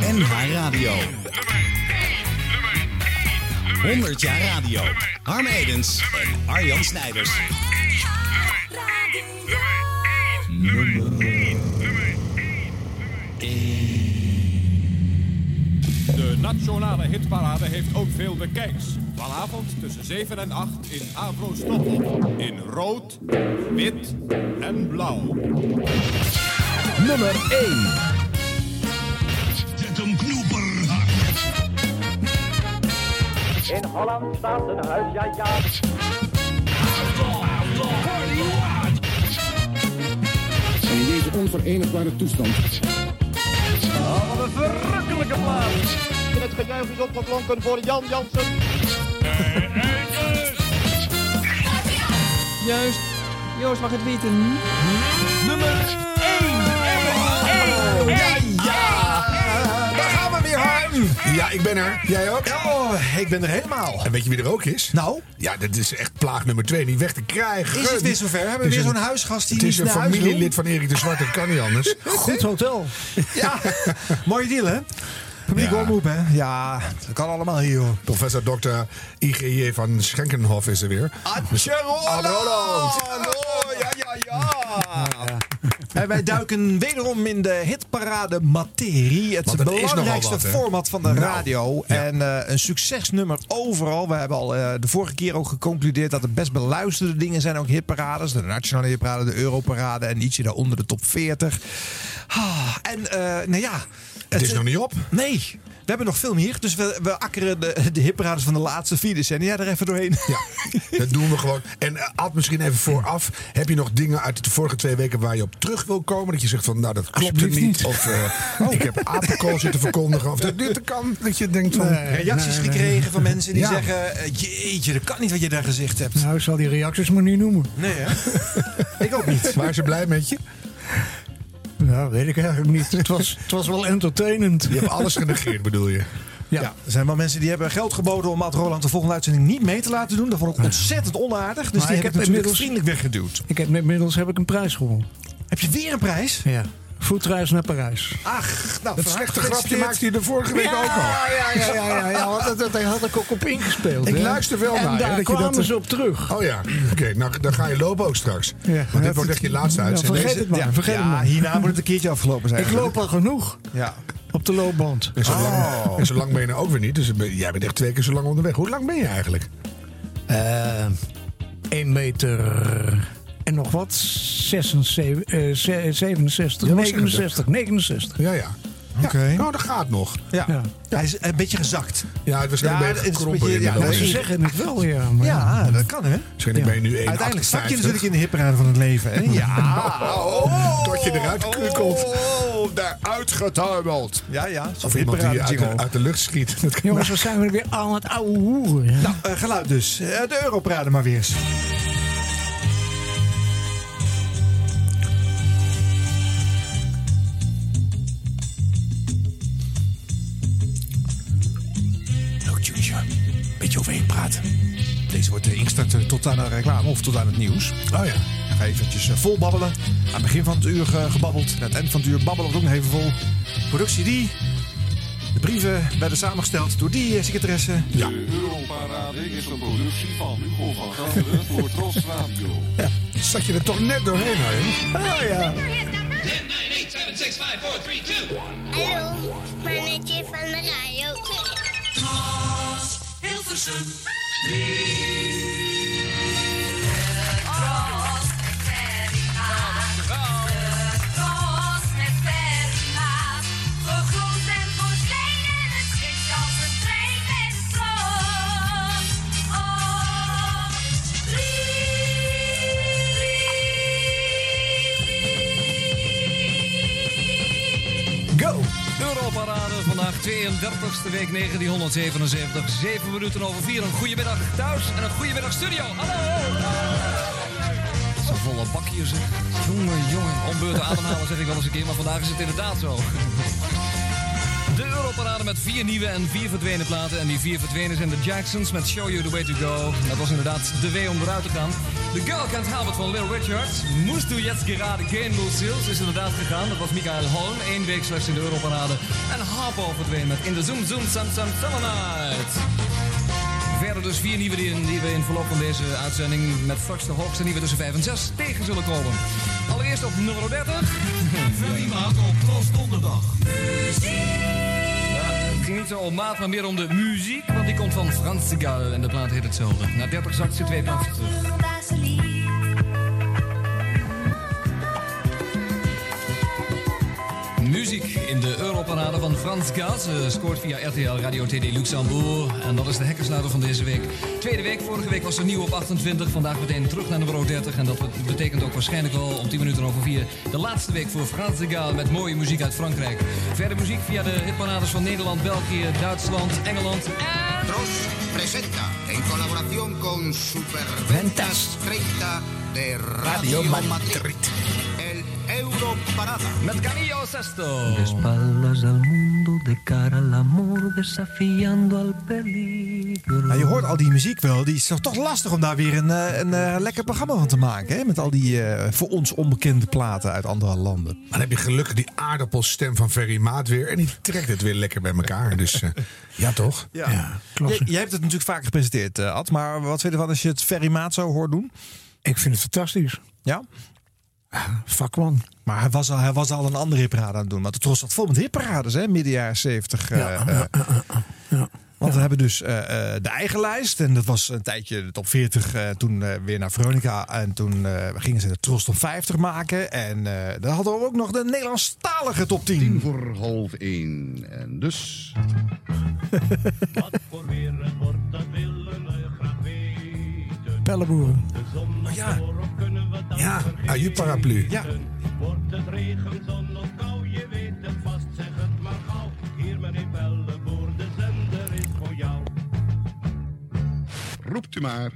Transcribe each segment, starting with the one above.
NH Radio. 100 jaar radio. Harm Edens en Arjan Snijders. De nationale hitparade heeft ook veel bekijks. Vanavond tussen 7 en 8 in Avro Stop. In rood, wit en blauw. Nummer 1. In Holland staat een huis, ja ja. En in deze onverenigbare toestand Oh, wat een verrukkelijke plaats. En het gejuich is opgeklonken voor Jan Jansen. Juist. Joost mag het weten. Nummer 1. Ja, ja! Daar gaan we weer, Harm! Ja, ik ben er. Jij ook? Oh, ik ben er helemaal. En weet je wie er ook is? Nou, Ja, dat is echt plaag nummer twee. Niet weg te krijgen. is het weer zover? Hebben we weer zo'n huisgast die Het is niet een naar huis wil? familielid van Erik de Zwart. Dat kan niet anders. Goed hotel. Ja, mooie deal hè? Publiek Ja. omroep hè? Ja, dat kan allemaal hier hoor. Professor Dr. IGJ van Schenkenhof is er weer. Atje Ad Roland. Oh, ja, ja, ja. En wij duiken wederom in de hitparade materie. Het belangrijkste wat, format van de Nou, radio. En eh, een succesnummer overal. We hebben al eh, de vorige keer ook geconcludeerd dat de best beluisterde dingen zijn ook hitparades. De nationale hitparade, de Europarade en ietsje daaronder de top 40. Ah, en eh, nou ja... Het is nog niet op. Nee, we hebben nog veel meer. Dus we, we akkeren de, de van de laatste vier decennia er even doorheen. Ja, dat doen we gewoon. En uh, Ad, misschien even vooraf. Heb je nog dingen uit de vorige twee weken waar je op terug wil komen? Dat je zegt van, nou dat klopt er niet. niet. Of uh, ik heb apenkool zitten verkondigen. Of dat dit kan. Dat je denkt van... reacties nee, nee. gekregen van mensen die Ja. zeggen... eh, Jeetje, dat kan niet wat je daar gezegd hebt. Nou, ik zal die reacties maar niet noemen. Nee, hè? ik ook niet. Waren ze blij met je? Nou, weet ik eigenlijk niet. Het was, het was wel entertainend. Je hebt alles genegeerd, bedoel je? Ja. er zijn wel mensen die hebben geld geboden om Ad Roland de volgende uitzending niet mee te laten doen. Dat vond ik ontzettend onaardig. Dus Maar die ik heb ik heb natuurlijk inmiddels- vriendelijk weggeduwd. Ik heb inmiddels heb ik een prijs gewonnen. Heb je weer een prijs? Ja. Voetreis naar Parijs. Ach, nou, Dat van slechte grapje maakte je de vorige week ook al. Ja, ja, ja, ja, ja, ja, want dat, had ik ook op ingespeeld. Ik hè. luister wel en naar daar dat je kwamen dat- ze op terug. Oh ja, oké. nou, dan ga je lopen ook straks. Ja. Want Ja, dit wordt echt je laatste ja, uitzending. vergeet het maar, Ja, vergeet ja, het maar. hierna moet het een keertje afgelopen zijn. Ik loop al genoeg Ja. op de loopband. En zo, lang, Oh. en zo lang ben je nou ook weer niet. Dus jij bent echt twee keer zo lang onderweg. Hoe lang ben je eigenlijk? Eh 1 meter en nog wat. 76, eh, ze- 67, Ja, wat zeg je? 69, 69. Ja, ja. Oké. Ja, nou, dat gaat nog. Ja. Ja. Hij is een beetje gezakt. Ja, het was een Ja, een gekrompen beetje- ja, Ze zeggen het wel, ja. Maar Ja, dat kan hè. Waarschijnlijk ben je nu 1,58. Uiteindelijk zak je natuurlijk in de hipparade van het leven. Hè? Ja. Oh, Tot je eruit kukelt. Oh, daaruit getuimeld. Ja, ja. Of iemand die je uit de, uit de lucht schiet. Jongens, we zijn we weer aan het ouwe hoeren. Nou, eh, geluid dus. Eh, de Europarade maar weer eens. Beetje overheen praten. Deze wordt ingestart tot aan de reclame of tot aan het nieuws. Oh ja. Ga eventjes eh, vol babbelen. Aan het begin van het uur eh, gebabbeld. Aan het eind van het uur babbelen we ook nog even vol. Productie die. De brieven werden samengesteld door die eh, secretaresse. Ja. De Europarade is een productie van Hugo van Galderen voor Tros Radio. Zat je er toch net doorheen, hè? Ah ja. Hallo, mannetje van de radio. Hilversum. Go! 30e week 1977. 7 minuten over 4. Een goede middag thuis en een goede middag studio. Hallo! Zo volle bak hier zeg. Jongen, jongen. Om ademhalen zeg ik wel eens een keer, maar vandaag is het inderdaad zo. De Europarade met vier nieuwe en vier verdwenen platen. En die vier verdwenen zijn de Jacksons met Show You The Way To Go. Dat was inderdaad de way om eruit te gaan. The Girl Can't Help It van Lil Richard. Moest du jetzt gerade gehen, Lucille? is inderdaad gegaan. Dat was Michael Holm. Eén week slechts in de Europarade. En Harpo verdween met In the Zoom Zoom Sam Sam. Verder dus vier nieuwe die, die we in verloop van deze uitzending met straks de hoogste nieuwe tussen 5 en 6 tegen zullen komen. Allereerst op nummer 30. Ferry Maat op Tros Donderdag. Het niet zo om maat, maar meer om de muziek, want die komt van Frans de Gal en de plaat heet hetzelfde. Na 30 zakt ze twee plaatsen terug. Muziek in de Europarade van Frans Gals. Ze scoort via RTL Radio TD Luxembourg. En dat is de hekkersluiter van deze week. Tweede week, vorige week was ze nieuw op 28. Vandaag meteen terug naar nummer 30. En dat betekent ook waarschijnlijk wel om 10 minuten over 4... de laatste week voor Frans de Gaal met mooie muziek uit Frankrijk. Verder muziek via de hitparades van Nederland, België, Duitsland, Engeland en... Tros presenta, en colaboración con Superventas 30 de Radio Madrid, Europarada. Met Camillo Sesto. De espaldas al mundo, de cara al amor, desafiando al peligro. Nou, je hoort al die muziek wel. Die is toch, toch lastig om daar weer een, eh, een, eh, lekker programma van te maken. Hè? Met al die eh, voor ons onbekende platen uit andere landen. Maar dan heb je gelukkig die aardappelstem van Ferry Maat weer. En die trekt het weer lekker bij elkaar. Dus eh, ja, toch? Ja. Jij, jij hebt het natuurlijk vaak gepresenteerd, Ad. Maar wat vind je ervan als je het Ferry Maat zo hoort doen? Ik vind het fantastisch. Ja? Vakman. Maar hij was al, hij was al een andere hitparade aan het doen. Want het was dat vol met hitparades, hè? Midden jaren 70. eh, eh. Want we hebben dus eh, eh, de eigen lijst. En dat was een tijdje de top 40. eh, toen weer naar Veronica. En toen eh, gingen ze de Tros top 50 maken. En eh dan hadden we ook nog de Nederlandstalige top 10. Tien voor half één. En dus... Pelleboeren. Oh ja. Ja, aju paraplu. Ja. Wordt het regen, zon of kou, je weet het vast, zeg het maar gauw. Hier meneer Pelleboer, de zender is voor jou. Roept u maar.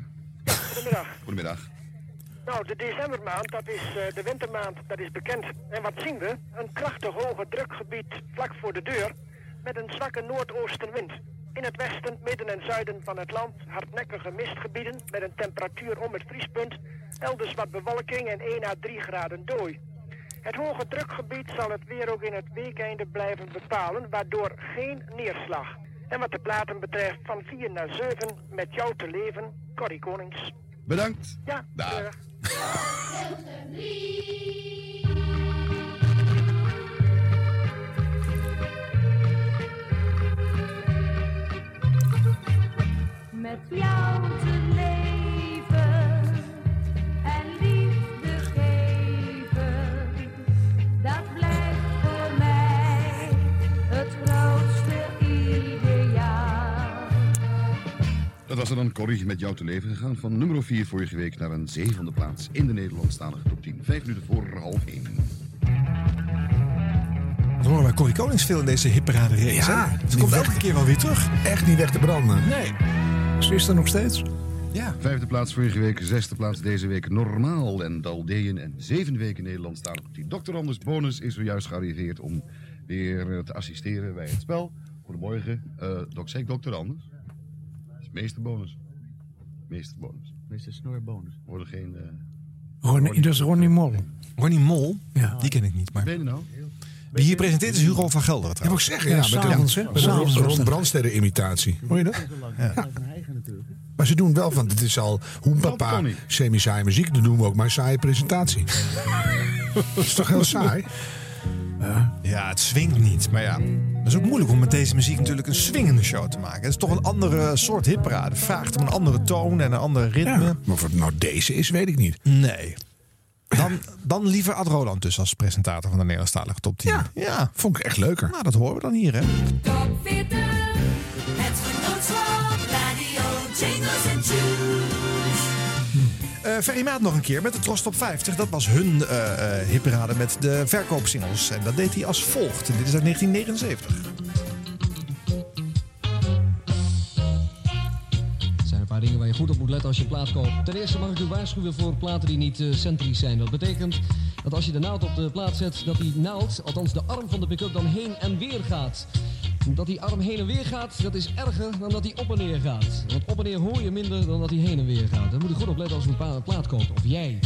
Goedemiddag. Goedemiddag. Nou, de decembermaand, dat is eh, de wintermaand, dat is bekend. En wat zien we? Een krachtig hoge drukgebied vlak voor de deur met een zwakke noordoostenwind. In het westen, midden en zuiden van het land hardnekkige mistgebieden met een temperatuur om het vriespunt. Elders wat bewolking en 1 à 3 graden dooi. Het hoge drukgebied zal het weer ook in het weekeinde blijven bepalen, waardoor geen neerslag. En wat de platen betreft van 4 naar 7 met jou te leven, Corrie Konings. Bedankt. Ja, Dag. Met jou te leven en liefde geven, dat blijft voor mij het grootste ideaal. Dat was er dan Corrie met jou te leven gegaan. Van nummer 4 vorige week naar een zevende plaats in de Nederlandstalige top 10. Vijf minuten voor half één. Dat horen wij Corrie Konings veel in deze hipparade race. Ja, hè? Ze komt elke keer wel weer terug. Echt niet weg te branden. Nee. Ze is er nog steeds. Ja. Vijfde plaats vorige week, zesde plaats deze week normaal en Daldeën. En zeven weken Nederlandstalig 10. Dr. Anders Bonus is zojuist gearriveerd om weer eh, te assisteren bij het spel. Goedemorgen. Eh dok, zeg Dr. Anders? Dat is meester bonus. Meester bonus. Meester Snorbonus. Worden geen... eh, Ronnie, dat is Ronnie Mol. Ronnie Mol? Ja. Die ken ik niet. Maar... Ben je nou? Wie hier presenteert is Hugo van Gelderen Ja, moet ik zeggen, ja, Ja, met S'avonds was Ron dat. Brandstede imitatie. Hoor je dat? Ja. Maar ze doen wel van, het is al hoenpapa, Tony. semi-saaie muziek. Dan doen we ook maar een saaie presentatie. dat is toch heel saai? Ja, het swingt niet. Maar ja, dat is ook moeilijk om met deze muziek natuurlijk een swingende show te maken. Het is toch een andere soort hitparade. Het vraagt om een andere toon en een ander ritme. Ja. Maar of het nou deze is, weet ik niet. Nee. Dan, dan liever Ad Roland dus als presentator van de Nederlandstalige top 10. Ja. ja. Vond ik echt leuker. Nou, dat horen we dan hier, hè? Top 40, Ferry Maat nog een keer met de Tros Top 50. Dat was hun eh eh, hitparade met de verkoopsingles. En dat deed hij als volgt. En dit is uit 1979. Er zijn een paar dingen waar je goed op moet letten als je plaat koopt. Ten eerste mag ik u waarschuwen voor platen die niet eh, centrisch zijn. Dat betekent dat als je de naald op de plaat zet, dat die naald, althans de arm van de pick-up, dan heen en weer gaat. Dat die arm heen en weer gaat, dat is erger dan dat hij op en neer gaat. Want op en neer hoor je minder dan dat hij heen en weer gaat. Daar moet je goed op letten als een pa- plaat komt. Of jij.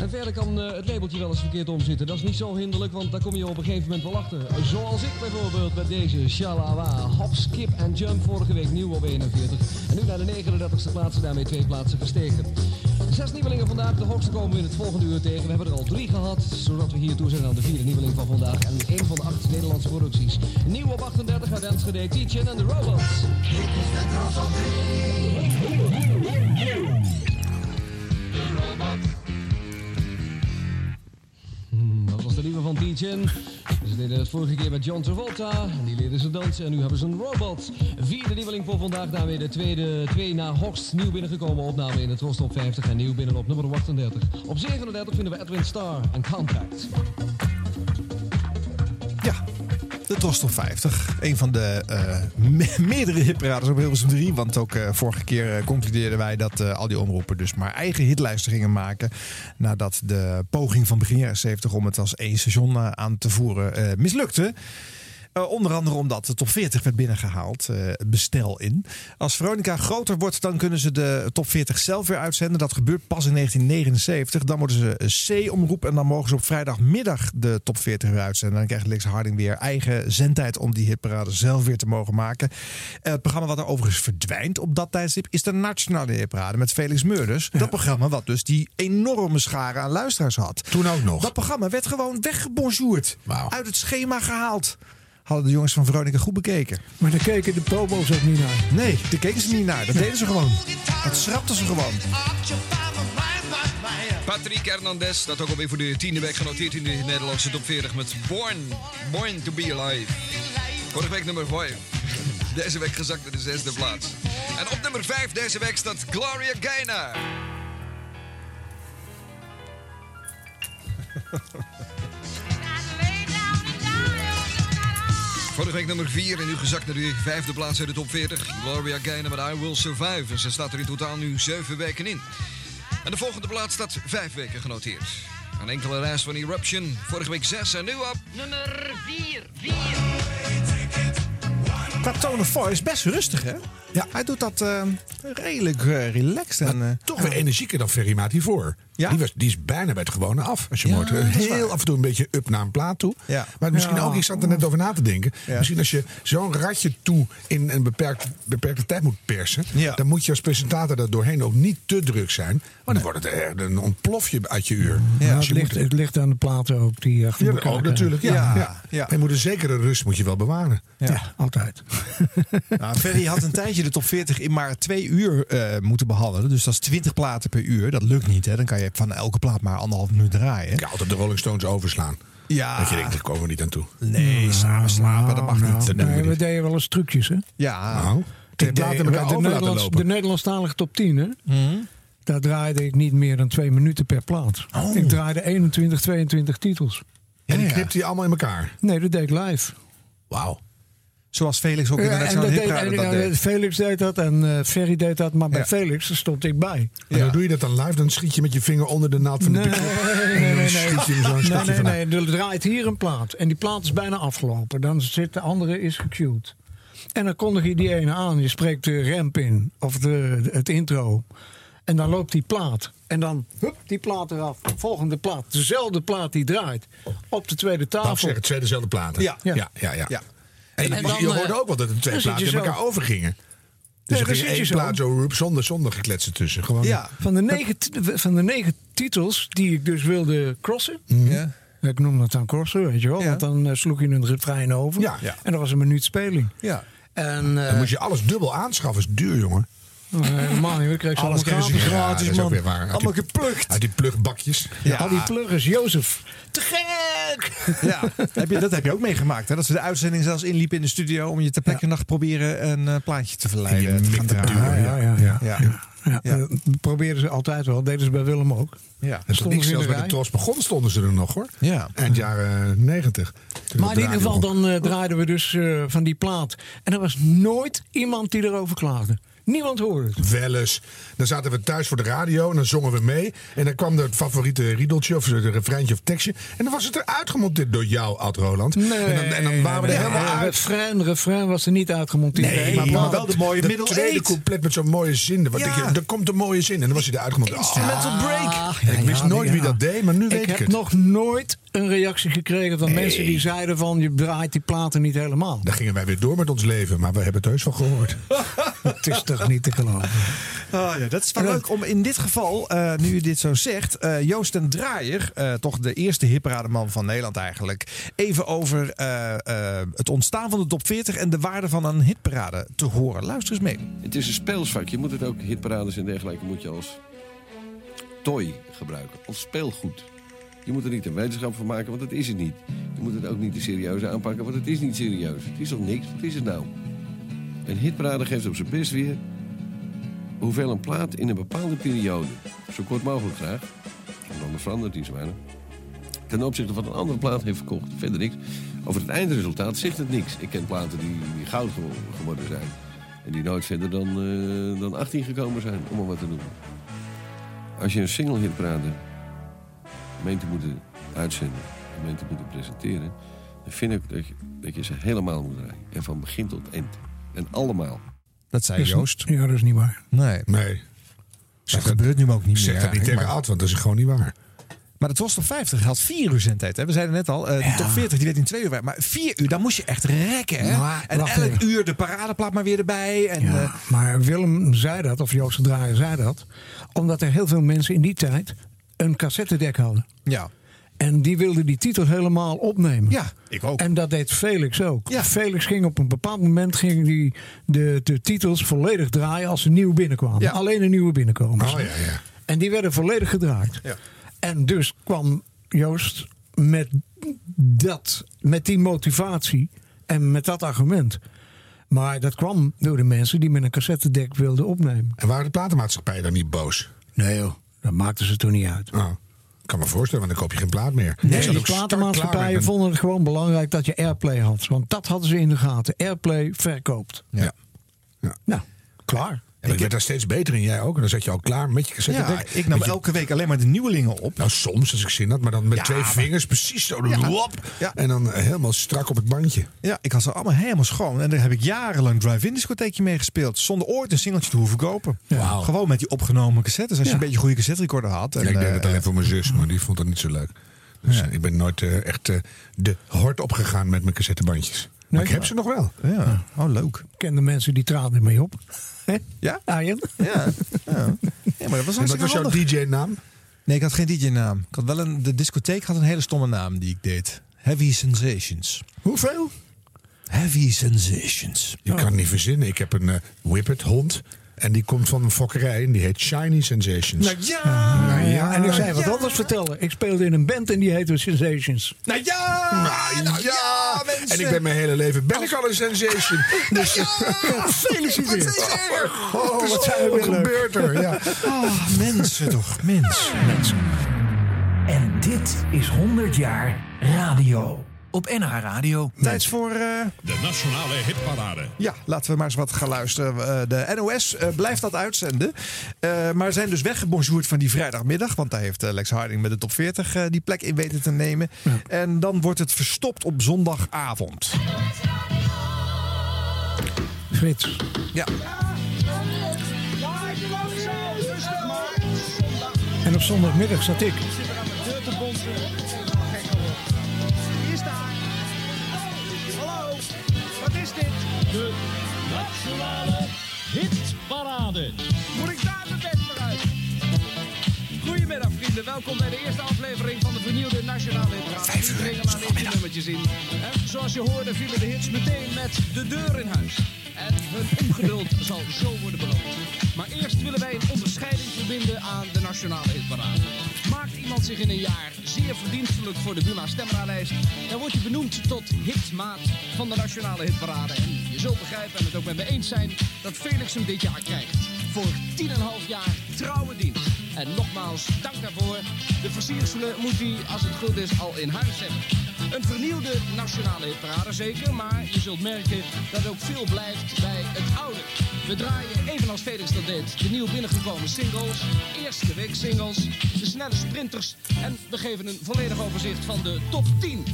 En verder kan eh, het labeltje wel eens verkeerd omzitten. Dat is niet zo hinderlijk, want daar kom je op een gegeven moment wel achter. Zoals ik bijvoorbeeld met deze Shalawa. Hop, skip en jump. Vorige week nieuw op 41. En nu naar de 39ste plaats en daarmee twee plaatsen gestegen. Zes nieuwelingen vandaag. De hoogste komen we in het volgende uur tegen. We hebben er al drie gehad, zodat we hier toe zijn aan de vierde nieuweling van vandaag. En een van de acht Nederlandse producties. Nieuw op 38 uit Enschede, Teachin en de Robots. Hmm, Dat was de nieuwe van Teachin. Ze deden het vorige keer met John Travolta. Die leerden ze dansen en nu hebben ze een robot. Vierde nieuweling voor vandaag. Daarmee de tweede, twee na Hoogst nieuw binnengekomen opname in het Rost op 50. En nieuw binnen op nummer 38. Op 37 vinden we Edwin Starr en Contract. De Trost op 50. Een van de eh, me- meerdere hitparades op Hilversum 3. Want ook eh, vorige keer eh, concludeerden wij dat al die omroepen dus maar eigen hitlijsten gingen maken. Nadat de poging van begin jaren 70 om het als één station aan te voeren mislukte. Eh, onder andere omdat de top 40 werd binnengehaald, eh, bestel in. Als Veronica groter wordt, dan kunnen ze de top 40 zelf weer uitzenden. Dat gebeurt pas in 1979. Dan worden ze C-omroep en dan mogen ze op vrijdagmiddag de top 40 weer uitzenden. Dan krijgt Lex Harding weer eigen zendtijd om die hitparade zelf weer te mogen maken. Eh, het programma wat er overigens verdwijnt op dat tijdstip is de Nationale Hitparade met Felix Meurders. Dat programma wat dus die enorme schare aan luisteraars had. Toen ook nog. Dat programma werd gewoon weggebonjourd. Uit het schema gehaald. Hadden de jongens van Veronica goed bekeken. Maar daar keken de probo's ook niet naar. Nee, daar keken ze niet naar. Dat deden ze gewoon. Dat schrapten ze gewoon. Patrick Hernandez staat ook alweer voor de tiende week genoteerd in de Nederlandse top 40 met Born, Born to be Alive. Vorige week nummer 5. Deze week gezakt naar de zesde plaats. En op nummer 5 deze week staat Gloria Gaynor. Vorige week nummer 4 en nu gezakt naar de vijfde plaats uit de top 40. Gloria Gaynor met I Will Survive. En ze staat er in totaal nu 7 weken in. En de volgende plaats staat 5 weken genoteerd. Een enkele reis van Eruption. Vorige week 6 en nu op nummer 4. 4. Qua tone of voice best rustig, hè? Ja. Hij doet dat eh, redelijk eh, relaxed. En, eh, Toch weer energieker dan Ferry Maat hiervoor. Ja? Die, was, die is bijna bij het gewone af. Als je Ja, Heel af en toe een beetje up naar een plaat toe. Ja. Maar misschien Ja. ook, ik zat er net over na te denken. Ja. Misschien als je zo'n ratje toe in een beperkt, beperkte tijd moet persen. Dan moet je als presentator daar doorheen ook niet te druk zijn. Want dan wordt het een ontplofje uit je uur. Ja, Dus het, je ligt, moet- het ligt aan de platen ook die achter Ja, ook natuurlijk. Ja, Ja, ja. ja. Je moet een zekere rust moet je wel bewaren. Ja, altijd. Nou, Ferry had een tijdje de top 40 in maar twee uur eh, moeten behandelen. Dus dat is 20 platen per uur. Dat lukt niet. Hè? Dan kan je van elke plaat maar anderhalf minuut draaien. Ja, altijd de Rolling Stones overslaan. Ja. Dat je denkt, daar komen we niet aan toe. Nee, samen slapen, dat mag Nou, niet. Dat doen we nee, we deden wel eens trucjes, hè? Ja. Nou, Ik deed- de, laten Nederlands, de Nederlandstalige top 10, hè? Mhm. Daar draaide ik niet meer dan twee minuten per plaat. Oh. Ik draaide 21, 22 titels. En die Ja, ja. knipt hij allemaal in elkaar. Nee, dat deed ik live. Wauw. Zoals Felix ook in de Ja, en Nationale dat deed, en, dat ja, deed. Felix deed dat en eh, Ferry deed dat, maar bij Ja. Felix stond ik bij. En dan doe je dat dan live, dan schiet je met je vinger onder de naald van de Nee, nee, nee, nee. er Nee, nee, nee. Er draait hier een plaat. En die plaat is bijna afgelopen. Dan zit de andere is gecued. En dan kondig je die ene aan. Je spreekt de ramp in. Of de, het intro. En dan loopt die plaat. En dan, hup, die plaat eraf. Volgende plaat. Dezelfde plaat die draait. Op de tweede tafel. zeggen, twee dezelfde platen. Ja. ja, ja. ja. Ja. En, En je- dan, je eh, hoorde ook wel dat de twee je in elkaar overgingen. Dus er ging één plaat zo roep, zonder, zonder gekletsen tussen. Gewoon, Ja. Van de, negen, van de negen titels die ik dus wilde crossen. Ja. Ik noem dat dan crossen, weet je wel. Ja. Want dan eh, sloeg je een refrein over. Ja. Ja. En dat was een minuut speling. Ja. En, eh, Dan moet je alles dubbel aanschaffen. is duur, jongen. Nee, helemaal niet. We kregen ze Alles gratis. Ja, man. weer waar. Uit Allemaal die- geplukt. Uit die plugbakjes. Ja. Al die pluggers, Jozef. Te gek! Ja, heb je, dat heb je ook meegemaakt. Hè? Dat ze de uitzending zelfs inliepen in de studio om je ter plekke nacht proberen een eh, plaatje te verleiden. Te gaan draaien. Ja, ja, ja. Ja. ja. Ja. dat probeerden ze altijd wel. Deden ze bij Willem ook. Ja. En toen Stonden ik zelfs bij de? Tros begon, stonden ze er nog hoor. Ja. Eind jaren negentig. Maar in ieder geval, dan eh, draaiden we dus eh, van die plaat. En er was nooit iemand die erover klaagde. Niemand hoorde het. Wel eens. Dan zaten we thuis voor de radio en dan zongen we mee. En dan kwam het favoriete riedeltje of het refreintje of tekstje. En dan was het eruit gemonteerd door jou, Ad Roland. en, dan, en dan waren we er nee, helemaal nee, uit. Refrein, refrein was er niet uitgemonteerd. Nee, maar, maar wel de mooie de middle tweede couplet met zo'n mooie zin. Wat Ja. denk je, er komt een mooie zin. En dan was hij eruit gemonteerd. Instrumental break. Ah, ik wist nooit wie dat deed, maar nu weet ik ik heb het. nog nooit een reactie gekregen van mensen die zeiden van je draait die platen niet helemaal. Dan gingen wij weer door met ons leven, maar we hebben het heus wel gehoord. Het is toch niet te geloven. Ah, ja, dat is wel leuk om in dit geval, eh, nu u dit zo zegt, eh, Joost en Draaier, eh, toch de eerste hipparademan van Nederland eigenlijk, even over eh, eh, het ontstaan van de top 40 en de waarde van een hitparade te horen. Luister eens mee. Het is een speelsvak. Je moet het ook, hitparades en dergelijke, moet je als toy gebruiken. Als speelgoed. Je moet er niet een wetenschap van maken, want dat is het niet. Je moet het ook niet te serieus aanpakken, want het is niet serieus. Het is toch niks? Wat is het nou? Een hitparade geeft op zijn best weer hoeveel een plaat in een bepaalde periode, zo kort mogelijk graag, want anders verandert die weinig, ten opzichte van een andere plaat heeft verkocht. Verder niks. Over het eindresultaat zegt het niks. Ik ken platen die, goud gewo- geworden zijn. En die nooit verder dan, eh, dan 18 gekomen zijn, om maar wat te noemen. Als je een single hitparade meent te moeten uitzenden, en meent te moeten presenteren, dan vind ik dat je, dat je ze helemaal moet draaien. En van begin tot eind. En allemaal. Dat zei Dus- Joost. Ja, dat is niet waar. Nee, Nee, dat gebeurt nu ook niet meer. zeg dat niet tegen Ad, want dat is gewoon niet waar. maar de Tros top 50 had vier uur zendtijd. Hè? We zeiden net al, eh de top 40 die werd in twee uur. weg. Maar vier uur, dan moest je echt rekken. Hè? Maar, en elk even. uur de paradeplaat maar weer erbij. En, Ja, eh, maar Willem zei dat, of Joost de Draaier zei dat, omdat er heel veel mensen in die tijd een cassettedek hadden. ja. En die wilden die titel helemaal opnemen. ja, ik ook. En dat deed Felix ook. Ja. Felix ging op een bepaald moment ging die de, de titels volledig draaien als ze nieuw binnenkwamen. Ja. Alleen de nieuwe binnenkomers. Oh ja, ja. En die werden volledig gedraaid. Ja. En dus kwam Joost met, dat, met die motivatie en met dat argument. Maar dat kwam door de mensen die met een cassettedek wilden opnemen. En waren de platenmaatschappijen dan niet boos? Nee joh, dat maakten ze toen niet uit. Oh, ik kan me voorstellen, want dan koop je geen plaat meer. Nee, die platenmaatschappijen mijn- vonden het gewoon belangrijk dat je airplay had. Want dat hadden ze in de gaten. Airplay verkoopt. Ja. Ja. Nou, klaar. En ik werd daar steeds beter in, jij ook. En dan zat je al klaar met je cassette Ja, ik nam elke week alleen maar de nieuwelingen op. Nou, soms als ik zin had, maar dan met Ja, twee maar- vingers precies zo. Ja. Lop, Ja. En dan eh, helemaal strak op het bandje. Ja, ik had ze allemaal helemaal schoon. En daar heb ik jarenlang drive-in discotheekje mee gespeeld. Zonder ooit een singeltje te hoeven kopen. Gewoon met die opgenomen cassettes. Als je een beetje een goede cassette recorder had. En, ik deed eh, het alleen voor mijn zus, maar die vond het niet zo leuk. Dus ik ben nooit eh, echt de hort opgegaan met mijn cassettebandjes. Maar ik heb ze nog wel. ja. Oh, leuk. Ik ken de mensen die traden ermee op. Hè? Ja? Arjen? Ja. ja. ja maar dat was En wat was jouw. DJ-naam? Nee, ik had geen DJ-naam. Ik had wel een, de discotheek had een hele stomme naam die ik deed. Heavy Sensations. Hoeveel? Heavy Sensations. Je kan het niet verzinnen. Ik heb een eh Whippet hond. En die komt van een fokkerij en die heet Shiny Sensations. Nou ja! Nou ja, en ik zei wat ja. anders vertellen. Ik speelde in een band en die heette Sensations. Nou ja! Nou, ja, mensen. en ik ben mijn hele leven ben ik al een sensation. Dus Gefeliciteerd. oh, wat, zijn we weer wat leuk. gebeurt er? Ja. Oh, mensen toch, mens. Mensen. En dit is 100 jaar radio. Op NH Radio. Tijd voor... eh, De Nationale Hitparade. Ja, laten we maar eens wat gaan luisteren. Eh, de NOS eh, blijft dat uitzenden. Eh, maar zijn dus weggebonjourd van die vrijdagmiddag. Want daar heeft Lex Harding met de top 40 eh, die plek in weten te nemen. En dan wordt het verstopt op zondagavond. Frits. Ja. En op zondagmiddag zat ik. Is dit? De Nationale Hitparade. Moet ik daar mijn bed voor uit? Goedemiddag vrienden, welkom bij de eerste aflevering van de vernieuwde Nationale Hitparade. Vijf uur, zondagmiddag. nummertjes in. En zoals je hoorde vielen de hits meteen met de deur in huis. En hun ongeduld zal zo worden beloond. Maar eerst willen wij een onderscheiding verbinden aan de Nationale Hitparade. Iemand zich in een jaar zeer verdienstelijk voor de Buma Stemra-lijst, dan wordt je benoemd tot hitmaat van de Nationale Hitparade. En je zult begrijpen en het ook met me eens zijn dat Felix hem dit jaar krijgt. Voor 10,5 jaar trouwe dienst. En nogmaals, dank daarvoor. De versierselen moet hij, als het goed is, al in huis hebben. Een vernieuwde nationale hitparade zeker, maar je zult merken dat ook veel blijft bij het oude. We draaien, evenals Felix dat deed, de nieuw binnengekomen singles, eerste week singles, de snelle sprinters en we geven een volledig overzicht van de top 10.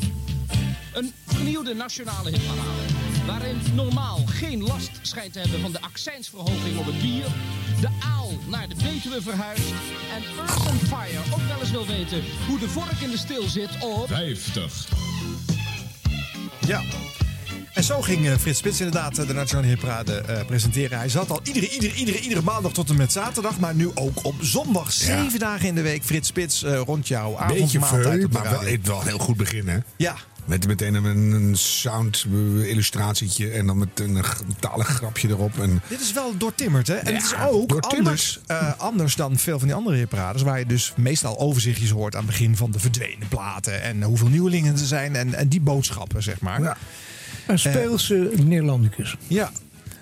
Een vernieuwde nationale hitparade. Waarin normaal geen last schijnt te hebben van de accijnsverhoging op het bier. De aal naar de Betuwe verhuist. En Earth on Fire ook wel eens wil weten hoe de vork in de stil zit op... 50. Ja. En zo ging eh, Frits Spits inderdaad eh, de Nationale Hitparade eh, presenteren. Hij zat al iedere, iedere, iedere, iedere maandag tot en met zaterdag. Maar nu ook op zondag. Zeven dagen in de week. Frits Spits eh, rond jouw Beetje avondmaaltijd veel, op de maar wel, wel heel goed beginnen. Ja. Met meteen een, een sound eh, illustratietje en dan met een talig grapje erop. En Dit is wel doortimmerd, hè? En Ja, het is ook anders, eh, anders dan veel van die andere hitparades... waar je dus meestal overzichtjes hoort aan het begin van de verdwenen platen... en hoeveel nieuwelingen er zijn en, en die boodschappen, zeg maar. Ja. Een speelse Nederlandicus. Ja.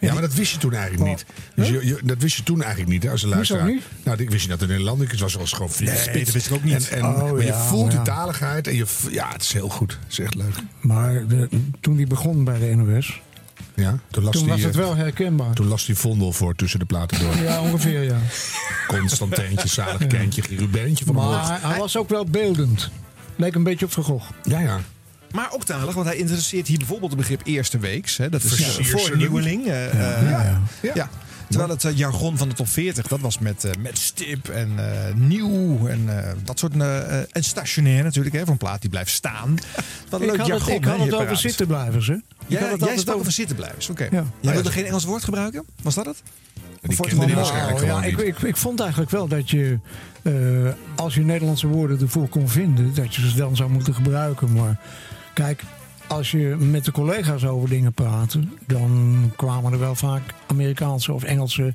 Ja, maar dat wist je toen eigenlijk niet. Dus je, je- dat wist je toen eigenlijk niet hè, als een luisteraar. niet? Nou, ik wist je dat het Nederlandisch was. was gewoon Spits. dat wist ik ook niet. En, en, Oh, maar je ja, voelt die taligheid en je, v- ja, het is heel goed. Het is echt leuk. Maar de- toen die begon bij de NOS, Ja, toen las toen die, was het eh, wel herkenbaar. Toen las die vondel voor tussen de platen door. Ja, ongeveer ja. Constantijntje, zalig kindje, Gerubijntje van de Maar hij, hij was ook wel beeldend. Leek een beetje op Van Gogh. Ja, ja. Maar ook talig, want hij interesseert hier bijvoorbeeld het begrip eerste weeks. Hè? Dat is eh, voor een nieuweling. eh, eh, Ja, ja. ja. Ja. Terwijl het jargon van de top 40, dat was met, met stip en eh, nieuw en eh, dat soort... en stationair natuurlijk, hè, voor een plaat die blijft staan. Wat een Ik leuk had het, jargon, ik hè, had het over zittenblijvers, hè? Ik Jij, had het jij sprak over- over zittenblijvers, oké. Ja. Jij wilde geen Engels woord gebruiken? Was dat het? Die kende die waarschijnlijk Oh, ja, ik, ik, ik vond eigenlijk wel dat je, eh, als je Nederlandse woorden ervoor kon vinden, dat je ze dan zou moeten gebruiken. Maar kijk, als je met de collega's over dingen praatte, dan kwamen er wel vaak Amerikaanse of Engelse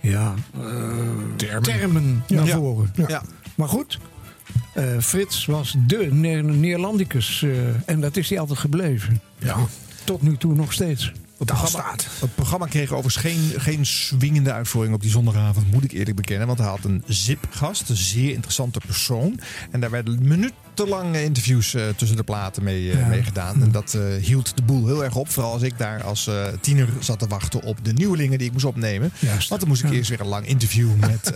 ja, eh, Termen. termen naar Ja. voren. Ja. Maar goed, eh, Frits was de Ne- Neerlandicus eh, en dat is hij altijd gebleven. Ja. Tot nu toe nog steeds. Het programma, het programma kreeg overigens geen, geen swingende uitvoering op die zondagavond, moet ik eerlijk bekennen. Want hij had een zip-gast, een zeer interessante persoon. En daar werden minutenlange interviews eh, tussen de platen mee, Ja. mee gedaan. En dat eh, hield de boel heel erg op. Vooral als ik daar als tiener zat te wachten op de nieuwelingen die ik moest opnemen. Juist. Want dan moest ik eerst weer een lang interview met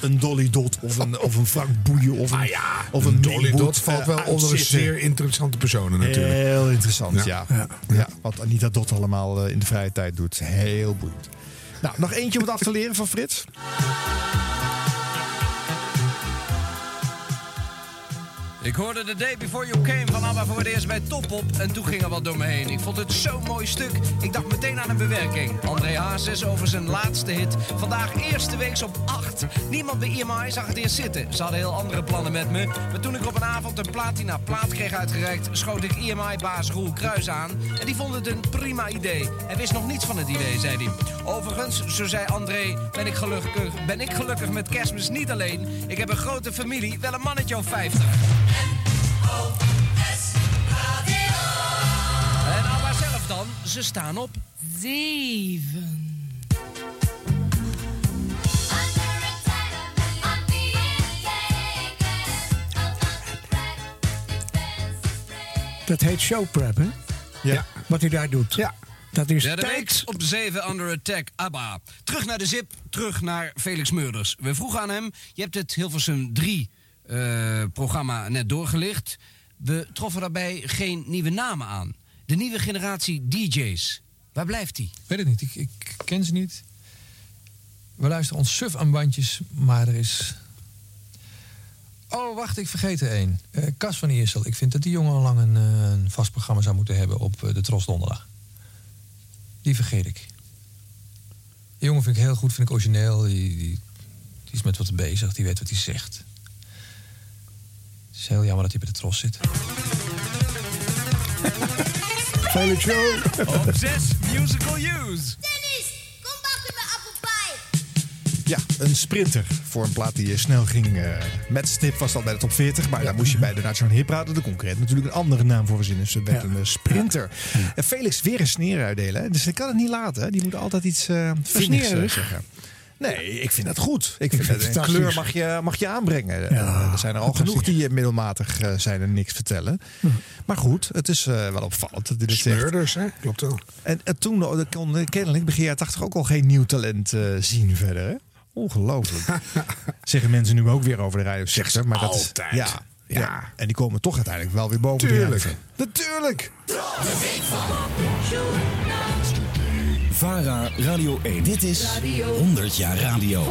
een Dolly Dot of een, of een Frank Boeien of een, Ah ja, of een Dolly Maywood, Dot valt wel onder een zeer interessante personen natuurlijk. Heel interessant, ja. Ja. Wat Anita Dot allemaal in de vrije tijd doet. Heel boeiend. Nou, nog eentje om het af te leren van Frits. Ik hoorde The Day Before You Came van ABBA voor het eerst bij Top Op en toen ging er wat door me heen. Ik vond het zo'n mooi stuk. Ik dacht meteen aan een bewerking. André Hazes over zijn laatste hit. Vandaag eerste weeks op 8. Niemand bij EMI zag het eerst zitten. Ze hadden heel andere plannen met me. Maar toen ik op een avond een platina plaat kreeg uitgereikt... schoot ik EMI-baas Roel Kruis aan. En die vond het een prima idee. Hij wist nog niets van het idee, zei hij. Overigens, zo zei André, ben ik gelukkig, ben ik gelukkig met kerstmis niet alleen. Ik heb een grote familie, wel een mannetje of 50. En ABBA zelf dan, ze staan op Zeven. Dat heet showprep, hè? Ja. Wat hij daar doet. Ja. Dat is tijd. week op 7 Under Attack ABBA. Terug naar de zip, terug naar Felix Meurders. We vroegen aan hem, je hebt het Hilversum 3 eh, programma net doorgelicht. We troffen daarbij geen nieuwe namen aan. De nieuwe generatie DJ's. Waar blijft die? Weet het niet, ik, ik ken ze niet. We luisteren ons suf aan bandjes, maar er is... Oh, wacht, ik vergeet er één. Eh Cas van Iersel. Ik vind dat die jongen al lang een, eh, vast programma zou moeten hebben op de Tros Donderdag. Die vergeet ik. Die jongen vind ik heel goed, vind ik origineel. Die, die, die is met wat bezig, die weet wat hij zegt. Het is heel jammer dat hij bij de Tros zit. Felix Show. Op 6 Musical Use. Ja, een sprinter voor een plaat die eh, snel ging. eh, met stip was dat bij de top 40. Maar daar moest je bij de Nationale Hitparade, de concurrent, natuurlijk een andere naam voor verzinnen. Dus het werd een eh, sprinter. En Felix weer een sneer uitdelen. Dus ik kan het niet laten. Die moet altijd iets sneerig? zeggen. Nee, ik vind dat goed. Ik vind vind dat het een kleur mag je, mag je aanbrengen. Eh, er zijn er al genoeg die middelmatig eh, zijn en niks vertellen. Maar goed, het is eh, wel opvallend dat dit het zegt. Smeurders, hè? Klopt wel. En, en toen kon kennelijk begin jaren 80 ook al geen nieuw talent eh, zien verder. Hè? Ongelooflijk. Zeggen mensen nu ook weer over de radiosector. Maar dat is- altijd. Ja, ja. En die komen toch uiteindelijk wel weer boven de Tuurlijk. helft. Natuurlijk. VARA Radio 1. Dit is 100 jaar radio.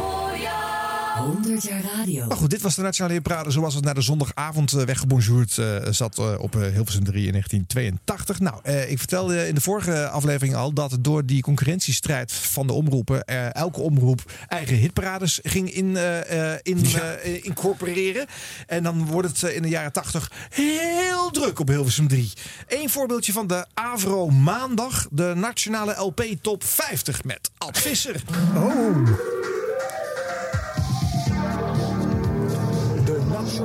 100 jaar radio. Maar goed, dit was de Nationale Parade zoals het naar de zondagavond eh, weggebonjourd eh, zat eh, op eh, Hilversum 3 in 1982. Nou, eh, ik vertelde in de vorige aflevering al dat door die concurrentiestrijd van de omroepen eh, elke omroep eigen hitparades ging in, eh, eh, in, eh, incorporeren. En dan wordt het in de jaren 80 heel druk op Hilversum 3. Eén voorbeeldje van de Avro Maandag, de Nationale LP Top 50 met Ad Visser. Oh.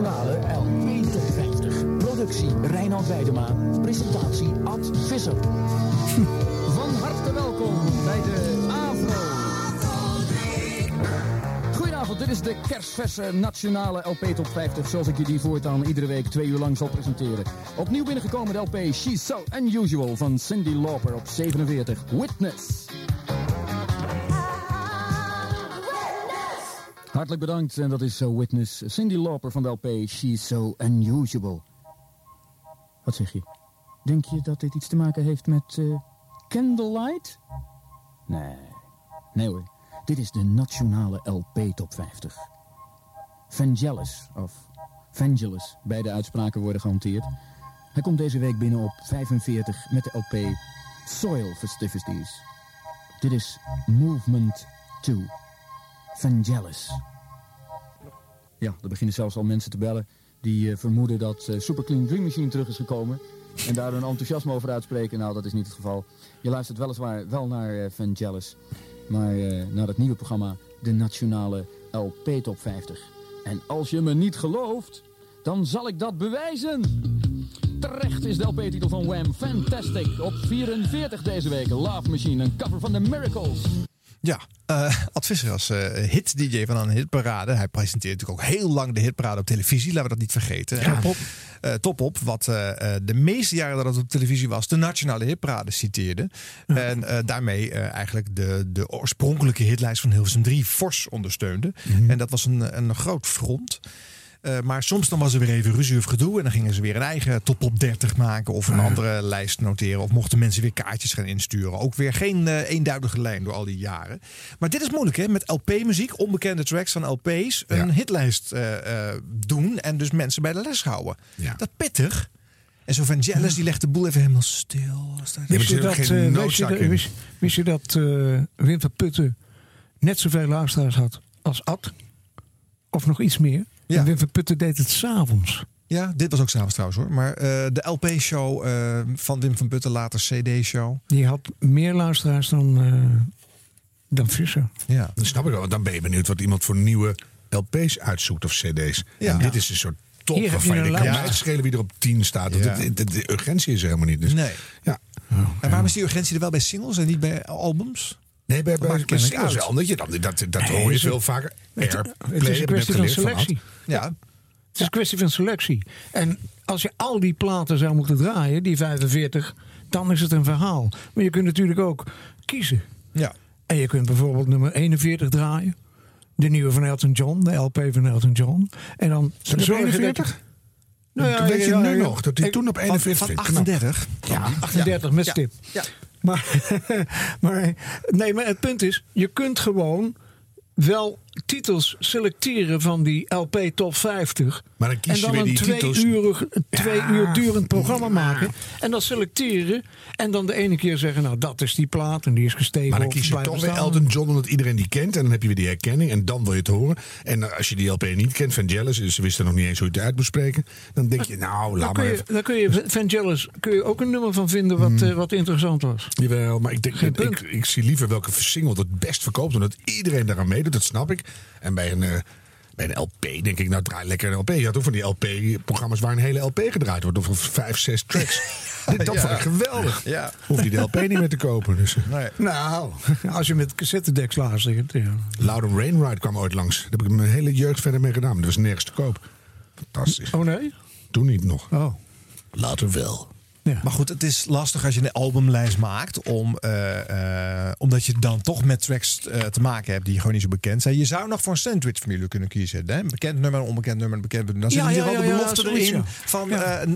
Nationale LP Top 50. Productie Reinhard Weidema. Presentatie Ad Visser. Van harte welkom bij de AVRO. Goedenavond, dit is de kerstverse Nationale LP Top 50. Zoals ik je die voortaan iedere week twee uur lang zal presenteren. Opnieuw binnengekomen de LP She's So Unusual van Cindy Lauper op 47. Witness. Hartelijk bedankt en dat is uh, Witness Cindy Lauper van de LP She's So Unusual. Wat zeg je? Denk je dat dit iets te maken heeft met eh, Candlelight? Nee, nee hoor. Dit is de nationale LP Top 50. Vangelis of Vangelis, beide uitspraken worden gehanteerd. Hij komt deze week binnen op 45 met de LP Soil Festivities. Dit is Movement 2. Vangelis. Ja, er beginnen zelfs al mensen te bellen die eh, vermoeden dat eh, Super Clean Dream Machine terug is gekomen. En daar hun enthousiasme over uitspreken. Nou, dat is niet het geval. Je luistert weliswaar wel naar eh, Vangelis. Maar eh, naar het nieuwe programma, de Nationale LP Top 50. En als je me niet gelooft, dan zal ik dat bewijzen. Terecht is de LP-titel van Wham! Fantastic. Op 44 deze week. Love Machine, een cover van The Miracles. Ja, eh Ad Visser als eh, hit-dj van een hitparade. Hij presenteert natuurlijk ook heel lang de hitparade op televisie. Laten we dat niet vergeten. Ja. Top op. Eh, top op, wat eh, eh, de meeste jaren dat het op televisie was, de nationale hitparade citeerde. En eh, daarmee eh, eigenlijk de, de oorspronkelijke hitlijst van Hilversum 3 fors ondersteunde. En dat was een, een groot front. Eh, maar soms dan was er weer even ruzie of gedoe. En dan gingen ze weer een eigen top op 30 maken. Of een andere lijst noteren. Of mochten mensen weer kaartjes gaan insturen. Ook weer geen eh, eenduidige lijn door al die jaren. Maar dit is moeilijk hè. Met LP-muziek, onbekende tracks van LP's. Een hitlijst eh, eh, doen. En dus mensen bij de les houden. Dat pittig. En zo van Jealous die legt de boel even helemaal stil. Wist je dat, eh, wist je dat, wist, je dat eh, Wim van Putten net zoveel luisteraars had als Ad? Of nog iets meer? Ja. En Wim van Putten deed het s'avonds. Ja, dit was ook s'avonds trouwens hoor. Maar eh, de LP-show eh, van Wim van Putten, later CD-show. Die had meer luisteraars dan, eh, dan Visser. Ja. Dat snap ik wel. want Dan ben je benieuwd wat iemand voor nieuwe LP's uitzoekt of CD's. Ja. En dit is een soort top Hier waarvan je je kan mij het schelen wie er op 10 staat. Want Ja. de, de, de urgentie is er helemaal niet. Dus, Nee. Ja. En waarom is die urgentie er wel bij singles en niet bij albums? Nee, bij, bij, kennelijk singles wel. Dat, je dan, dat, dat Nee, hoor je is veel vaker. Het, Airplay, het is een kwestie van selectie. Ja. Het is een kwestie van selectie. En als je al die platen zou moeten draaien, die 45, dan is het een verhaal. Maar je kunt natuurlijk ook kiezen. Ja. En je kunt bijvoorbeeld nummer 41 draaien. De nieuwe van Elton John, de LP van Elton John. En dan Is je- 41? Nou ja, weet je ja, nu ja, nog dat hij toen op 41 Van vindt. 38. Ja, 38 met stip. Ja. Maar, maar, nee, maar het punt is, je kunt gewoon wel titels selecteren van die LP Top 50. Maar dan kies en je dan weer een die twee, titels- urig, een twee Ja. uur durend programma maken. En dan selecteren. En dan de ene keer zeggen, nou dat is die plaat en die is gestegen. Maar dan kies je toch weer. Elton John omdat iedereen die kent. En dan heb je weer die herkenning. En dan wil je het horen. En als je die LP niet kent, van Jealous, dus ze wisten nog niet eens hoe je het uit moest spreken. Dan denk je, nou, Dan laat kun, maar je, dan kun je Vangelis kun je ook een nummer van vinden wat, eh, wat interessant was. Jawel, maar ik, denk, ik, ik, zie liever welke single het best verkoopt. Omdat iedereen daaraan meedoet, dat snap ik. En bij een, eh, Bij een LP denk ik, nou draai lekker een LP. Je had ook van die LP-programma's waar een hele LP gedraaid wordt. Of vijf, zes tracks. Dit, dat Ja. vond ik geweldig. Ja. Hoef je de LP niet meer te kopen. Dus. Nee. Nou, als je met cassettedeks luistert. Ja. Loudon Rainride kwam ooit langs. Daar heb ik mijn hele jeugd verder mee gedaan. Dat was nergens te koop. Fantastisch. Oh nee? Toen niet nog. Oh. Later wel. Maar goed, het is lastig als je een albumlijst maakt. Om, eh, omdat je dan toch met tracks eh, te maken hebt die gewoon niet zo bekend zijn. Je zou nog voor een sandwich-formule kunnen kiezen. Hè? Bekend nummer, onbekend nummer, bekend nummer. Dan zit geval ja, de belofte erin. Van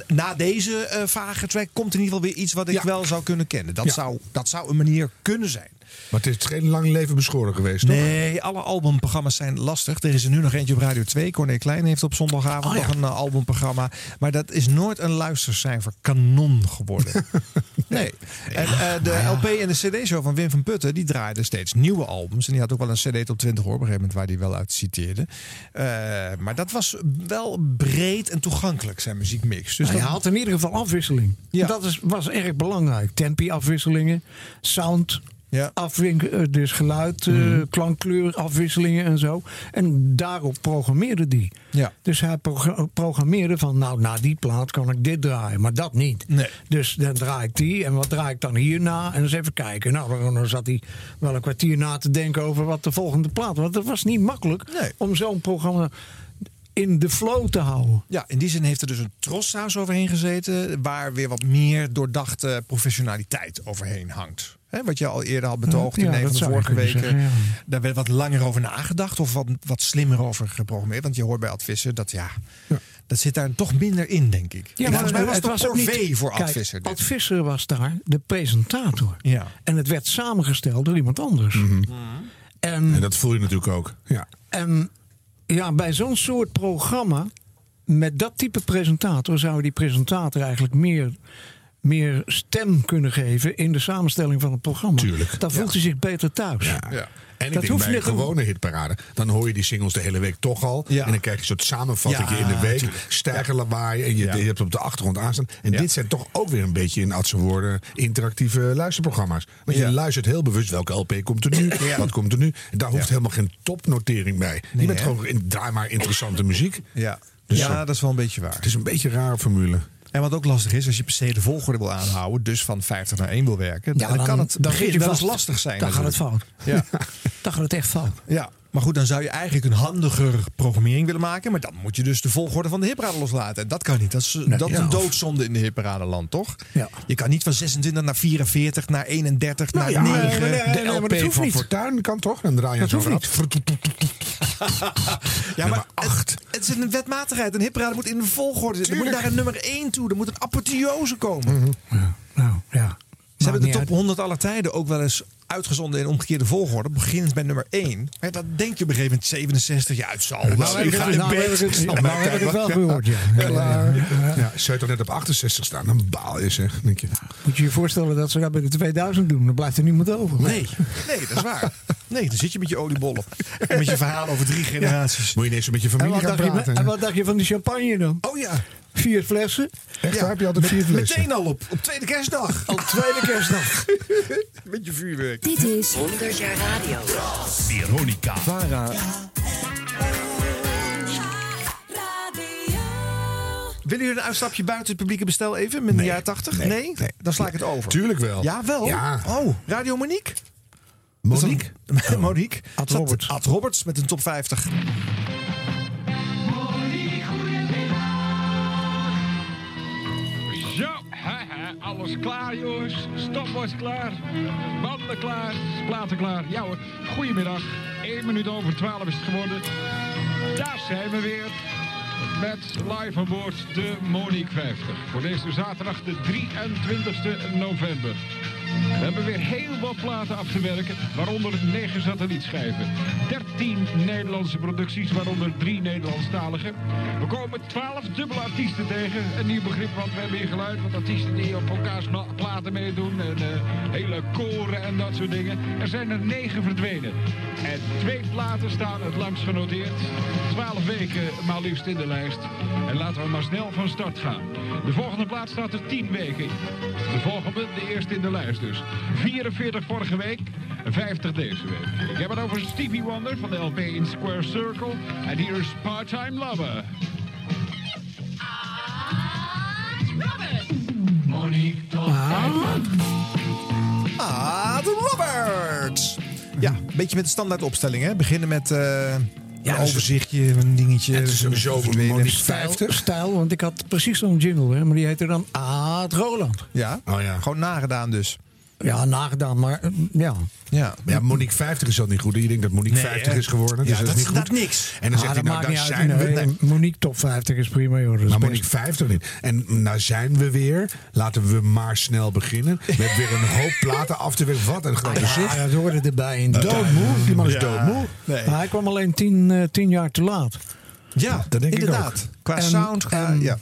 na deze vage track komt in ieder geval weer iets wat ik wel zou kunnen kennen. Dat, zou, dat zou een manier kunnen zijn. Maar het is geen lang leven beschoren geweest, toch? Nee, alle albumprogramma's zijn lastig. Er is er nu nog eentje op Radio 2. Corné Klein heeft op zondagavond Oh, ja. nog een eh, albumprogramma. Maar dat is nooit een luistercijfer kanon geworden. nee. En eh, de LP en de CD-show van Wim van Putten... die draaiden steeds nieuwe albums. En die had ook wel een CD tot 20 hoor, op een gegeven moment... waar die wel uit citeerde. Eh, maar dat was wel breed en toegankelijk, zijn muziekmix. Dus Nou, je dat- had in ieder geval afwisseling. Ja. Dat is, was erg belangrijk. Tempi-afwisselingen, sound. Afwinken, eh, dus geluid, Mhm. klankkleur, afwisselingen en zo. En daarop programmeerde die. Ja. Dus hij progra- programmeerde van, nou, na die plaat kan ik dit draaien, maar dat niet. Nee. Dus dan draai ik die en wat draai ik dan hierna? En eens even kijken. Nou, dan, zat hij wel een kwartier na te denken over wat de volgende plaat was. Want het was niet makkelijk om zo'n programma in de flow te houden. Ja, in die zin heeft er dus een trossaus overheen gezeten... waar weer wat meer doordachte professionaliteit overheen hangt. Hè, wat je al eerder had betoogd Ja, in een dat van de vorige weken. zeggen, ja. Daar werd wat langer over nagedacht of wat, wat slimmer over geprogrammeerd. Want je hoort bij Advisser dat ja, dat zit daar toch minder in, denk ik. Ja, En volgens mij was het, ook ook corvée voor Advisser. Advisser was daar de presentator. Ja. En het werd samengesteld door iemand anders. Mhm. En, En dat voel je natuurlijk ook. Ja. en ja, bij zo'n soort programma, met dat type presentator, zou die presentator eigenlijk meer, meer stem kunnen geven in de samenstelling van het programma. Tuurlijk. Dan voelt hij zich beter thuis. Ja. En ik Dat denk hoeft bij een gewone hitparade, dan hoor je die singles de hele week toch al. Ja. En dan krijg je een soort samenvatting Ja, in de week. Stijger lawaai en je, Ja. je hebt op de achtergrond aanstaan. En Ja. dit zijn toch ook weer een beetje in Adse woorden interactieve luisterprogramma's. Want je luistert heel bewust welke LP komt er nu, Ja. wat komt er nu. En daar hoeft Ja. helemaal geen topnotering bij. Nee, je bent hè? gewoon, in, draai maar interessante muziek. Ja, Dus ja zo. dat is wel een beetje waar. Het is een beetje een rare formule. En wat ook lastig is, als je per se de volgorde wil aanhouden, dus van 50 naar 1 wil werken, Ja, dan, dan- kan het dan begin je wel eens lastig zijn. Dan gaat het fout. Ja. Dan gaat het echt fout. ja, maar goed, dan zou je eigenlijk een handiger programmering willen maken, maar dan moet je dus de volgorde van de hipparade loslaten. En dat kan niet. Dat is, dat is een doodzonde in de hipparadeland, toch? Ja. Je kan niet van 26 naar 44, naar 31, Nou naar ja, 9. nee, de nee, maar LP dat hoeft van niet. Fortuin kan toch? Dan draai je Dat hoeft rad. Ja, maar het, het is een wetmatigheid. Een hipparade moet in een volgorde zitten. Er moet naar een nummer 1 toe. Er moet een apotheose komen. Nou, ja. Ze hebben de top uit. 100 aller tijden ook wel eens uitgezonden in omgekeerde volgorde. Beginnend bij nummer 1. Maar dat denk je op een gegeven moment 67. Ja, het zal wel. Nou heb ik ga het- in nou bed. heb ik het- nou heb ik wel gehoord, ja. Ja, Klaar. ja, zou je toch net op 68 staan? Dan baal je zeg. Denk je. Moet je je voorstellen dat ze dat bij de 2000 doen. Dan blijft er niemand over. Nee, nee, dat is waar. Nee, dan zit je met je oliebollen. En met je verhaal over drie generaties. Moet je ineens zo met je familie gaan je, praten. en wat dacht je van die champagne dan? Oh ja. Vier flessen. Echt, daar heb je altijd vier flessen. Meteen al op, op tweede kerstdag. Op tweede kerstdag. Met je vuurwerk. Dit is 100 jaar radio. Veronica. Vara. Willen jullie een uitstapje buiten het publieke bestel even? Met de jaren 80? Nee, nee, nee. Dan sla ik het over. Tuurlijk wel. Ja, wel? Ja. Oh, Radio Monique? Monique? Monique. Ad Zat- Roberts. Ad Roberts met een top 50. Alles klaar jongens. Stopwatch klaar. Banden klaar. Platen klaar. Ja hoor, goedemiddag. 1 minuut over 12 is het geworden. Daar zijn we weer. Met live aan boord de Monique 50. Voor deze zaterdag de 23e november. We hebben weer heel wat platen af te werken, waaronder 9 satellietschijven. 13 Nederlandse producties, waaronder 3 Nederlandstalige. We komen 12 dubbele artiesten tegen. Een nieuw begrip, want we hebben hier geluid. Want artiesten die op elkaars platen meedoen. En eh, hele koren en dat soort dingen. Er zijn er 9 verdwenen. En twee platen staan het langst genoteerd. 12 weken maar liefst in de lijst. En laten we maar snel van start gaan. De volgende plaat staat er 10 weken. De volgende, de eerste in de lijst dus. 44 vorige week. 50 deze week. Ik heb het over Stevie Wonder van de LP in Square Circle. En hier is Part-Time Lover. Monique tot Ah, de Roberts. Ja, een beetje met de standaard opstelling. Hè? Beginnen met eh, een overzichtje, een dingetje. Het is sowieso Stijl, 50. stijl, want ik had precies zo'n jingle, hè, maar die heette dan Aad Roland. Ja? Oh ja. Gewoon nagedaan dus. Ja, nagedaan, maar eh, ja. Ja. Ja, Monique 50 is al niet goed. Je denkt dat Monique Nee, 50 hè? is geworden. Ja, dus dat, dat is niet goed. inderdaad niks. En dan Ah, zegt hij, dat nou, daar uit. zijn we. Nee, Monique top 50 is prima, joh. Dat Maar best. Monique 50 niet. En nou zijn we weer. Laten we maar snel beginnen. We hebben weer een hoop platen af te werken. Wat een grote Ja, zucht. dat hoorde erbij. In Doodmoe. Die man is Ja. doodmoe. Nee. Maar hij kwam alleen tien, eh, tien jaar te laat. Ja, dat denk ik inderdaad. Qua En- sound, en- ja.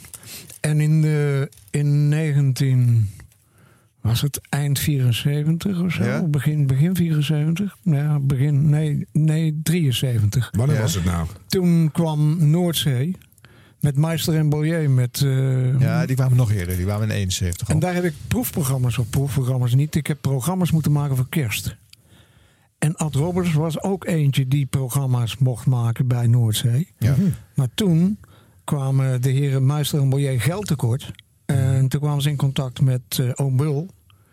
En in, de, in 19... Was het eind 74 of zo? Ja. Begin, begin 74? Ja, begin... Nee, nee 73. Wanneer Ja. was het nou? Toen kwam Noordzee met Meister en Bollier. Met, eh, ja, die kwamen nog eerder. Die kwamen in 71 al. En daar heb ik proefprogramma's op. Proefprogramma's niet. Ik heb programma's moeten maken voor kerst. En Ad Roberts was ook eentje die programma's mocht maken bij Noordzee. Ja. Maar toen kwamen de heren Meister en Bollier geld tekort. En toen kwamen ze in contact met eh Oom Bul.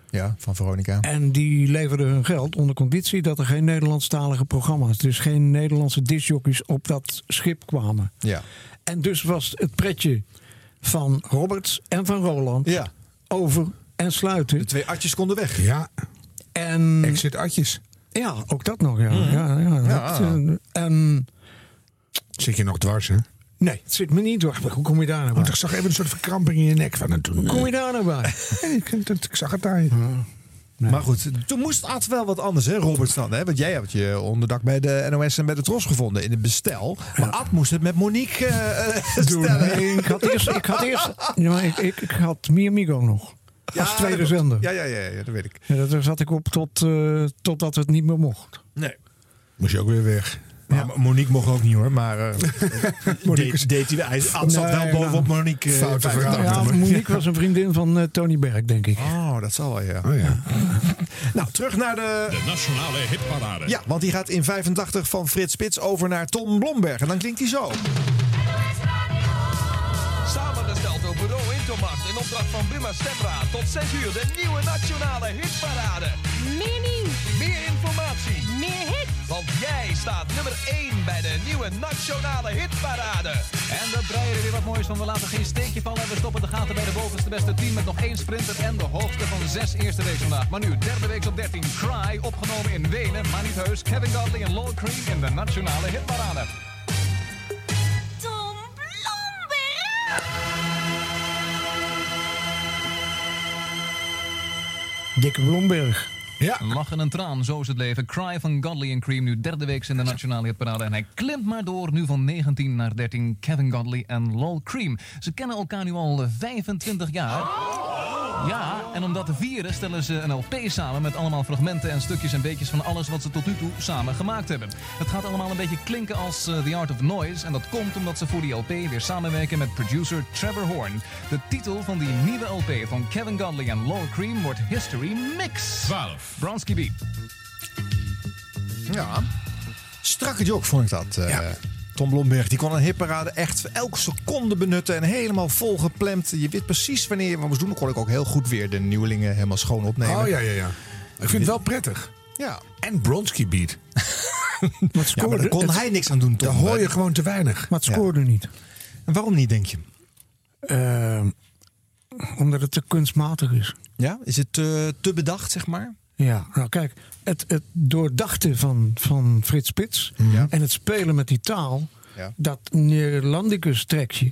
Ja, van Veronica. En die leverden hun geld onder conditie dat er geen Nederlandstalige programma's, dus geen Nederlandse discjockeys op dat schip kwamen. Ja. En dus was het pretje van Roberts en van Roland Ja. over en sluiten. De twee atjes konden weg. Ja, En exit atjes. ja, ook dat nog. Ja, ja, ja, dat, eh, en Zit je nog dwars, hè? Nee, het zit me niet door. Hoe kom je daar nou bij? Want ik zag even een soort verkramping in je nek van en toen. Hoe kom je daar nou bij? Nee, ik, zag het daar. Maar goed, toen moest Ad wel wat anders, hè, Robert dan. Hè? Want jij hebt je onderdak bij de NOS en bij de Tros gevonden in het bestel. Maar Ad moest het met Monique eh, eh, stellen. Nee, ik had eerst, ik had eerst ja, maar ik, ik, ik had Mi Amigo nog. als tweede zender. Ja, ja, ja, ja, dat weet ik. Ja, daar zat ik op tot, eh, totdat het niet meer mocht. Nee. Moest je ook weer weg. Ja. Monique mocht ook niet hoor, maar eh Monique deed, deed hij, hij zat wel Nee, bovenop nou, Monique. Foute 85. verhaal. Ja, Monique was een vriendin van eh, Tony Berg, denk ik. Oh, dat zal wel, ja. Oh ja. Nou, terug naar de... De Nationale Hitparade. Ja, want die gaat in 85 van Frits Spits over naar Tom Blomberg. En dan klinkt hij zo. Samengesteld door Bureau Intomax in opdracht van Buma Stemra. Tot 6 uur de nieuwe nationale hitparade. Meer Want jij staat nummer 1 bij de nieuwe nationale hitparade. En we breien er weer wat moois van. We laten geen steekje vallen. En we stoppen de gaten bij de bovenste beste 10 met nog één sprinter en de hoogste van zes eerste week vandaag. Maar nu, derde week op 13. Cry, opgenomen in Wenen, maar niet heus. Kevin Godley en Lord Cream in de nationale hitparade. Dikke Blomberg. Ja. Een en een traan, zo is het leven. Cry van Godley en Cream, nu derde week in de nationale hitparade. En hij klimt maar door, nu van 19 naar 13. Kevin Godley en Lol Cream. Ze kennen elkaar nu al eh, 25 jaar. Ja, en om dat te vieren stellen ze een LP samen met allemaal fragmenten en stukjes en beetjes van alles wat ze tot nu toe samen gemaakt hebben. Het gaat allemaal een beetje klinken als eh, The Art of Noise en dat komt omdat ze voor die LP weer samenwerken met producer Trevor Horn. De titel van die nieuwe LP van Kevin Godley en Lol Cream wordt History Mix. 12. Bronski Beat. Ja. Strakke jok vond ik dat. eh, Tom Blomberg die kon een hitparade echt elke seconde benutten en helemaal volgeplemd. Je weet precies wanneer je wat moest doen. Dan kon ik ook heel goed weer de nieuwelingen helemaal schoon opnemen. Oh ja, ja, ja. Ik vind het wel prettig. Ja. En Bronski beat. Maar het Ja, maar scoorde, daar kon het- hij niks aan doen, Tom. Daar hoor je gewoon te weinig. maar het scoorde niet. En waarom niet, denk je? Eh, omdat het te kunstmatig is. Ja? Is het eh, te bedacht, zeg maar? Ja, nou kijk, het, het doordachte van, van Frits Spits Ja. en het spelen met die taal, Ja. dat Neerlandicus trekje,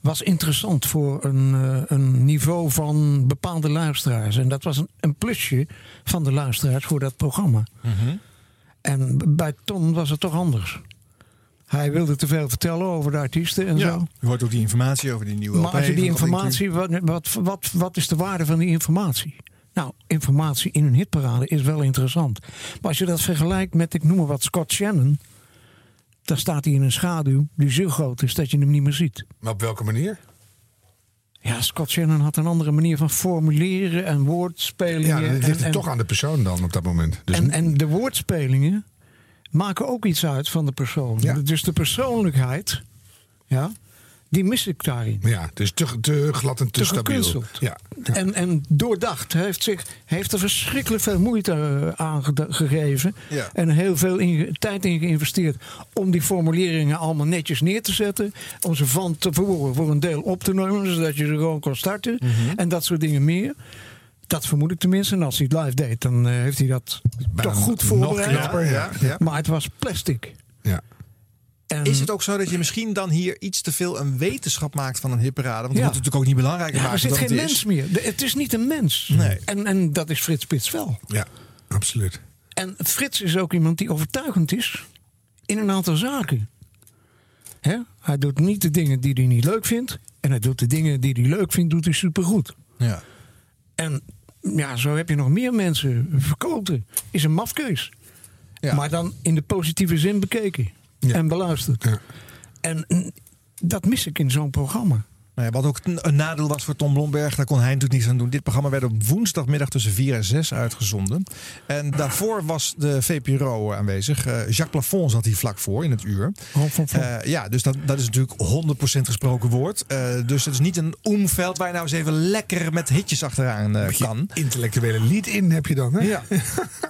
was interessant voor een, eh, een niveau van bepaalde luisteraars. En dat was een, een plusje van de luisteraars voor dat programma. En bij Tom was het toch anders. Hij wilde te veel vertellen over de artiesten en zo. Je hoort ook die informatie over die nieuwe Maar LP als je die informatie, wat, wat, wat, wat is de waarde van die informatie? Nou, informatie in een hitparade is wel interessant. Maar als je dat vergelijkt met, ik noem maar wat, Scott Shannon. Dan staat hij in een schaduw die zo groot is dat je hem niet meer ziet. Maar op welke manier? Ja, Scott Shannon had een andere manier van formuleren en woordspelingen. Ja, dat ligt en, toch aan de persoon dan op dat moment. Dus en, en de woordspelingen maken ook iets uit van de persoon. Dus de persoonlijkheid, ja, die mis ik daarin. ja, is te, te glad en te, Te stabiel. gekunsteld. Ja. En, en doordacht. Hij heeft, zich, heeft er verschrikkelijk veel moeite eh, aan gegeven. Ja. En heel veel in- tijd in geïnvesteerd. Om die formuleringen allemaal netjes neer te zetten. Om ze van tevoren voor een deel op te nemen. Zodat je ze gewoon kon starten. Mhm. En dat soort dingen meer. Dat vermoed ik tenminste. En als hij het live deed, dan eh, heeft hij dat toch goed nog voorbereid. knapper, ja. Ja. Maar het was plastic. Ja. En- Is het ook zo dat je misschien dan hier iets te veel een wetenschap maakt van een hitparade? Want Ja. dat moet natuurlijk ook niet belangrijker Ja, maken er zit geen mens is. meer. De- het is niet een mens. Nee. En, en dat is Frits Spits wel. Ja, absoluut. En Frits is ook iemand die overtuigend is in een aantal zaken. Hè? Hij doet niet de dingen die hij niet leuk vindt. En hij doet de dingen die hij leuk vindt, doet hij supergoed. Ja. En ja, zo heb je nog meer mensen. Verkoten is een mafkeus. Maar dan in de positieve zin bekeken. En beluisterd. En dat mis ik in zo'n programma. Nou ja, wat ook een, nadeel was voor Tom Blomberg, daar kon hij natuurlijk niets aan doen. Dit programma werd op woensdagmiddag tussen 4 en 6 uitgezonden. En daarvoor was de VPRO aanwezig. Eh, Jacques Plafond zat hier vlak voor in het uur. Eh, ja, dus dat, dat is natuurlijk 100% gesproken woord. Eh, dus het is niet een omveld waar je nou eens even lekker met hitjes achteraan kan. Intellectuele lied in heb je dan, hè? Ja.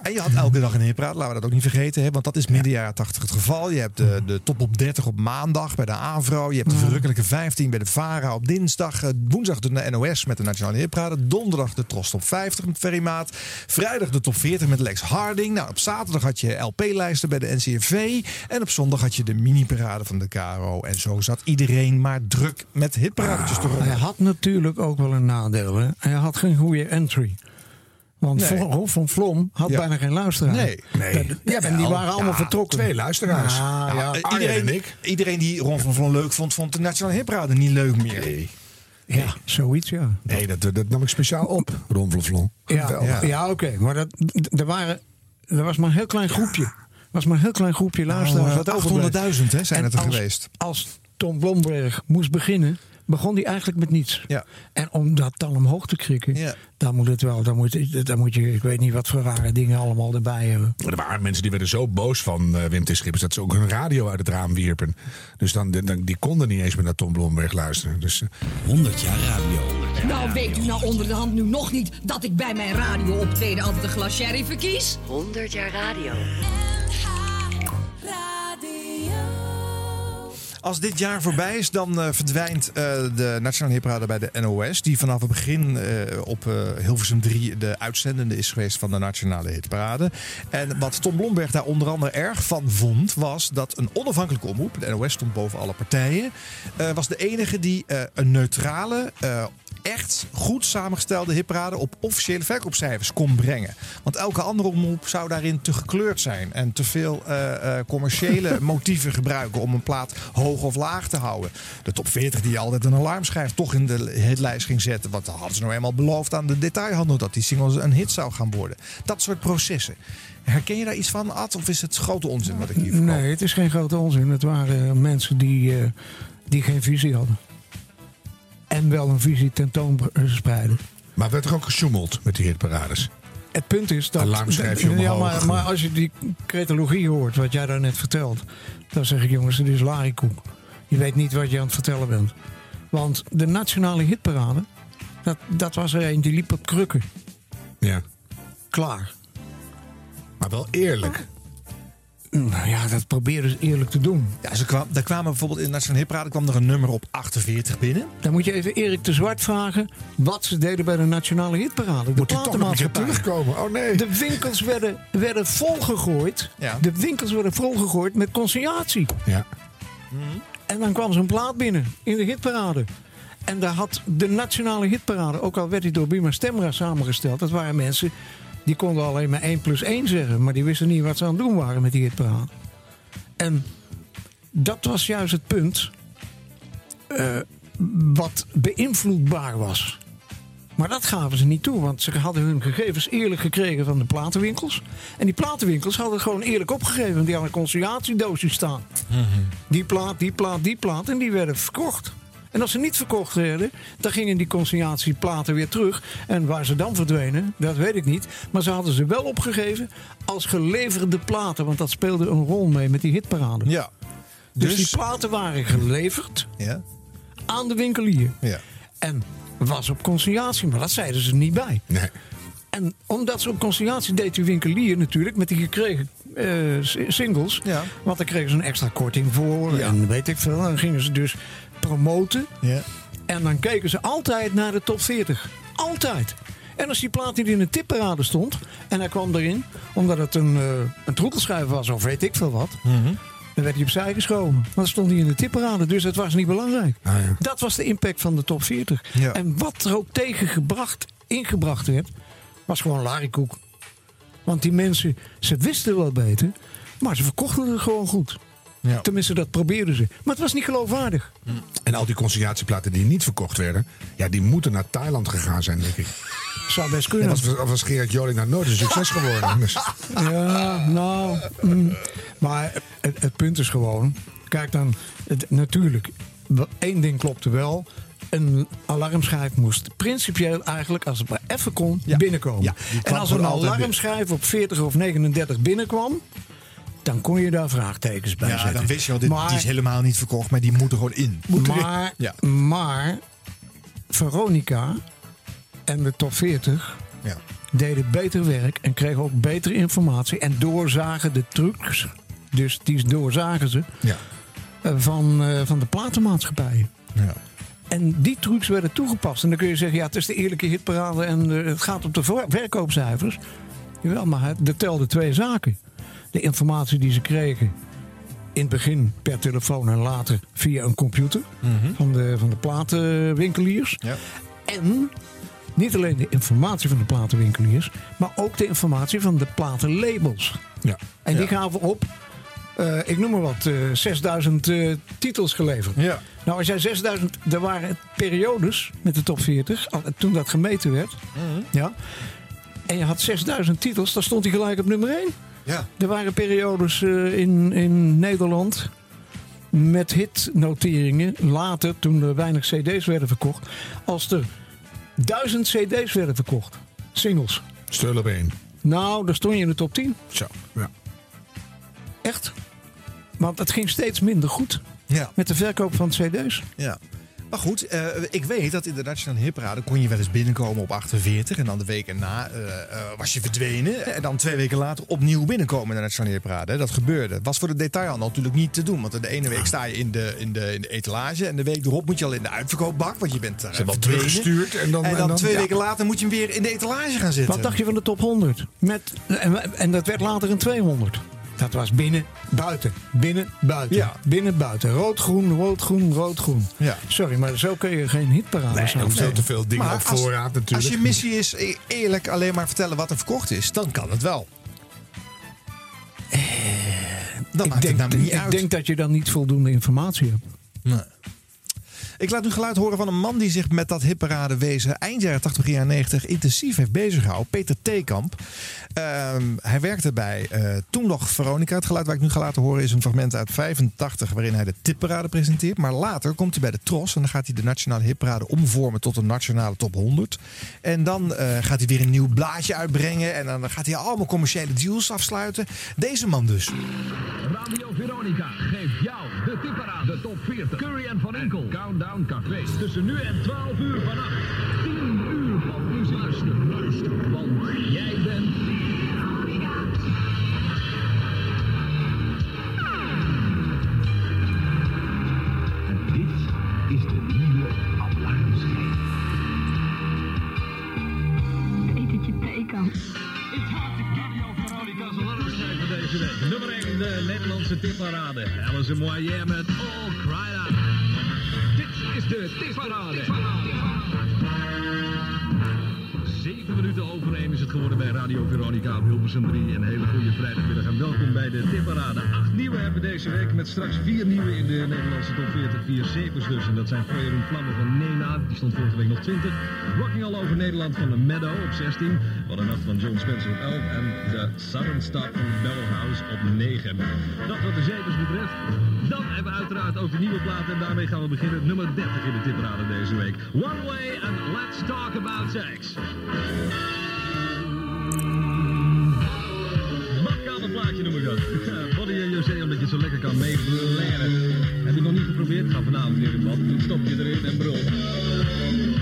En je had elke dag een hitpraat, laten we dat ook niet vergeten. Hè? Want dat is midden jaren 80 het geval. Je hebt de, de top op 30 op maandag bij de AVRO. Je hebt de verrukkelijke 15 bij de VARA op dinsdag. Eh, Woensdag de NOS met de Nationale Hitparade. Donderdag de Tros top 50 met Ferry Maat. Vrijdag de top 40 met Lex Harding. Nou, op zaterdag had je LP-lijsten bij de NCRV. En op zondag had je de mini-parade van de KRO. En zo zat iedereen maar druk met hitparadetjes rollen. Hij had natuurlijk ook wel een nadeel. Hè? Hij had geen goede entry. Want Nee. Ron van Vlom had Ja. bijna geen luisteraar. Nee. Nee. Dat- Ja, en die waren allemaal Ja, vertrokken. twee luisteraars. Ja, iedereen, en ik. iedereen die Ron van Vlon leuk vond, vond de Nationale Hitparade niet leuk meer. Ja, zoiets, ja. Nee, dat, dat nam ik speciaal op, Ron Vlon. Ja, ja. oké. Maar dat, er, waren, er was maar een heel klein groepje. Er was maar een heel klein groepje luisteraars. Nou, wat eh, overbleef. 800.000 hè, zijn En het er als- geweest. Als Tom Blomberg moest beginnen, begon hij eigenlijk met niets. Ja. En om dat dan omhoog te krikken, Ja. dan moet het wel. Dan moet, dan moet je, ik weet niet wat voor rare dingen allemaal erbij hebben. Er waren mensen die werden zo boos van eh, Wim T. Schippers dat ze ook hun radio uit het raam wierpen. Dus dan, dan, die konden niet eens meer naar Tom Blomberg luisteren. Dus, eh, 100 jaar radio. Nou, weet u nou onder de hand nu nog niet dat ik bij mijn radio optreden altijd een glas sherry verkies? 100 jaar radio. Als dit jaar voorbij is, dan eh, verdwijnt eh, de Nationale Hitparade bij de NOS. Die vanaf het begin eh, op Hilversum 3 de uitzendende is geweest van de Nationale Hitparade. En wat Tom Blomberg daar onder andere erg van vond, was dat een onafhankelijke omroep, de NOS stond boven alle partijen, was de enige die een neutrale, echt goed samengestelde hitparade op officiële verkoopcijfers kon brengen. Want elke andere omroep zou daarin te gekleurd zijn en te veel eh, eh, commerciële motieven gebruiken om een plaat hoog of laag te houden. De top 40 die altijd een alarmschijf toch in de hitlijst ging zetten. Want dan hadden ze nou eenmaal beloofd aan de detailhandel dat die single een hit zou gaan worden. Dat soort processen. Herken je daar iets van, Ad? Of is het grote onzin wat ik hier verkoop? Nee, het is geen grote onzin. Het waren mensen die, eh, die geen visie hadden. En wel een visie tentoonspreiden. maar werd er ook gesjoemeld met die hitparades? Het punt is dat. Alarmschijfje ja, omhoog. maar, maar als je die cretologie hoort, wat jij daar net vertelt, dan zeg ik jongens, het is larikoek. Je weet niet wat je aan het vertellen bent. Want de nationale hitparade, dat, dat was er een die liep op krukken. Ja. Klaar. Maar wel eerlijk. Nou ja, dat proberen ze eerlijk te doen. Ja, ze kwam, daar kwamen bijvoorbeeld in de Nationale Hitparade kwam er een nummer op 48 binnen. Dan moet je even Erik de Zwart vragen wat ze deden bij de Nationale Hitparade. De Moet je toch nog terugkomen? Oh nee. De winkels werden, werden volgegooid. Ja. De winkels werden volgegooid met consignatie. Ja. En dan kwam zo'n plaat binnen in de hitparade. En daar had de nationale hitparade, ook al werd die door Bima Stemra samengesteld, dat waren mensen die konden alleen maar 1 plus 1 zeggen, maar die wisten niet wat ze aan het doen waren met die hitparade. En dat was juist het punt eh, wat beïnvloedbaar was. Maar dat gaven ze niet toe, want ze hadden hun gegevens eerlijk gekregen van de platenwinkels. En die platenwinkels hadden het gewoon eerlijk opgegeven, want die hadden een conciliatiedoosje staan. Die plaat, die plaat, die plaat. En die werden verkocht. En als ze niet verkocht werden, dan gingen die consignatieplaten weer terug. En waar ze dan verdwenen, dat weet ik niet. Maar ze hadden ze wel opgegeven als geleverde platen. Want dat speelde een rol mee met die hitparade. Ja. Dus, Dus- die platen waren geleverd Ja. aan de winkelier. Ja. En was op consignatie, maar dat zeiden ze niet bij. Nee. En omdat ze op consignatie deed die winkelier natuurlijk met die gekregen eh, singles. Ja. Want daar kregen ze een extra korting voor en weet ik veel. Dan gingen ze dus promoten. Ja. En dan keken ze altijd naar de top 40. Altijd. En als die plaat niet in de tipparade stond en hij kwam erin, omdat het een, eh een troetelschijf was of weet ik veel wat, dan werd hij opzij geschoven. Maar dan stond hij in de tipparade, dus dat was niet belangrijk. Dat was de impact van de top 40. Ja. En wat er ook tegengebracht, ingebracht werd, was gewoon larikoek. Want die mensen, ze wisten wel beter, maar ze verkochten het gewoon goed. Ja. Tenminste, dat probeerden ze. Maar het was niet geloofwaardig. En al die consignatieplaten die niet verkocht werden, ja, die moeten naar Thailand gegaan zijn, denk ik. Zou best En kunnen. was, was Gerard Joling nou nooit een succes geworden. Dus, Ja, nou. mm. maar het, het punt is gewoon. Kijk dan, het, natuurlijk. één ding klopte wel. Een alarmschijf moest principieel eigenlijk, als het maar even kon, binnenkomen. Ja, en als een alarmschijf op 40 of 39 binnenkwam. Dan kon je daar vraagtekens bij Ja, zetten. dan wist je al, dit, Maar- die is helemaal niet verkocht, maar die moet er gewoon in. maar, Ja. maar Veronica en de top 40 Ja. deden beter werk en kregen ook betere informatie en doorzagen de trucs. Dus die doorzagen ze ja. eh, van, eh, van de platenmaatschappijen. Ja. En die trucs werden toegepast. En dan kun je zeggen, ja, het is de eerlijke hitparade en eh, het gaat op de ver- verkoopcijfers. Jawel, maar het, er telden twee zaken. De informatie die ze kregen in het begin per telefoon en later via een computer van, de, van de platenwinkeliers. Ja. En niet alleen de informatie van de platenwinkeliers, maar ook de informatie van de platenlabels. Ja. En die Ja. gaven op, eh, ik noem maar wat, eh 6000 eh, titels geleverd. Ja. Nou, als jij 6000, er waren periodes met de top 40, al- toen dat gemeten werd. Ja. En je had 6000 titels, dan stond hij gelijk op nummer 1. Ja. Er waren periodes eh, in, in Nederland met hitnoteringen. Later, toen er weinig CD's werden verkocht. Als er duizend CD's werden verkocht, singles. Stul op één. Nou, dan stond je in de top 10. Zo, ja. Echt. Want het ging steeds minder goed Ja. met de verkoop van CD's. Ja. Maar goed, eh, ik weet dat in de Nationale Hitparade kon je wel eens binnenkomen op 48. En dan de week erna eh, eh, was je verdwenen. En dan twee weken later opnieuw binnenkomen in de Nationale Hitparade. Dat gebeurde. Was voor de detailhandel natuurlijk niet te doen. Want de ene week sta je in de, in de, in de etalage. En de week erop moet je al in de uitverkoopbak. Want je bent uh, Ze hebben al teruggestuurd en dan- En dan, en dan- twee ja. weken later moet je hem weer in de etalage gaan zitten. Wat dacht je van de top 100? Met, en, en dat werd later een 200. Dat was binnen, buiten. Binnen, buiten. Ja. Binnen, buiten. Rood, groen, rood, groen, rood, groen. Ja. Sorry, maar zo kun je geen hitparade Nee, zijn. er veel te veel dingen Maar op als- voorraad natuurlijk. Als je missie is e- eerlijk alleen maar vertellen wat er verkocht is, dan kan het wel. Dan ik maakt denk, het namelijk niet ik uit. denk dat je dan niet voldoende informatie hebt. Nee. Ik laat nu geluid horen van een man die zich met dat hipparade wezen eind jaren 80, begin jaren 90 intensief heeft beziggehouden. Peter Theekamp. Ehm, hij werkte bij eh, toen nog Veronica. Het geluid waar ik nu ga laten horen is een fragment uit 85 waarin hij de tipparade presenteert. Maar later komt hij bij de Tros en dan gaat hij de nationale hipparade omvormen tot een nationale top 100. En dan eh, gaat hij weer een nieuw blaadje uitbrengen en dan gaat hij allemaal commerciële deals afsluiten. Deze man dus. Radio Veronica geeft jou de tipparade, de top 40. Curry en Van Enkel. Café. Tussen nu en 12 uur vannacht. 10 uur van muziek. Luister, luister. Want jij bent... En dit is de nieuwe alarmschijf. Petertje Theekamp. Veronica's alarmschijf van deze week. Nummer 1, de Nederlandse tipparade. Alice Moyer met All. Tem parada. Tem parada. 7 minuten over is het geworden bij Radio Veronica op Hilversum 3. Een hele goede vrijdagmiddag en welkom bij de tipparade. Acht nieuwe hebben we deze week met straks vier nieuwe in de Nederlandse top 40. Vier zevers dus. En dat zijn Feuer en Vlammen van Nena, die stond vorige week nog 20. Rocking All Over Nederland van de Meadow op 16. Wat een nacht van John Spencer op 11. En de Southern Star van Bellhouse op 9. Dat wat de zevers betreft. Dan hebben we uiteraard ook de nieuwe platen. En daarmee gaan we beginnen. Nummer 30 in de tipparade deze week. One Way and Let's Talk About Sex. Badkamer plaatje noem ik dat. Body en José, omdat je zo lekker kan meeblaren. Heb je nog niet geprobeerd? Ga vanavond weer in bad. Dan stop je erin en brul.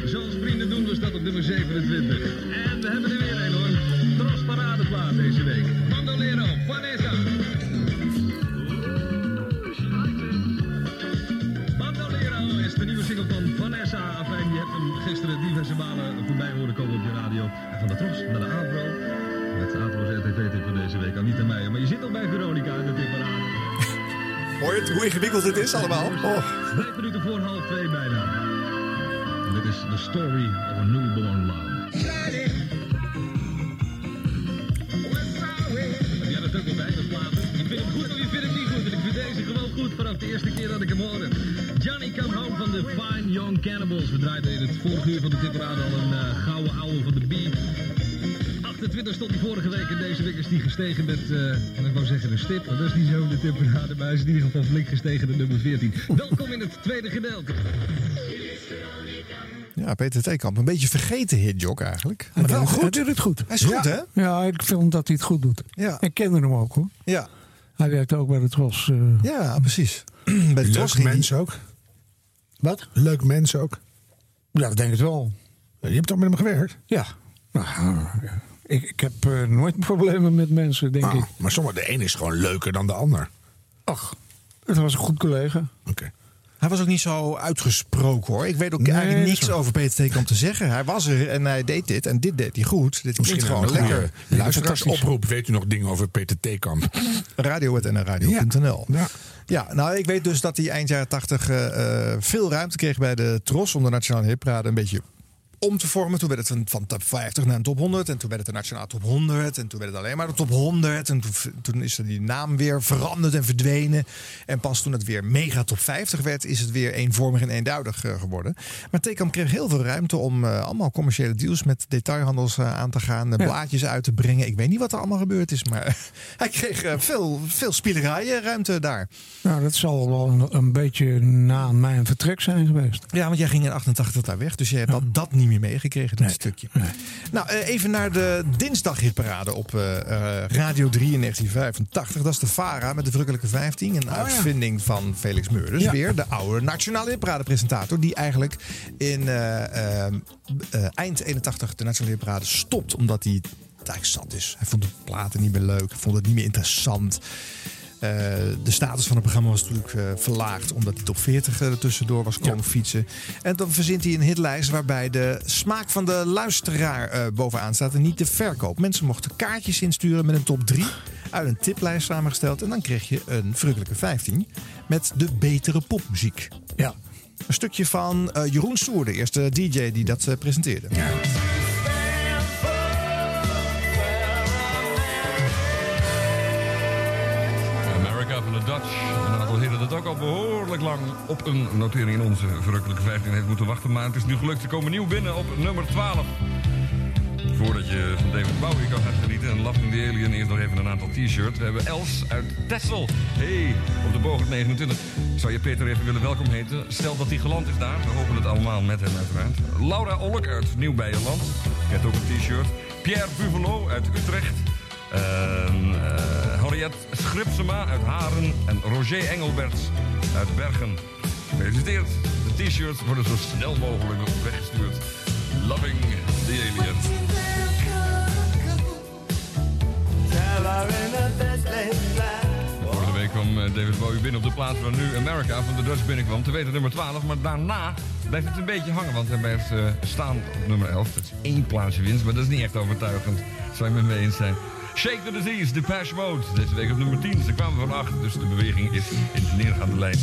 Zoals vrienden doen, we staat op nummer 27. En we hebben er weer een hoor. Tros paradeplaat deze week. Bandolero, Vanessa. Bandolero is de nieuwe single van Vanessa. Gisteren diverse malen voorbij horen komen op je radio. En van de Tros naar de Avro. Met Atro's RTV-tip van deze week. Anita Meijer. Maar je zit al bij Veronica in de tipparade. Hoor je het, hoe ingewikkeld het is allemaal? Oh. Vijf minuten voor half twee bijna. En dit is The Story of a Newborn Love. Heb jij dat ook al bij, dat platen? Je vindt hem goed of je vindt hem niet goed vanaf de eerste keer dat ik hem hoorde. Johnny Come Home van de Fine Young Cannibals. We draaiden in het vorige uur van de tipperade al een uh, gouden ouwe van de Bee. 28 stond hij vorige week en deze week is hij gestegen met, uh, en ik wou zeggen een stip, maar dat is niet zo de tipperade, maar hij is in ieder geval flink gestegen naar nummer 14. Welkom in het tweede gedeelte. Ja, Peter Theekamp. Een beetje vergeten hitjok eigenlijk. Maar wel goed. Hij doet het goed. Hij is goed, hè? Ja, ik vind dat hij het goed doet. Ja. Ik kende hem ook hoor. Ja. Hij werkte ook bij de Tros. eh, Ja, precies. Bij de Leuk Tros hij- mens ook. Wat? Leuk mens ook. Ja, ik denk het wel. Je hebt toch met hem gewerkt? Ja. Nou, ja. ik, ik heb eh, nooit problemen met mensen, denk Ah, ik. maar sommige, de een is gewoon leuker dan de ander. Ach, het was een goed collega. Oké. Hij was ook niet zo uitgesproken hoor. Ik weet ook Nee, eigenlijk niks over Peter Theekamp te zeggen. Hij was er en hij deed dit en dit deed hij goed. Dit Misschien klinkt gewoon een lekker. Luisteraarsoproep. Weet u nog dingen over Peter Theekamp? Radio.nradio.nl Ja. Ja, nou ik weet dus dat hij eind jaren 80 eh, eh, veel ruimte kreeg bij de Tros om de Nationale Hitparade een beetje om te vormen. Toen werd het een, van top 50 naar een top 100 en toen werd het de Nationale Top 100 en toen werd het alleen maar de top 100 en toen, toen is er die naam weer veranderd en verdwenen. En pas toen het weer mega top 50 werd, is het weer eenvormig en eenduidig eh, geworden. Maar Tekam kreeg heel veel ruimte om eh, allemaal commerciële deals met detailhandels eh, aan te gaan, Ja. blaadjes uit te brengen. Ik weet niet wat er allemaal gebeurd is, maar hij kreeg veel, veel spielerijen ruimte daar. Nou, dat zal wel een, een beetje na mijn vertrek zijn geweest. Ja, want jij ging in 88 daar weg, dus je hebt dat, dat niet meer meegekregen, dat stukje. Nou, eh, even naar de dinsdaghitparade op eh, eh, Radio 3 in 1985. Dat is de VARA met de Verrukkelijke 15. Een uitvinding van Felix Meurders. Ja. Weer de oude Nationale Hitparade-presentator. Die eigenlijk in eh, eh, eh, eind 81 de Nationale Hitparade stopt. Omdat hij het eigenlijk zat is. Hij vond de platen niet meer leuk. Hij vond het niet meer interessant. Eh, de status van het programma was natuurlijk eh, verlaagd omdat die top 40 er tussendoor was komen fietsen. En dan verzint hij een hitlijst waarbij de smaak van de luisteraar eh, bovenaan staat en niet de verkoop. Mensen mochten kaartjes insturen met een top 3 uit een tiplijst samengesteld. En dan kreeg je een verrukkelijke 15 met de betere popmuziek. Ja. Een stukje van eh, Jeroen Soer, de eerste DJ die dat eh, presenteerde. America ook al behoorlijk lang op een notering in onze verrukkelijke 15 heeft moeten wachten. Maar het is nu gelukt. Ze komen nieuw binnen op nummer 12. Voordat je van David Bowie kan gaan genieten en Loving the Alien, eerst nog even een aantal t-shirts. We hebben Els uit Texel. Hey, op de Bogert 29. Zou je Peter even willen welkom heten? Stel dat hij geland is daar. We hopen het allemaal met hem uiteraard. Laura Olk uit Nieuw-Beierland. Krijgt ook een t-shirt. Pierre Buvelo uit Utrecht. En, eh, Henriette Schripsema uit Haren. En Roger Engelberts uit Bergen. Gefeliciteerd. De t-shirts worden zo snel mogelijk weggestuurd. Loving the Alien. Vorige week kwam eh, David Bowie binnen op de plaats waar nu America van de Dutch binnenkwam. Te weten nummer 12, maar daarna blijft het een beetje hangen. Want hij blijft eh, staan op nummer 11. Dat is één plaatsje winst, maar dat is niet echt overtuigend. Zou je met me eens zijn. Shake the Disease, Depeche Mode. Deze week op nummer 10. Ze kwamen van 8, dus de beweging is in de neergaande lijn.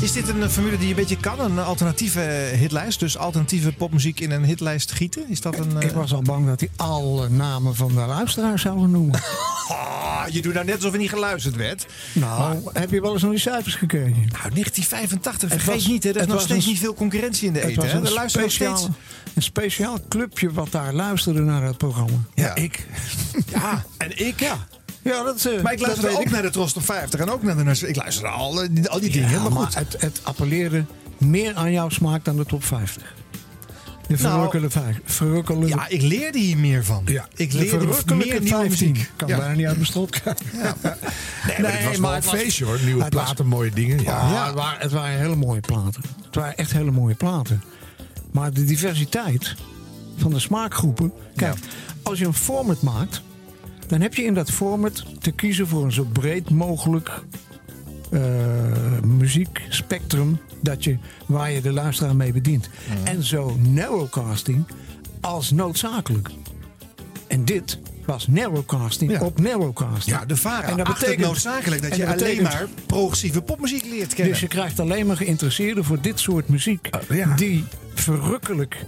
Is dit een formule die je een beetje kan? Een alternatieve hitlijst? Dus alternatieve popmuziek in een hitlijst gieten? Is dat een... Ik was al bang dat hij alle namen van de luisteraars zouden noemen. Oh, je doet nou net alsof er niet geluisterd werd. Nou, heb je wel eens naar die cijfers gekeken? Nou, 1985, Het vergeet was- niet, hè, er is nog steeds een- niet veel concurrentie in de eten. hè? Er luisteren nog steeds... een speciaal clubje wat daar luisterde naar het programma. Ja, ik. Ja, en ik ja. Ja, dat, eh, Maar ik weet ook ik. naar de Tros top 50 en ook naar de... Ik luisterde al, eh, die- al die dingen, Ja, maar maar goed. het, het appelleerde meer aan jouw smaak dan de top 50. De Nou, verrukkelijke. Verrukkelijke, Ja, ik leerde hier meer van. Ja. Ik de leerde meer nieuwe 15. muziek. Kan Ja. bijna niet uit mijn strot krijgen. Nee, maar het was wel een feestje hoor. Nieuwe het was- platen, mooie dingen. Ja. Ja, het, waren, het waren hele mooie platen. Het waren echt hele mooie platen. Maar de diversiteit van de smaakgroepen. Kijk, als je een format maakt, dan heb je in dat format te kiezen voor een zo breed mogelijk eh, muziekspectrum dat je, waar je de luisteraar mee bedient. En zo narrowcasting als noodzakelijk. En dit was narrowcasting Ja. op narrowcasting. Ja, de VARA En dat betekent- noodzakelijk dat je dat alleen maar progressieve popmuziek leert kennen. dus je krijgt alleen maar geïnteresseerden voor dit soort muziek. ja. Die verrukkelijk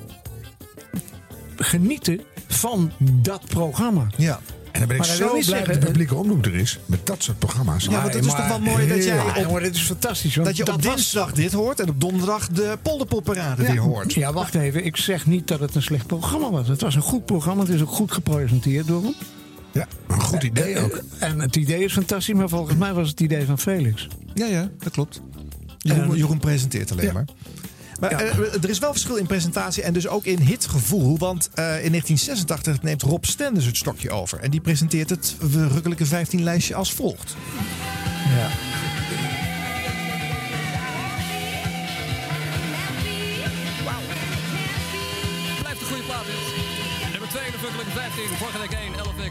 genieten van dat programma. ja. En dan ben ik Maar zo blij zeggen, dat de publieke omroep er is. Met dat soort programma's. Ja, want het is toch wel mooi dat jij Ja, op, jongen, dit is fantastisch. Want dat je op was- dinsdag dit hoort en op donderdag de polderpopparade ja, weer hoort. Ja, wacht even. Ik zeg niet dat het een slecht programma was. Het was een goed programma. Het is ook goed gepresenteerd door hem. Ja, een goed idee ook. En het idee is fantastisch. Maar volgens mij was het idee van Felix. Ja, ja, dat klopt. Jeroen, En- Jeroen presenteert alleen Ja. maar. Maar Ja. eh, er is wel verschil in presentatie en dus ook in hitgevoel. Want eh, in 1986 neemt Rob Stenders het stokje over. En die presenteert het verrukkelijke 15 lijstje als volgt. Ja. Blijft een goede plaat dit. Nummer 2 in de verrukkelijke 15. Vorige week 1, 11 weken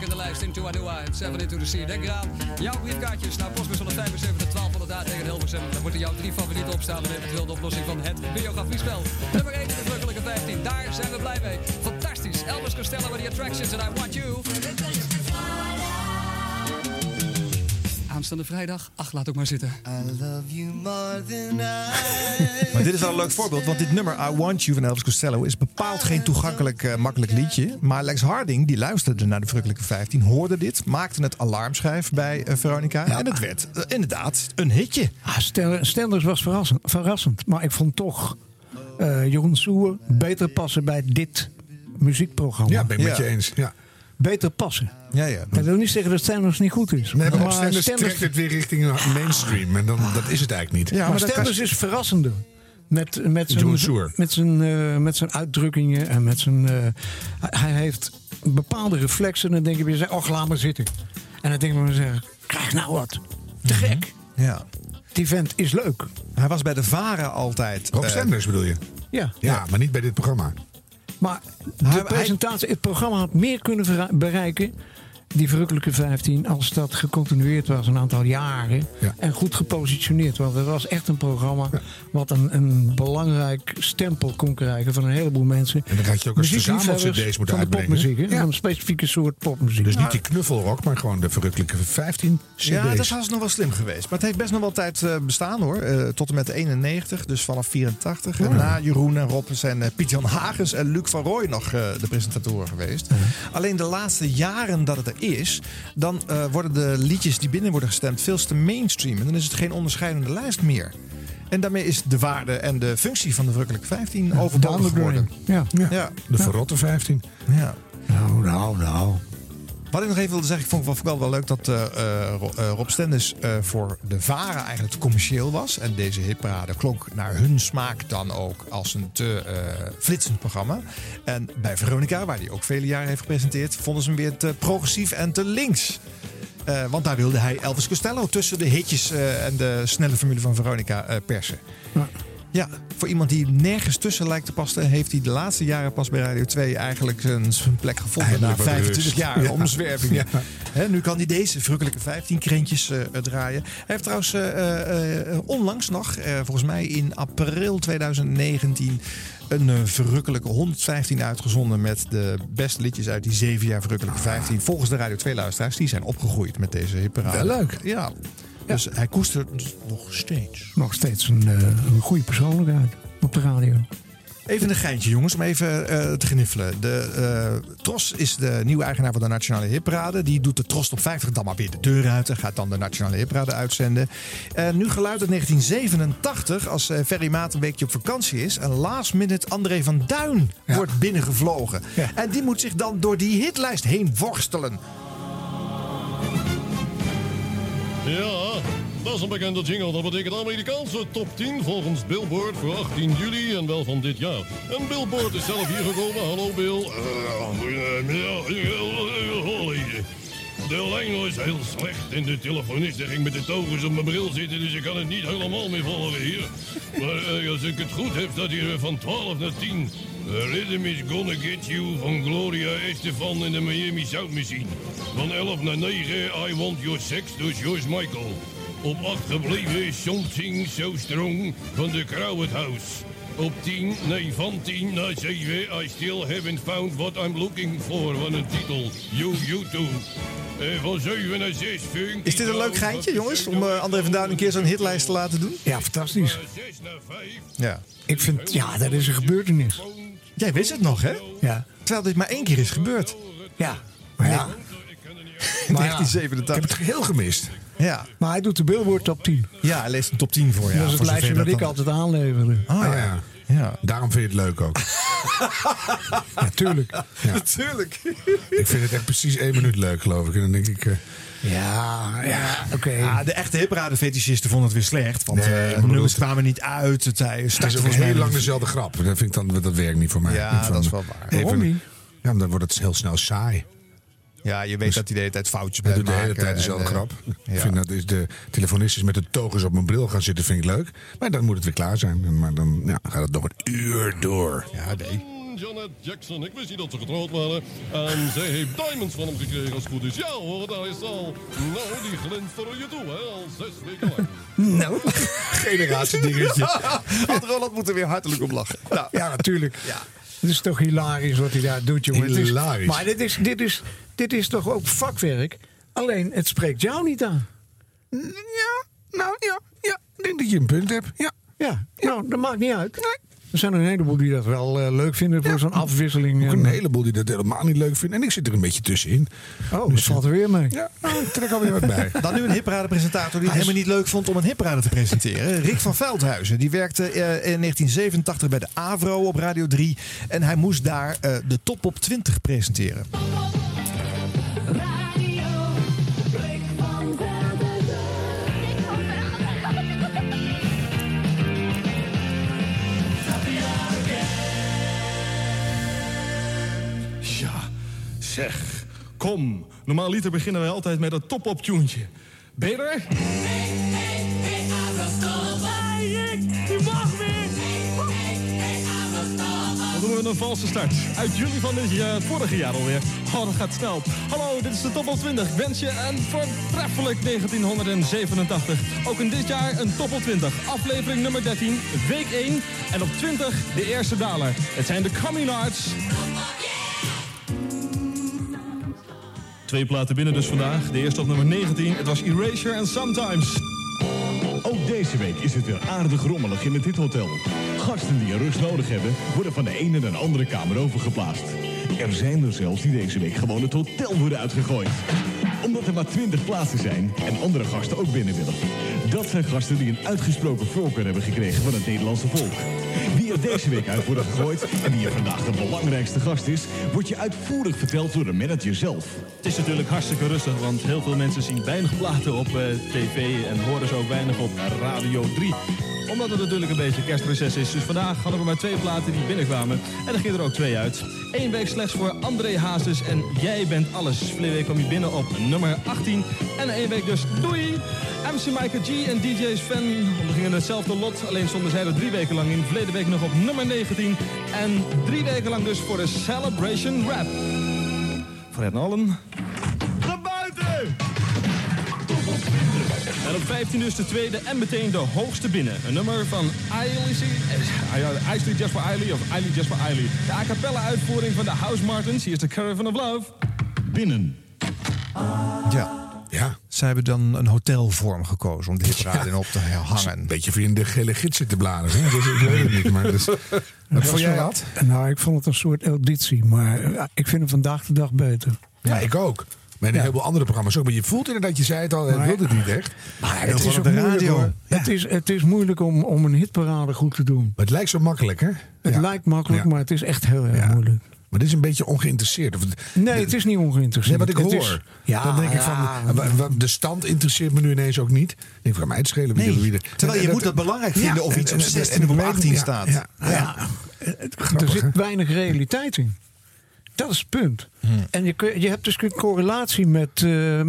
de lijst. Into a New Eye, 7 Into the Sea. Denk eraan, jouw briefkaartjes naar postbus 175 1200 A tegen Hilversum. Daar moeten jouw drie favorieten op staan. En eventueel de oplossing van het biografiespel. Nummer 1 in de verrukkelijke 15. Daar zijn we blij mee. Fantastisch. Elvis Costello met The Attractions en I Want You. Aanstaande vrijdag. Ach, laat ook maar zitten. Maar dit is wel een leuk voorbeeld, want dit nummer I Want You van Elvis Costello is bepaald geen toegankelijk eh, makkelijk liedje. Maar Lex Harding, die luisterde naar de Verrukkelijke 15, hoorde dit, maakte het alarmschijf bij eh, Veronica. En het werd eh, inderdaad een hitje. Ah, Stenders was verrassend, verrassend. Maar ik vond toch eh, Jeroen Soer beter passen bij dit muziekprogramma. Ja, ben ik met Ja. je eens. Ja. Beter passen. Ja, ja. Dat wil niet zeggen dat Stenders niet goed is. Nee, maar maar Stenders Stenders, trekt het weer richting mainstream. En dan, dat is het eigenlijk niet. Ja, maar maar Stenders is verrassender. Met, met zijn, met, zijn, eh, met zijn uitdrukkingen en met zijn. eh, hij heeft bepaalde reflexen. En dan denk je bij jezelf: oh, laat maar zitten. En dan denk ik bij mezelf: krijg nou wat. Te gek. Ja. Die vent is leuk. Hij was bij de Varen altijd. Rob eh, Stenders bedoel je? Ja. Ja, maar niet bij dit programma. Maar de Hij- presentatie, het programma had meer kunnen bereiken. Die verrukkelijke 15, als dat gecontinueerd was een aantal jaren. Ja. En goed gepositioneerd. Want het was echt een programma wat een, een belangrijk stempel kon krijgen van een heleboel mensen. En dan had je ook als Muziekliefhebbers verzameld-cd's moeten van de uitbrengen. popmuziek. Hè? Ja. Van een specifieke soort popmuziek. Dus niet die knuffelrock, maar gewoon de verrukkelijke 15 cd's. Ja, dat was nog wel slim geweest. Maar het heeft best nog wel tijd eh, bestaan hoor. Eh, tot en met 91, dus vanaf 84. En na Jeroen en Rob zijn eh, Piet-Jan Hagens en Luc van Rooij nog eh, de presentatoren geweest. Alleen de laatste jaren dat het er is, dan eh, worden de liedjes die binnen worden gestemd veel te mainstream. En dan is het geen onderscheidende lijst meer. En daarmee is de waarde en de functie van de verrukkelijke 15 overbodig geworden. Ja. Ja, Ja. de verrotte 15. Ja. Nou, nou, nou. Wat ik nog even wilde zeggen, ik vond het wel, wel leuk dat eh, eh, eh, Rob Stenders eh, voor de Varen eigenlijk te commercieel was. En deze hitparade klonk naar hun smaak dan ook als een te flitsend programma. En bij Veronica, waar hij ook vele jaren heeft gepresenteerd, vonden ze hem weer te progressief en te links. Want daar wilde hij Elvis Costello tussen de hitjes en de snelle formule van Veronica persen. Ja. Ja, voor iemand die nergens tussen lijkt te passen, heeft hij de laatste jaren pas bij Radio 2 eigenlijk zijn, zijn plek gevonden. Eindelijk na wat 25 rust. jaar Ja. omzwervingen. Ja. Nu kan hij deze verrukkelijke 15 krentjes eh, eh, draaien. Hij heeft trouwens eh, onlangs nog, volgens mij in april 2019, een verrukkelijke 115 uitgezonden met de beste liedjes uit die zeven jaar verrukkelijke 15. Volgens de Radio 2 luisteraars, die zijn opgegroeid met deze hitparade. Wel leuk. Ja. Dus hij koestert nog steeds. Nog steeds een, eh, een goede persoonlijkheid op de radio. Even een geintje, jongens, om even eh, te gniffelen. De eh, Tros is de nieuwe eigenaar van de Nationale Hipparade. Die doet de Tros op 50 dan maar weer de deur uit. En gaat dan de Nationale Hipparade uitzenden. Eh, nu geluid uit 1987, als Ferry Maat een weekje op vakantie is. En last minute André van Duin wordt binnengevlogen. En die moet zich dan door die hitlijst heen worstelen. Ja, dat is een bekende jingle. Dat betekent Amerikaanse top 10 volgens Billboard voor 18 juli en wel van dit jaar. En Billboard is zelf hier gekomen. Hallo Bill. De lijn was heel slecht en de telefonist ging met de togens op mijn bril zitten, dus ik kan het niet helemaal meer volgen hier. Maar eh, als ik het goed heb, staat hier eh, van 12 naar 10. The Rhythm is Gonna Get You van Gloria Estefan en de Miami Sound Machine. Van 11 naar 9, I Want Your Sex door George Michael. Op 8 gebleven is Something So Strong van de Crowd House. Op 10, nee van 10 naar 7, I Still Haven't Found What I'm Looking For van een titel, You You Too. En van 7 naar 6, Funk. Is dit een leuk geintje, jongens? Om eh, André van Duin een keer zo'n hitlijst te laten doen? Ja, fantastisch. Ja. Ik vind, ja, dat is een gebeurtenis. Jij wist het nog, hè? Ja. Terwijl dit maar één keer is gebeurd. Ja, maar ja. In Maar ja, 1987. Ik heb het heel gemist. Ja. Maar hij doet de Billboard top 10. Ja, hij leest een top 10 voor. Ja, dat is het lijstje wat ik dan- altijd aanleverde. Ah, ja. ja. ja. Daarom vind je het leuk ook. Natuurlijk. Natuurlijk. Ik vind het echt precies één minuut leuk, geloof ik. En dan denk ik... eh, Ja, ja, oké. Ja, de echte hipparade-fetischisten vonden het weer slecht. Want Nee, eh, ik de nummers het- kwamen niet uit. Het, hij Het is mij heel lang dezelfde grap. Dat, vind ik dan, dat werkt niet voor mij. Ja, dat is wel waar. even- Waarom niet? Ja, dan wordt het heel snel saai. Ja, je weet dat hij de hele tijd foutjes Hij blijft doet de hele maken tijd dezelfde en, eh, grap. Ik ja. vind dat is de telefonist is met de togens op mijn bril gaan zitten, vind ik leuk. Maar dan moet het weer klaar zijn. Maar dan ja, gaat het nog een uur door. Ja, nee. Janet Jackson, ik wist niet dat ze getrouwd waren. En zij heeft diamonds van hem gekregen als het goed is. Ja hoor, daar is al. Nou, die glinsteren je toe, hè, al zes weken lang. Nou, Generatiedingetje. Had Roland moet er weer hartelijk op lachen. Nou, ja, natuurlijk. Het is toch hilarisch wat hij daar doet, jongen. Het is- Hilarisch. maar dit is, dit, is, dit is toch ook vakwerk? Alleen, het spreekt jou niet aan. Ja, nou ja, ja. Ik denk dat je een punt hebt. Ja. Ja, nou, dat maakt niet uit. Er zijn er een heleboel die dat wel eh, leuk vinden voor zo'n afwisseling. Ook en- een heleboel die dat helemaal niet leuk vinden. En ik zit er een beetje tussenin. Oh, dat valt er weer mee. Ja, nou, ik trek alweer wat bij. Dan nu een hipparade-presentator die het helemaal niet leuk vond om een hipparade te presenteren. Rick van Veldhuizen. Die werkte eh, in 1987 bij de AVRO op Radio 3. En hij moest daar eh, de Top op 20 presenteren. Zeg. Kom. Normaaliter beginnen wij altijd met een top-op tuentje. Ben je er? Die mag weer! Dan doen we een valse start. Uit juli van dit jaar, vorige jaar alweer. Oh, dat gaat snel. Hallo, dit is de Top op 20. Wens je een voortreffelijk 1987. Ook in dit jaar een Top op 20. Aflevering nummer 13, week 1. En op 20 de eerste daler. Het zijn de Coming Arts. Twee platen binnen dus vandaag. De eerste op nummer 19. Het was Erasure en Sometimes. Ook deze week is het weer aardig rommelig in het Hotel. Gasten die een rust nodig hebben, worden van de ene naar de andere kamer overgeplaatst. Er zijn er zelfs die deze week gewoon het hotel worden uitgegooid. Omdat er maar 20 plaatsen zijn en andere gasten ook binnen willen. Dat zijn gasten die een uitgesproken voorkeur hebben gekregen van het Nederlandse volk. Wie er deze week uit worden gegooid en wie er vandaag de belangrijkste gast is, wordt je uitvoerig verteld door de manager zelf. Het is natuurlijk hartstikke rustig, want heel veel mensen zien weinig platen op eh, tv en horen ze ook weinig op Radio 3 omdat het natuurlijk een beetje kerstreces is. Dus vandaag hadden we maar twee platen die binnenkwamen. En er gingen er ook twee uit. Eén week slechts voor André Hazes en Jij bent alles. Vorige week kwam je binnen op nummer 18. En één week dus doei! MC Michael G en DJ Sven ondergingen hetzelfde lot. Alleen stonden zij er drie weken lang in. Verleden week nog op nummer 19. En drie weken lang dus voor de Celebration Rap. Fred Allen. Op 15 dus de tweede en meteen de hoogste binnen. Een nummer van Eiley, Isley Just for Eiley of Eiley Just for Eiley. De a cappella uitvoering van de House Martins. Hier is de Caravan of Love. Binnen. Ja. Ja. Zij hebben dan een hotelvorm gekozen om de hitparade in op te hangen. Een beetje via de gele gids zitten bladeren. Hè? Dus ik weet het niet. Maar dus, wat vond jij dat? Nou, ik vond het een soort auditie. Maar ja, ik vind hem vandaag de dag beter. Ja, ik ook. Maar in een heleboel andere programma's ook. Maar je voelt inderdaad, je zei het al, hij wilde het niet echt. Maar het is, ook moeilijk, hoor. Het, is, het is moeilijk om, om een hitparade goed te doen. Maar het lijkt zo makkelijk, hè? Het Ja. lijkt makkelijk, Ja. maar het is echt heel erg moeilijk. Maar dit is een beetje ongeïnteresseerd. Of Nee, het is niet ongeïnteresseerd. Nee, wat ik Het hoor. is- ja, dan denk ik van, de stand interesseert me nu ineens ook niet. Ik denk van, mij het schelen wie Nee, er- wie er- terwijl je moet dat belangrijk vinden of en- iets op en- 16 en- of op en- 18 ja, staat. Ja, er zit weinig realiteit in. Dat is het punt. En je, je hebt dus een correlatie met, eh,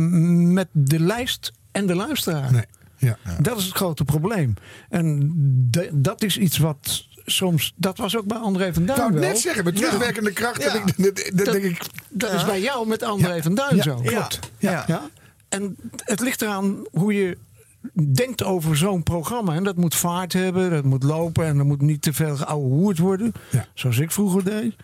met de lijst en de luisteraar. Nee. Ja. Dat is het grote probleem. En de- dat is iets wat soms. Dat was ook bij André van Ik Duin. wou wel. net zeggen, met terugwerkende kracht. Ik- dat- dat Dat- denk ik, Dat Ja. is bij jou met André van Duin Ja, zo. klopt. Ja. Ja. En het ligt eraan hoe je denkt over zo'n programma. En dat moet vaart hebben, dat moet lopen en dat moet niet te veel oude hoerd worden. Zoals ik vroeger deed.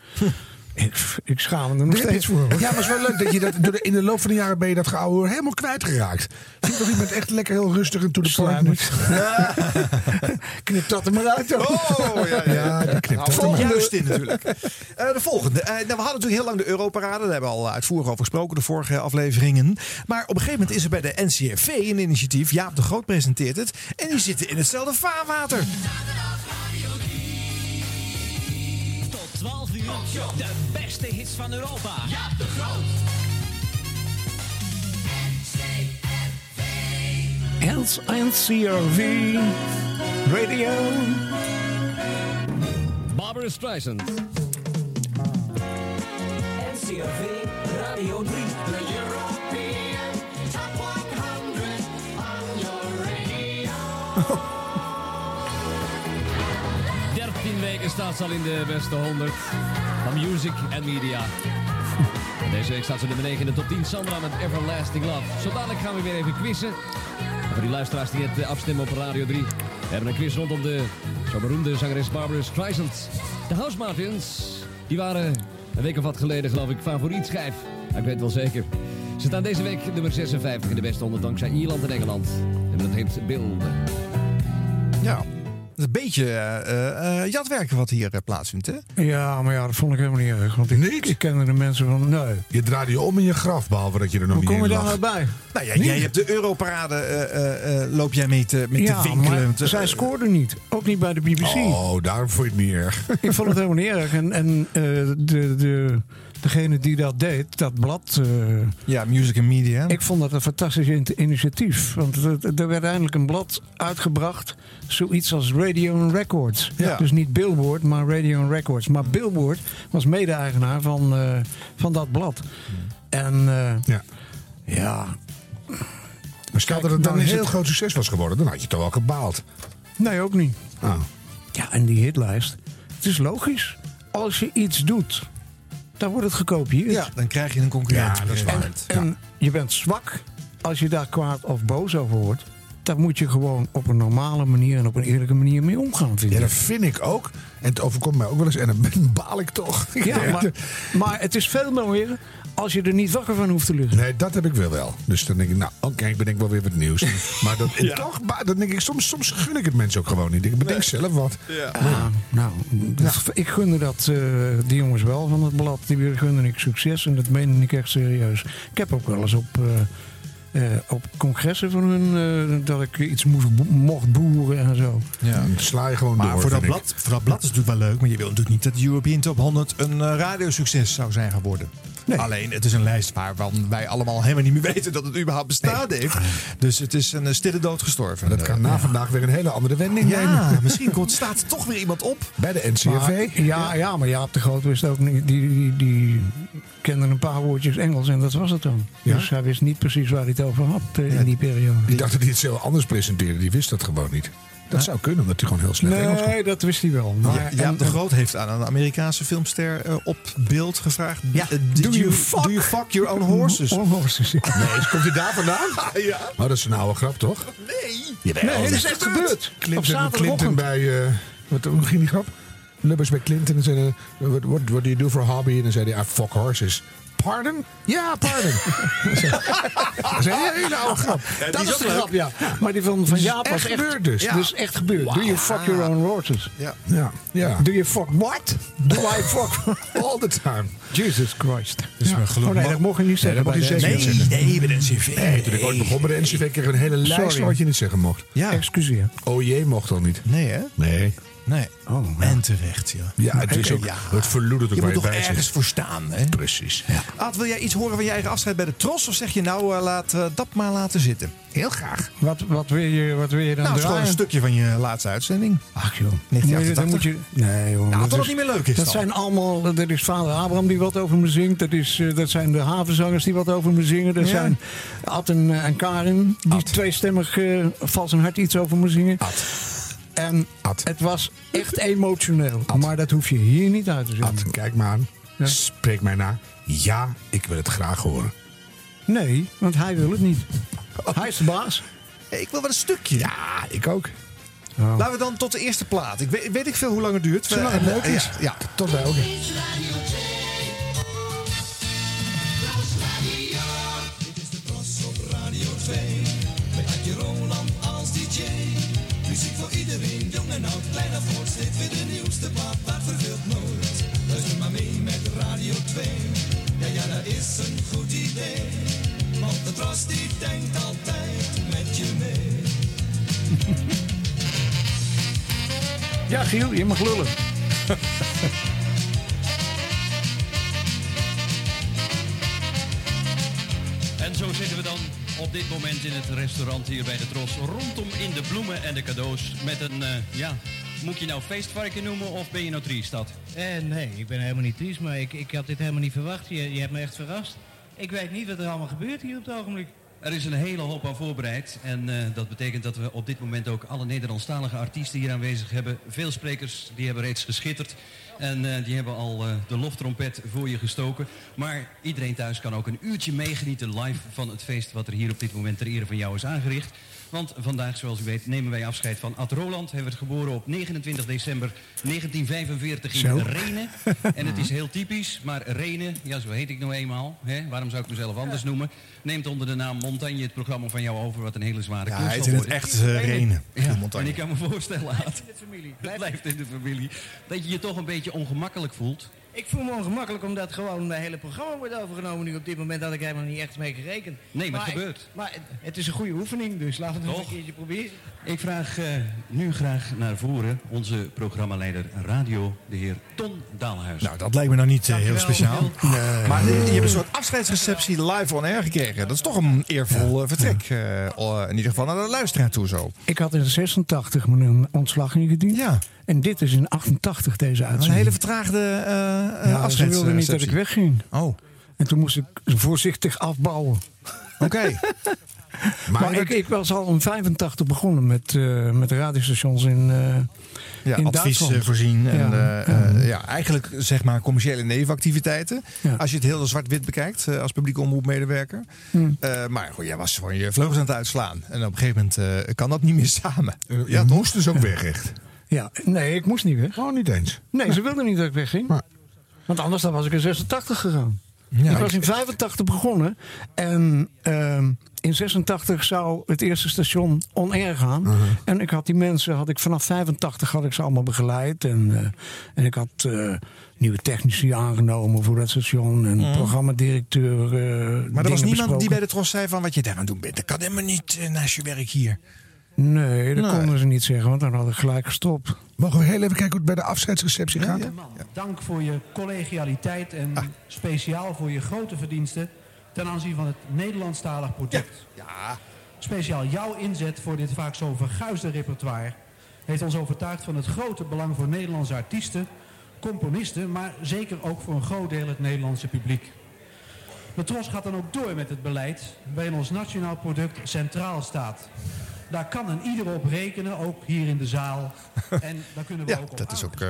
Ik, ik schaam me er nog steeds voor. hoor. Ja, maar het is wel leuk dat je dat door de- in de loop van de jaren ben je dat gehouden helemaal kwijtgeraakt. Zie je toch iemand echt lekker heel rustig en to the point moet. Knip dat er maar uit. hoor. Oh, ja, ja. Ja, die knipt Nou, dat er in natuurlijk. Eh, de volgende. Eh, nou, we hadden natuurlijk heel lang de Europarade. Daar hebben we al uitvoerig over gesproken, de vorige afleveringen. Maar op een gegeven moment is er bij de NCRV een initiatief. Jaap de Groot presenteert het. En die zitten in hetzelfde vaarwater. 12 uur, de beste hits van Europa. Ja, de Groot. Els NCRV Radio. Barbara Streisand. NCRV Radio 3. Weken staat ze al in de beste 100 van Music and Media. En Deze week staat ze nummer 9 in de top 10. Sandra met Everlasting Love. Zo dadelijk gaan we weer even quizzen. En voor die luisteraars die het eh, afstemmen op Radio 3. We hebben een quiz rondom de zo beroemde zangeres Barbara Streisand. De House Martins, die waren een week of wat geleden geloof ik favoriet schijf. Ik weet het wel zeker. Ze staan deze week nummer 56 in de beste 100 dankzij Ierland en Engeland. En dat heet Bill. Ja. Een beetje eh, eh, jatwerken wat hier eh, plaatsvindt, hè? Ja, maar ja, dat vond ik helemaal niet erg. Want ik, ik kende de mensen van, nee. Je draaide je om in je graf, behalve dat je er nog Hoe niet kom je in daar nou bij? Nou ja, jij hebt de Europarade, eh, eh, eh, loop jij mee te, ja, te winkelen. te- zij scoorde niet. Ook niet bij de BBC. Oh, daarom vond je het niet erg. Ik vond het helemaal niet erg. En, en eh, de, de, degene die dat deed, dat blad... eh, Ja, Music and Media. ik vond dat een fantastisch in- initiatief. Want er- er werd eindelijk een blad uitgebracht. Zoiets als Radio and Records. Ja. Dus niet Billboard, maar Radio and Records. Maar Billboard was mede-eigenaar van, eh, van dat blad. En eh, Ja. ja, Maar stel dat het dan dan een heel het- groot succes was geworden, dan had je toch wel gebaald. nee ook niet. Ah. Ja, en die hitlijst. Het is logisch. Als je iets doet, dan wordt het gekopieerd. Ja, dan krijg je een concurrent. Ja, dat is waar. En je bent zwak als je daar kwaad of boos over wordt. Daar moet je gewoon op een normale manier en op een eerlijke manier mee omgaan, vind Ja, dat vind ik ook. En het overkomt mij ook wel eens. En dan baal ik toch. Ja, maar, maar het is veel mooier als je er niet wakker van hoeft te liggen. Nee, dat heb ik wel wel. Dus dan denk ik, nou, oké, ik bedenk wel weer wat nieuws. maar dat, toch, dan denk ik, soms, soms gun ik het mensen ook gewoon niet. Ik bedenk zelf wat. Ah, nou, ik gunde dat eh, die jongens wel van het blad. Die gunde ik succes en dat meen ik echt serieus. Ik heb ook wel eens op, eh, eh, op congressen van hun eh, dat ik iets moest, mocht boeren en zo. Ja. Dan sla je gewoon Maar door. voor dat, blad, voor dat blad is het natuurlijk wel leuk. Maar je wil natuurlijk niet dat de European Top 100 een radiosucces zou zijn geworden. Alleen, het is een lijst waarvan wij allemaal helemaal niet meer weten dat het überhaupt bestaan heeft. Dus het is een eh, stille dood gestorven. Dat kan na vandaag weer een hele andere wending Ja, nemen. misschien komt, staat er toch weer iemand op. Bij de NCRV. Maar- ja, ja, maar Jaap de Groot wist ook niet. Die, die, die kende een paar woordjes Engels en dat was het dan. Ja? Dus hij wist niet precies waar hij het over had eh, in die periode. Die dacht dat hij het zo anders presenteerde. Die wist dat gewoon niet. Dat zou kunnen, omdat hij gewoon heel slecht Engels kon. Nee, dat wist hij wel. Maar, Ja, Jaap de Groot heeft aan een Amerikaanse filmster eh, op beeld gevraagd. Ja, do you fuck- do you fuck your own horses? On horses, ja. Nee, komt hij daar vandaan? ja. Oh, dat is een oude grap, toch? Nee. Nee, dat is echt gebeurd. Op Clinton. Clinton bij... eh, wat, hoe ging die grap? Lubbers bij Clinton. En zei, eh, what, what, what do you do for a hobby? En dan zei hij, I fuck horses. Pardon? Ja, pardon. dat is een hele oude grap. dat is de grap, ja. Maar die van, van Jaap was echt gebeurd dus. Ja. Dus echt gebeurd. Do you fuck your own horses? Ja. Ja, ja. Do you fuck what? Do I fuck All the time. Jesus Christ. Dus Ja. geloof oh nee, dat mocht je niet Nee, zeggen. dat zeker niet NCV. zeggen. Nee, bij de NCV. Nee, toen ik ooit begon bij de NCV kreeg ik een hele lijst wat je niet zeggen mocht. Ja. Excuseer. Oh jee, mocht al niet. Nee, hè? Nee. Nee. Oh, En terecht, ja. Ja, het is ook, ja. het verloedert ook Je waar moet je toch bij ergens zit. voor staan, hè? Precies. Ad, wil jij iets horen van je eigen afscheid bij de Tros? Of zeg je nou, eh, laat eh, dat maar laten zitten? Heel graag. Wat, wat, wil je, wat wil je dan Nou, het is gewoon een stukje van je laatste uitzending. Ach joh. 1988. Dan moet je, nee joh. Nou, dat dat is- niet meer leuk is Dat dan. zijn allemaal, dat is vader Abraham die wat over me zingt. Dat, is, eh, dat zijn de havenzangers die wat over me zingen. Dat Ja. zijn Ad en, en Karin die tweestemmig uh, vals en hard iets over me zingen. En het was echt emotioneel. Maar dat hoef je hier niet uit te zingen. Ad, kijk me aan. Spreek mij na. Ja, ik wil het graag horen. Nee, want hij wil het niet. Hij is de baas. Ik wil wel een stukje. Ja, ik ook. Laten we dan tot de eerste plaat. Ik weet, weet ik veel hoe lang het duurt. Zolang het En, leuk eh, is. Ja, ja. Tot bij ook. Dit is de op Radio 2. Voor iedereen, jong en oud, klein of groot. Steeds weer de nieuwste plaat, dat verveelt nooit. Luister maar mee met Radio 2. Ja, ja, dat is een goed idee. Want de Tros die denkt altijd met je mee. Ja, Giel, je mag lullen. En zo zitten we dan op dit moment in het restaurant hier bij de Tros. Rondom in de bloemen en de cadeaus. Met een, eh, ja, moet je nou feestvarken noemen of ben je nou triestad? Eh, nee, ik ben helemaal niet triest, maar ik, ik had dit helemaal niet verwacht. Je, je hebt me echt verrast. Ik weet niet wat er allemaal gebeurt hier op het ogenblik. Er is een hele hoop aan voorbereid. En eh, dat betekent dat we op dit moment ook alle Nederlandstalige artiesten hier aanwezig hebben. Veel sprekers die hebben reeds geschitterd. En eh, die hebben al eh, de loftrompet voor je gestoken. Maar iedereen thuis kan ook een uurtje meegenieten live van het feest wat er hier op dit moment ter ere van jou is aangericht. Want vandaag, zoals u weet, nemen wij afscheid van Ad Roland. Hij werd geboren op 29 december 1945 in Zo. Renen. En het is heel typisch, maar Renen, ja zo heet ik nou eenmaal. Hè? Waarom zou ik mezelf anders noemen? Neemt onder de naam Montagne het programma van jou over, wat een hele zware Ja, klus hij heet in het echt, eh, Renen, Ja, en ik kan me voorstellen, het blijft in de familie, dat je je toch een beetje ongemakkelijk voelt. Ik voel me ongemakkelijk omdat gewoon mijn hele programma wordt overgenomen nu op dit moment. had ik helemaal niet echt mee gerekend. Nee, maar het ik- gebeurt. maar het, het is een goede oefening, dus laten we het nog een keertje proberen. Ik vraag eh, nu graag naar voren onze programmaleider radio, de heer Ton Daalhuis. Nou, dat lijkt me nou niet eh, heel speciaal. Nee. Maar eh, je hebt een soort afscheidsreceptie live on air gekregen. Dat is toch een eervol vertrek. in ieder geval naar de luisteraar toe zo. Ik had in 86 mijn ontslag ingediend. Ja. En dit is in 88 deze Dat is een uitzending. hele vertraagde ja, ze wilden niet dat ik wegging. Oh. En toen moest ik voorzichtig afbouwen. Oké. Maar, ik, ik was al in 85 begonnen met, eh, met radiostations in, eh Ja, in advies Duitsland. eh, voorzien. En, Ja, eh, ja. ja, eigenlijk zeg maar commerciële nevenactiviteiten. Ja. Als je het heel zwart-wit bekijkt als publieke omroepmedewerker. Hmm. Eh, maar goed, jij was gewoon je vleugels aan het uitslaan. En op een gegeven moment eh, kan dat niet meer samen. Je Ja, moest dus ook weg, echt. Ja, nee, ik moest niet weg. Gewoon niet eens. Nee, ze wilden niet dat ik wegging. Want anders dan was ik in 86 gegaan. Ja, ik was in 85 begonnen. En ehm, in 86 zou het eerste station on-air gaan. En ik had die mensen, had ik vanaf 85 had ik ze allemaal begeleid. En, eh, en ik had eh, nieuwe technici aangenomen voor dat station. En Mhm. programmadirecteur. eh, Maar er was niemand die bij de Tros zei van wat je daar aan doen bent. Dat kan helemaal niet naast je werk hier. Nee, dat Nee. konden ze niet zeggen, want dan had ik gelijk gestopt. Mogen we heel even kijken hoe het bij de afscheidsreceptie gaat? Dank voor je collegialiteit en speciaal voor je grote verdiensten ten aanzien van het Nederlandstalig product. Ja. Speciaal jouw inzet voor dit vaak zo verguisde repertoire heeft ons overtuigd van het grote belang voor Nederlandse artiesten, componisten, maar zeker ook voor een groot deel het Nederlandse publiek. De Tros gaat dan ook door met het beleid waarin ons nationaal product centraal staat. Daar kan en ieder op rekenen, ook hier in de zaal. En daar kunnen we Ja, ook op dat is ook eh,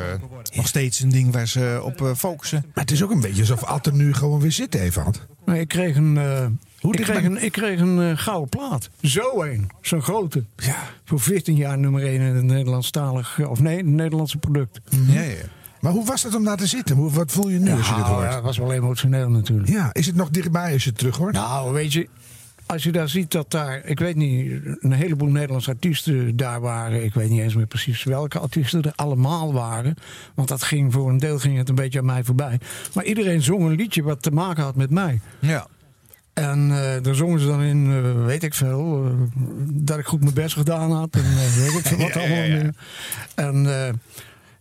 nog steeds een ding waar ze op eh, focussen. Maar het is ook een beetje alsof er nu gewoon weer zit even had. Nee, ik kreeg een, eh, ik dicht kreeg een, ik kreeg een gouden plaat. Zo een. Zo'n grote. Ja. Voor 14 jaar nummer 1 in het Nederlandstalig, of nee, het Nederlandse product. Ja, ja. Maar hoe was het om daar te zitten? Hoe, wat voel je nu als je dit hoort? ja, dat was wel emotioneel natuurlijk. Ja, is het nog dichtbij als je het terug hoort? Nou, weet je, als je daar ziet dat daar, ik weet niet, een heleboel Nederlandse artiesten daar waren. Ik weet niet eens meer precies welke artiesten er allemaal waren. Want dat ging voor een deel ging het een beetje aan mij voorbij. Maar iedereen zong een liedje wat te maken had met mij. Ja. En eh, daar zongen ze dan in, eh, weet ik veel, eh, dat ik goed mijn best gedaan had. En weet ik veel wat Ja, allemaal ja. En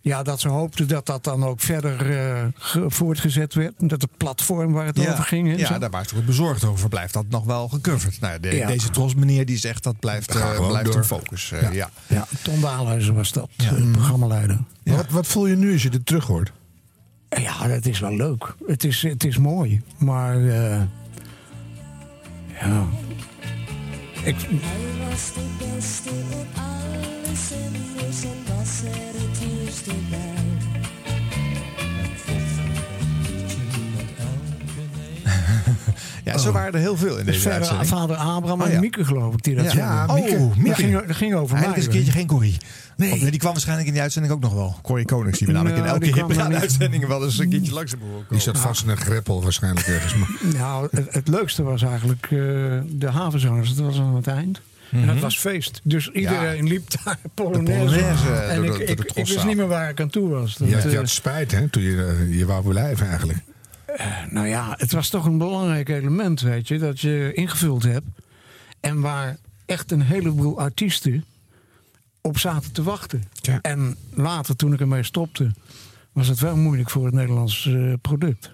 ja, dat ze hoopten dat dat dan ook verder eh, ge- voortgezet werd. Dat het platform waar het over ging. ja zo. daar waren ze ook bezorgd over. Blijft dat nog wel gecoverd? Nou, de- Ja. Deze Tros meneer die zegt dat blijft, eh, gewoon blijft door. een focus. eh, ja. Ja, Daalhuizen was dat, eh, programmaleider. Wat, wat voel je nu als je dit terug hoort? Ja, dat is wel leuk. Het is, het is mooi. Maar eh, ja. Ik, Ja, zo waren er heel veel in dus deze verder uitzending. vader Abraham Oh, en ja. Mieke geloof ik die dat Ja. Ja, Mieke. Oh, Mieke. Dat ging, dat ging over mij. eens een keertje geen Corrie. Nee. die kwam waarschijnlijk in die uitzending ook nog wel. Corrie Konings, die we namelijk in Nou, elke die kwam hippe uitzending wel eens een keertje langs hebben Die zat vast in een greppel waarschijnlijk ergens. Nou, het, het leukste was eigenlijk eh, de havenzangers. Dat was aan het eind. En Mhm. dat was feest. Dus iedereen liep daar Polonaise. Polonaise en door ik, door ik, ik wist niet meer waar ik aan toe was. Dat, Je, had, je eh, had spijt hè, toen je, eh, je wou blijven eigenlijk. Nou ja, het was toch een belangrijk element, weet je, dat je ingevuld hebt. En waar echt een heleboel artiesten op zaten te wachten. En later, toen ik ermee stopte, was het wel moeilijk voor het Nederlands eh, product.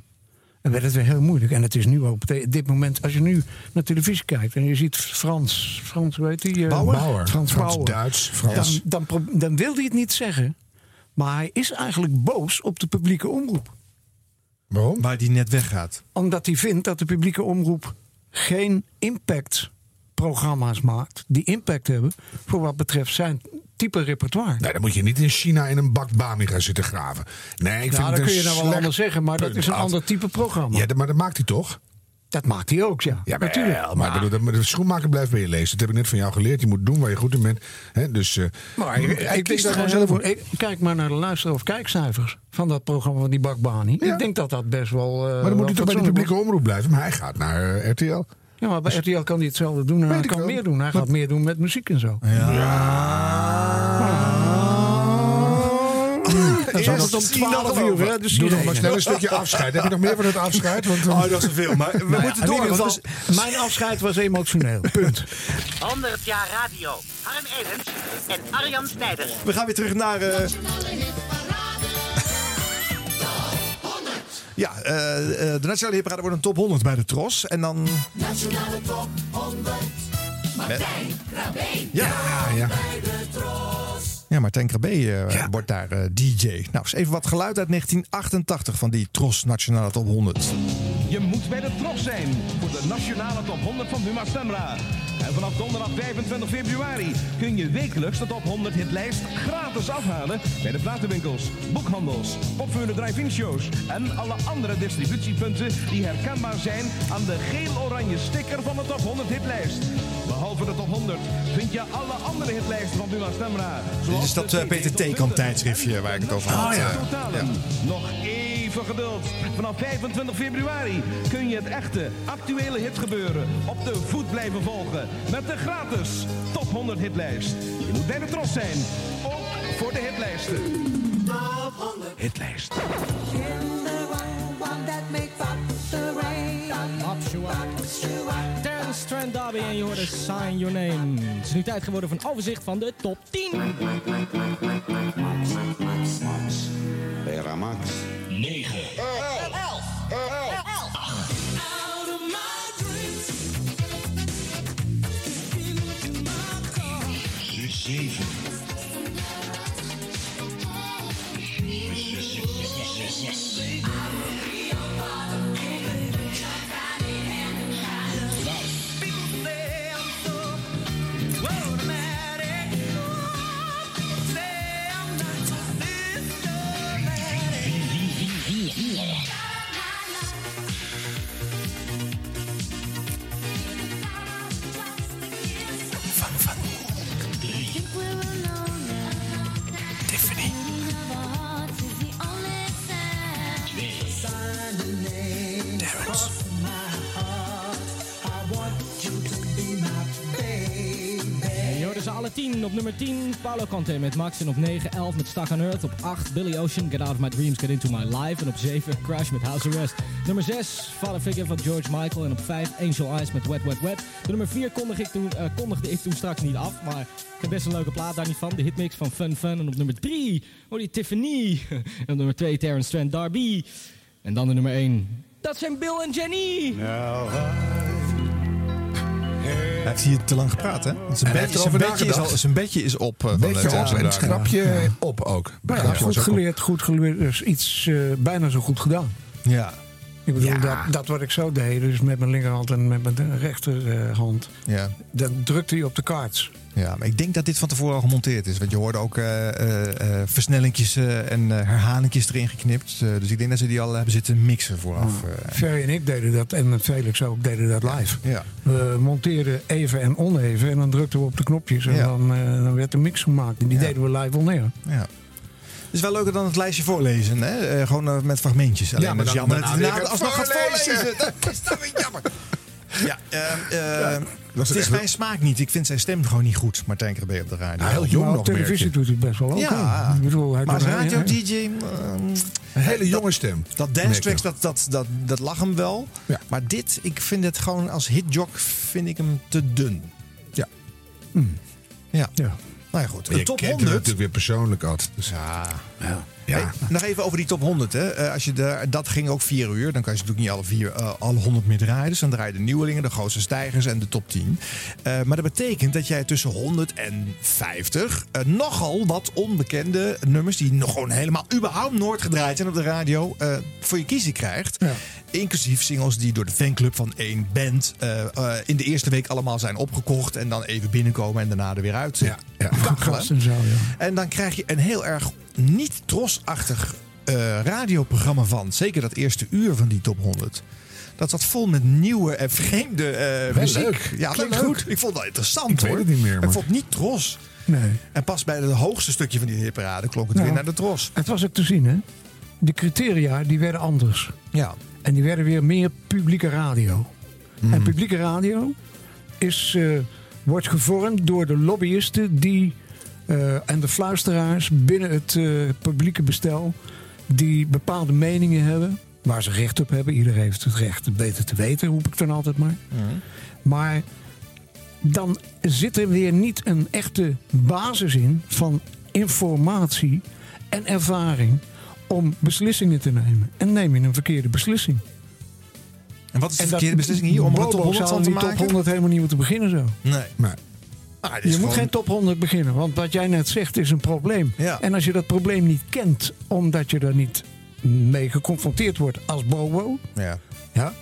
En werd het weer heel moeilijk. En het is nu ook dit moment, als je nu naar televisie kijkt en je ziet Frans, Frans weet hij? Bauer? Bauer. Frans, Frans, Bauer. Duits, Frans. Dan, dan, dan wil hij het niet zeggen. Maar hij is eigenlijk boos op de publieke omroep. Waarom? Waar die net weggaat. Omdat hij vindt dat de publieke omroep geen impactprogramma's maakt. die impact hebben voor wat betreft zijn type repertoire. Nee, dan moet je niet in China in een bak bami gaan zitten graven. Nee, ik vind nou, het dat een kun je nou wel anders zeggen, maar dat is een Ad. ander type programma. Ja, maar dat maakt hij toch? Dat maakt hij ook, ja. Ja, maar, natuurlijk. maar ik bedoel, maar de schoenmaker blijft bij je lezen. Dat heb ik net van jou geleerd. Je moet doen waar je goed in bent. Dus, eh, Maar ik, er dat gewoon zelf voor. ik- Kijk maar naar de luister- of kijkcijfers van dat programma van die bakbani. Ik denk dat dat best wel. eh, Maar dan moet hij toch bij de publieke omroep blijven. Maar hij gaat naar eh, RTL. Ja, maar bij RTL kan hij hetzelfde doen en hij kan wel. meer doen. Hij gaat meer doen met muziek en zo. Is altijd om 12 uur, hè? Dus Doe nog maar snel een stukje afscheid. Heb je nog meer van het afscheid? Want, eh, Oh, dat is te veel. Maar we Nou ja, moeten in door. geval, Mijn afscheid was emotioneel. Punt. 100 jaar radio. Harm Edens en Arjan Snijders. We gaan weer terug naar. eh, ja, eh, eh, de Nationale Hipparade wordt een top 100 bij de Tros. En dan. Nationale top 100. Martijn Krabbe. Ja, ja. Ja, Martijn Krabbe eh, wordt daar eh, DJ. Nou, eens even wat geluid uit 1988 van die Tros Nationale Top 100. Je moet bij de Tros zijn voor de nationale top 100 van Buma Stemra. En vanaf donderdag 25 februari kun je wekelijks de top 100 hitlijst gratis afhalen bij de platenwinkels, boekhandels, opvuurde drive-in shows en alle andere distributiepunten die herkenbaar zijn aan de geel-oranje sticker van de top 100 hitlijst. Behalve de top 100 vind je alle andere hitlijsten van Buma Stemra. Dit is dat eh, Peter Theekamp tijdschriftje waar ik het over had. Ah, ja. eh, Totalen. Nog even geduld. Vanaf 25 februari kun je het echte, actuele hitgebeuren op de voet blijven volgen. Met de gratis Top 100 hitlijst. Je moet bij de Tros zijn. Ook voor de hitlijsten. Top 100. Hitlijst. Terrence Trent D'Arby en je hoorde Sign Your Name. Het is nu tijd geworden voor een overzicht van de top 10. Era Max. 9. 11. 7. Je hoorde ze alle 10. Op nummer 10 Paolo Conte met Max. En op 9 11 met Stuck on Earth. Op 8 Billy Ocean Get Out of My Dreams Get Into My Life. En op 7 Crash met House Arrest. Nummer 6 Father Figure van George Michael. En op 5 Angel Eyes met Wet Wet Wet. De nummer 4 kondigde ik, toen, eh, kondigde ik toen straks niet af. Maar ik heb best een leuke plaat daar niet van. De hitmix van Fun Fun. En op nummer 3 hoor je Tiffany. En op nummer 2 Terrence Strand Darby. En dan de nummer 1. Dat zijn Bill en Jenny. Hij heeft hier te lang gepraat, hè? Want Zijn bedje, zijn, is al, zijn bedje is op. eh, van Beetje het, eh, op en het schrapje op ook. Ja, goed geleerd, goed geleerd. Dus iets eh, bijna zo goed gedaan. Ja. Ik bedoel, Ja. dat, dat wat ik zo deed, dus met mijn linkerhand en met mijn rechterhand, Ja. dan drukte hij op de kaarts. Ja, maar ik denk dat dit van tevoren al gemonteerd is. Want je hoorde ook eh, versnellingjes en uh, herhalingjes erin geknipt. Dus ik denk dat ze die al hebben zitten mixen vooraf. eh. Ferry en ik deden dat, en Felix ook, deden dat live. Ja. We monteerden even en oneven en dan drukten we op de knopjes en Ja. dan, dan werd de mix gemaakt. En die Ja. deden we live on air. Ja. Het is wel leuker dan het lijstje voorlezen, hè? Gewoon met fragmentjes. Alleen Ja, maar dat is jammer dat gaat alsnog gaat voorlezen. Dat is dan weer jammer. Ja, ehm, ehm, het het is echt mijn smaak niet. Ik vind zijn stem gewoon niet goed, Martijn Krabbe op de radio. Ja, heel jong maar op nog, merk televisie doet hij het best wel ook. Ja. Ik bedoel, hij maar radio-dj... Een hele jonge stem. Dat dance tracks, dat, dat, dat, dat lag hem wel. Ja. Maar dit, ik vind het gewoon als hitjock vind ik hem te dun. Ja. Ja. Ja. Nou ja, goed. Je top kent hem 100. natuurlijk weer persoonlijk uit. Dus, Ja. ja. Hey, nog even over die top 100. Hè. Eh, als je de, dat ging ook vier uur. Dan kan je natuurlijk niet alle, vier, eh, alle 100 meer draaien. Dus dan draai je de nieuwelingen, de grootste stijgers en de top 10. Eh, maar dat betekent dat jij tussen 100 en 50 eh, nogal wat onbekende nummers... die nog gewoon helemaal überhaupt nooit gedraaid zijn op de radio... voor je kiezen krijgt. Ja. Inclusief singles die door de fanclub van één band... eh, eh, in de eerste week allemaal zijn opgekocht... en dan even binnenkomen en daarna er weer uit. Ja, ja. en zo, ja. En dan krijg je een heel erg niet trosachtig eh, radioprogramma van. Zeker dat eerste uur van die top 100. Dat zat vol met nieuwe en vreemde eh muziek. leuk. Ja, Klinkt leuk. goed. Ik vond dat interessant Ik hoor. weet het niet meer, Ik vond het niet tros. Nee. En pas bij het hoogste stukje van die hitparade klonk het Nou. weer naar de tros. Het was ook te zien, hè? De criteria die werden anders. Ja. En die werden weer meer publieke radio. En publieke radio is, eh, wordt gevormd door de lobbyisten die, eh, en de fluisteraars binnen het eh, publieke bestel. die bepaalde meningen hebben. waar ze recht op hebben. Iedereen heeft het recht het beter te weten, roep ik dan altijd maar. Maar dan zit er weer niet een echte basis in van informatie en ervaring om beslissingen te nemen. En neem je een verkeerde beslissing. En wat is de En verkeerde dat- beslissing hier om een top Bobo 100 zou van te die top maken? 100 helemaal niet moeten beginnen zo. Nee. Maar Ah, Je moet gewoon- geen top 100 beginnen, want wat jij net zegt is een probleem. Ja. En als je dat probleem niet kent, omdat je er niet mee geconfronteerd wordt als Bobo, Ja. ja,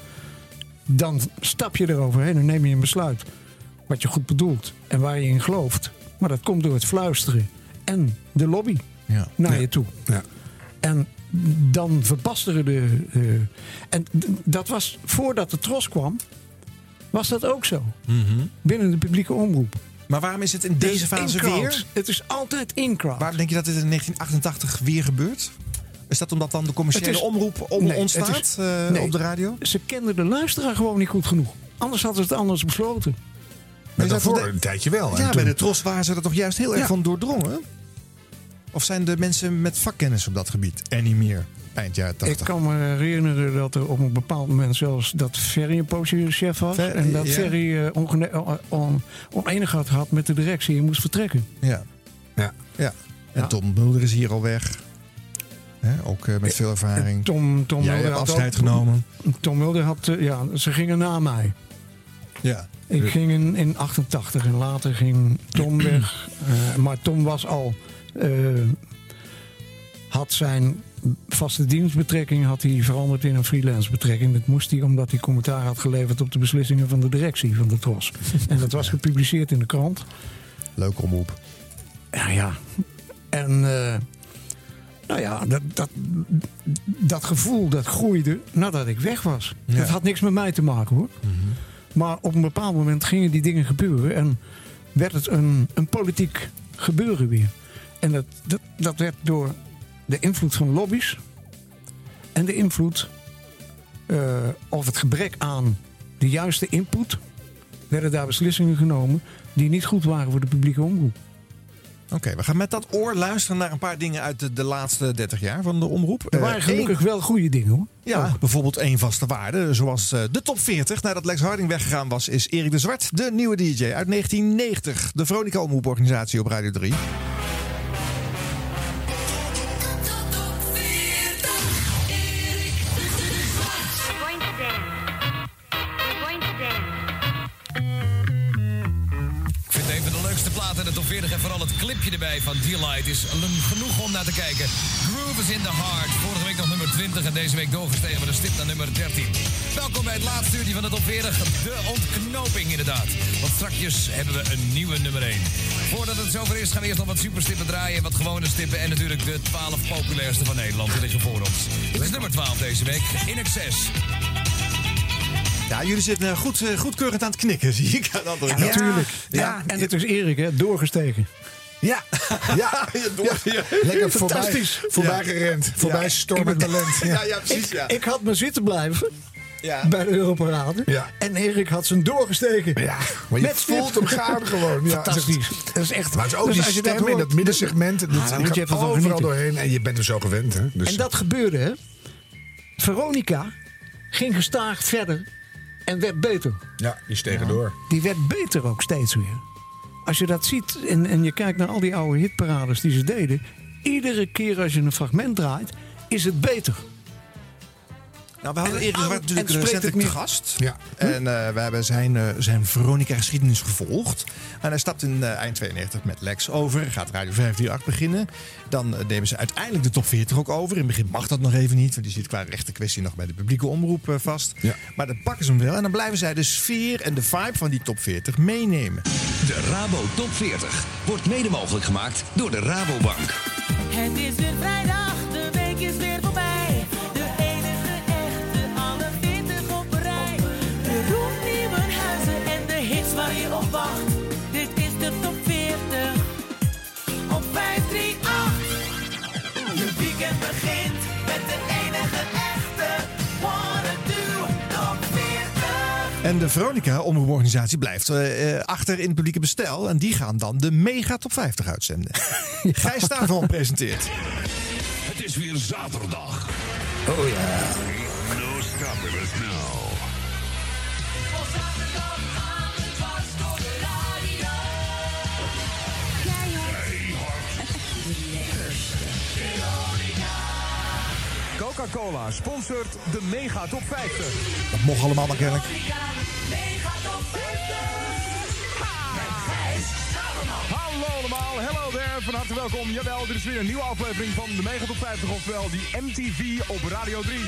dan stap je eroverheen en neem je een besluit. Wat je goed bedoelt en waar je in gelooft. Maar dat komt door het fluisteren en de lobby Ja. naar Ja. je toe. ja. En dan verbasteren de. eh, en dat was voordat de tros kwam, was dat ook zo. Binnen de publieke omroep. Maar waarom is het in deze Dus fase weer? Het is altijd in-crowd. Waarom denk je dat dit in 1988 weer gebeurt? Is dat omdat dan de commerciële is- omroep om Nee, ontstaat is- eh, nee. op de radio? Ze kenden de luisteraar gewoon niet goed genoeg. Anders hadden ze het anders besloten. Maar daarvoor een tijdje wel. En Ja, bij de Tros waren ze er toch juist heel erg Ja. van doordrongen? Of zijn de mensen met vakkennis op dat gebied er niet meer eind jaren Ik 80? kan me herinneren dat er op een bepaald moment zelfs dat Ferry een poosje chef was. En dat ja. Ferry eh, ongene- on, on, oneenigheid had met de directie en moest vertrekken. Ja. Ja. ja. En Ja. Tom Mulder is hier al weg. Ook eh, met veel ervaring. Tom, Tom Jij Mulder had afscheid genomen. Tom Mulder had, eh, ja, ze gingen na mij. Ja. Ik ging in, in 88 en later ging Tom weg. Eh, maar Tom was al. Eh, had zijn vaste dienstbetrekking had hij veranderd in een freelance betrekking. Dat moest hij omdat hij commentaar had geleverd op de beslissingen van de directie van de TROS. en dat was gepubliceerd in de krant. Leuke omroep. Ja, ja. En eh, nou ja, dat, dat, dat gevoel dat groeide nadat ik weg was. Ja. Dat had niks met mij te maken hoor. Maar op een bepaald moment gingen die dingen gebeuren en werd het een, een politiek gebeuren weer. En dat, dat, dat werd door de invloed van lobby's en de invloed eh, of het gebrek aan de juiste input, werden daar beslissingen genomen die niet goed waren voor de publieke omroep. Oké, we gaan met dat oor luisteren naar een paar dingen uit de, de laatste 30 jaar van de omroep. Er waren Eh, gelukkig wel goede dingen hoor. Ja, bijvoorbeeld één vaste waarde, zoals eh, de top 40. Nadat Lex Harding weggegaan was, is Erik de Zwart de nieuwe DJ uit 1990. De Veronica Omroeporganisatie op Radio 3. 40 en vooral het clipje erbij van Delight is genoeg om naar te kijken. Groove is in the heart. Vorige week nog nummer 20 en deze week doorgestegen met een stip naar nummer 13. Welkom bij het laatste uurtje van de top 40. De ontknoping inderdaad. Want strakjes hebben we een nieuwe nummer 1. Voordat het zover is gaan we eerst nog wat superstippen draaien. Wat gewone stippen en natuurlijk de 12 populairste van Nederland. Die liggen voor ons. Is nummer 12 deze week. In excess. Ja, jullie zitten eh, goed, eh, goedkeurend aan het knikken, zie ik. aan de andere kant. Natuurlijk. Ja, en het is Erik, hè, doorgestegen. Ja, Ja, ja. lekker voorbij, Fantastisch. voorbij Ja. gerend. Voorbij Ja. stormend talent. Ja, ja, precies. Ik, Ja. ik had me zitten blijven Ja. bij de Europarade. Ja. En Erik had zijn doorgestegen. Ja, maar je Met voelt hem gaan gewoon. Ja, Fantastisch. Dat is echt. Maar het is ook dus die stem dat in dat middensegment. Dat, daar moet je even van overal genieten. doorheen. En je bent er zo gewend. Hè? Dus, En dat gebeurde, hè? Veronica ging gestaag verder en werd beter. ja, die stegen door. Die werd beter ook steeds weer. Als je dat ziet en, en je kijkt naar al die oude hitparades die ze deden. Iedere keer als je een fragment draait, is het beter. Nou, we hadden En- Erik de Zwart natuurlijk recentelijk te meer- gast. Ja. En eh, we hebben zijn, eh, zijn Veronica-geschiedenis gevolgd. En hij stapt in eh, eind 92 met Lex over. Gaat Radio 538 beginnen. Dan eh, nemen ze uiteindelijk de top 40 ook over. In het begin mag dat nog even niet. Want die zit qua rechte kwestie nog bij de publieke omroep eh, vast. Ja. Maar dan pakken ze hem wel. En dan blijven zij de sfeer en de vibe van die top 40 meenemen. De Rabo Top 40 wordt mede mogelijk gemaakt door de Rabobank. Het is weer vrijdag, de week is weer voorbij. Waar je op wacht. Dit is de top 40 op 538. Je weekend begint met de enige echte. Wanna do top 40. En de Veronica omroeporganisatie blijft eh, eh, achter in het publieke bestel. En die gaan dan de Mega Top 50 uitzenden. Gijs Stavel presenteert. Het is weer zaterdag. Oh ja. Coca-Cola sponsort de Mega Top 50. Dat mocht allemaal maar kennelijk. Hallo allemaal, hello there, van harte welkom. Jawel, dit is weer een nieuwe aflevering van de Mega Top 50, oftewel die MTV op Radio 3.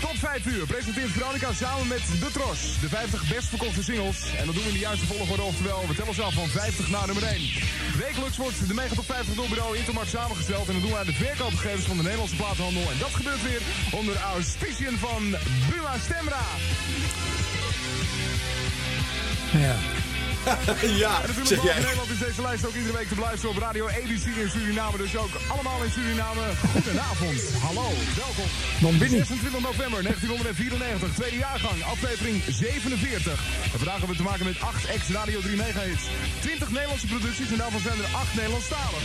Tot 5 uur presenteert Veronica samen met De Tros de 50 best verkochte singles. En dat doen we in de juiste volgorde, oftewel we tellen ze af van 50 naar nummer 1. Wekelijks wordt de Mega Top 50 door bureau Intermarkt samengesteld. En dat doen we uit de verkoopgegevens van de Nederlandse platenhandel. En dat gebeurt weer onder auspiciën van Buma Stemra. Ja. ja, En natuurlijk jij. Nederland is deze lijst ook iedere week te beluisteren op Radio ABC in Suriname. Dus ook allemaal in Suriname. Goedenavond. Hallo, welkom. Bini. 26 november 1994, tweede jaargang, aflevering 47. En vandaag hebben we te maken met 8 ex-Radio 3 megahits. 20 Nederlandse producties en daarvan zijn er 8 Nederlandstalig.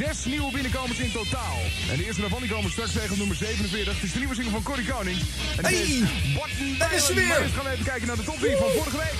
Zes nieuwe binnenkomers in totaal. En de eerste daarvan die komen straks tegen op nummer 47. Het is de nieuwe single van Corrie Koning. En Hey, daar is ze weer. Eerst gaan we even kijken naar de top 3 van vorige week.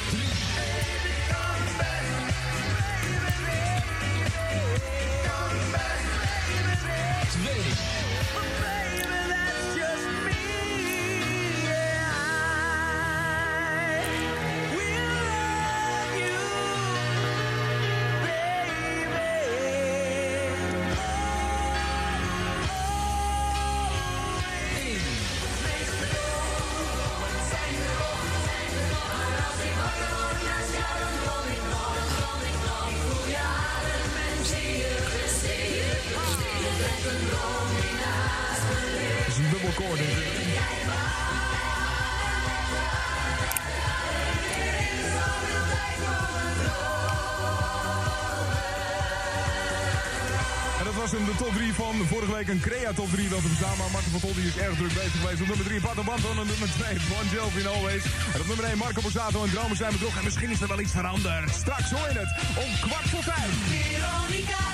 Week. Een Crea top 3 wel te verstaan. Maar Marco van die is erg druk bezig geweest. Op nummer 3 Pato Banton. En nummer 2 Bon Jovi in Always. En op nummer 1 Marco Borsato en Dromen zijn bedrog. En misschien is er wel iets veranderd. Straks hoor je het om kwart voor vijf. Veronica,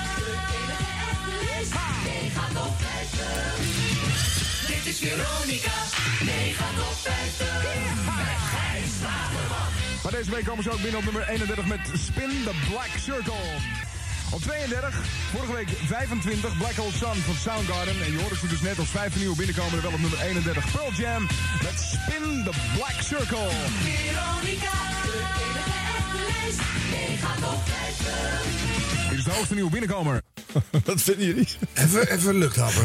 gaat op 50. Dit is Veronica, nee, gaat op 50. Met Gijs. Maar deze week komen ze ook binnen op nummer 31 met Spin the Black Circle. Op 32, vorige week 25, Black Hole Sun van Soundgarden. En je hoorde ze dus net als vijfde nieuwe binnenkomen. Wel op nummer 31, Pearl Jam met Spin the Black Circle. Veronica, de enige echte lijst, nee, gaat op 50. Dit is de hoogste nieuwe binnenkomer. Wat vinden jullie? Even, even luchthapper.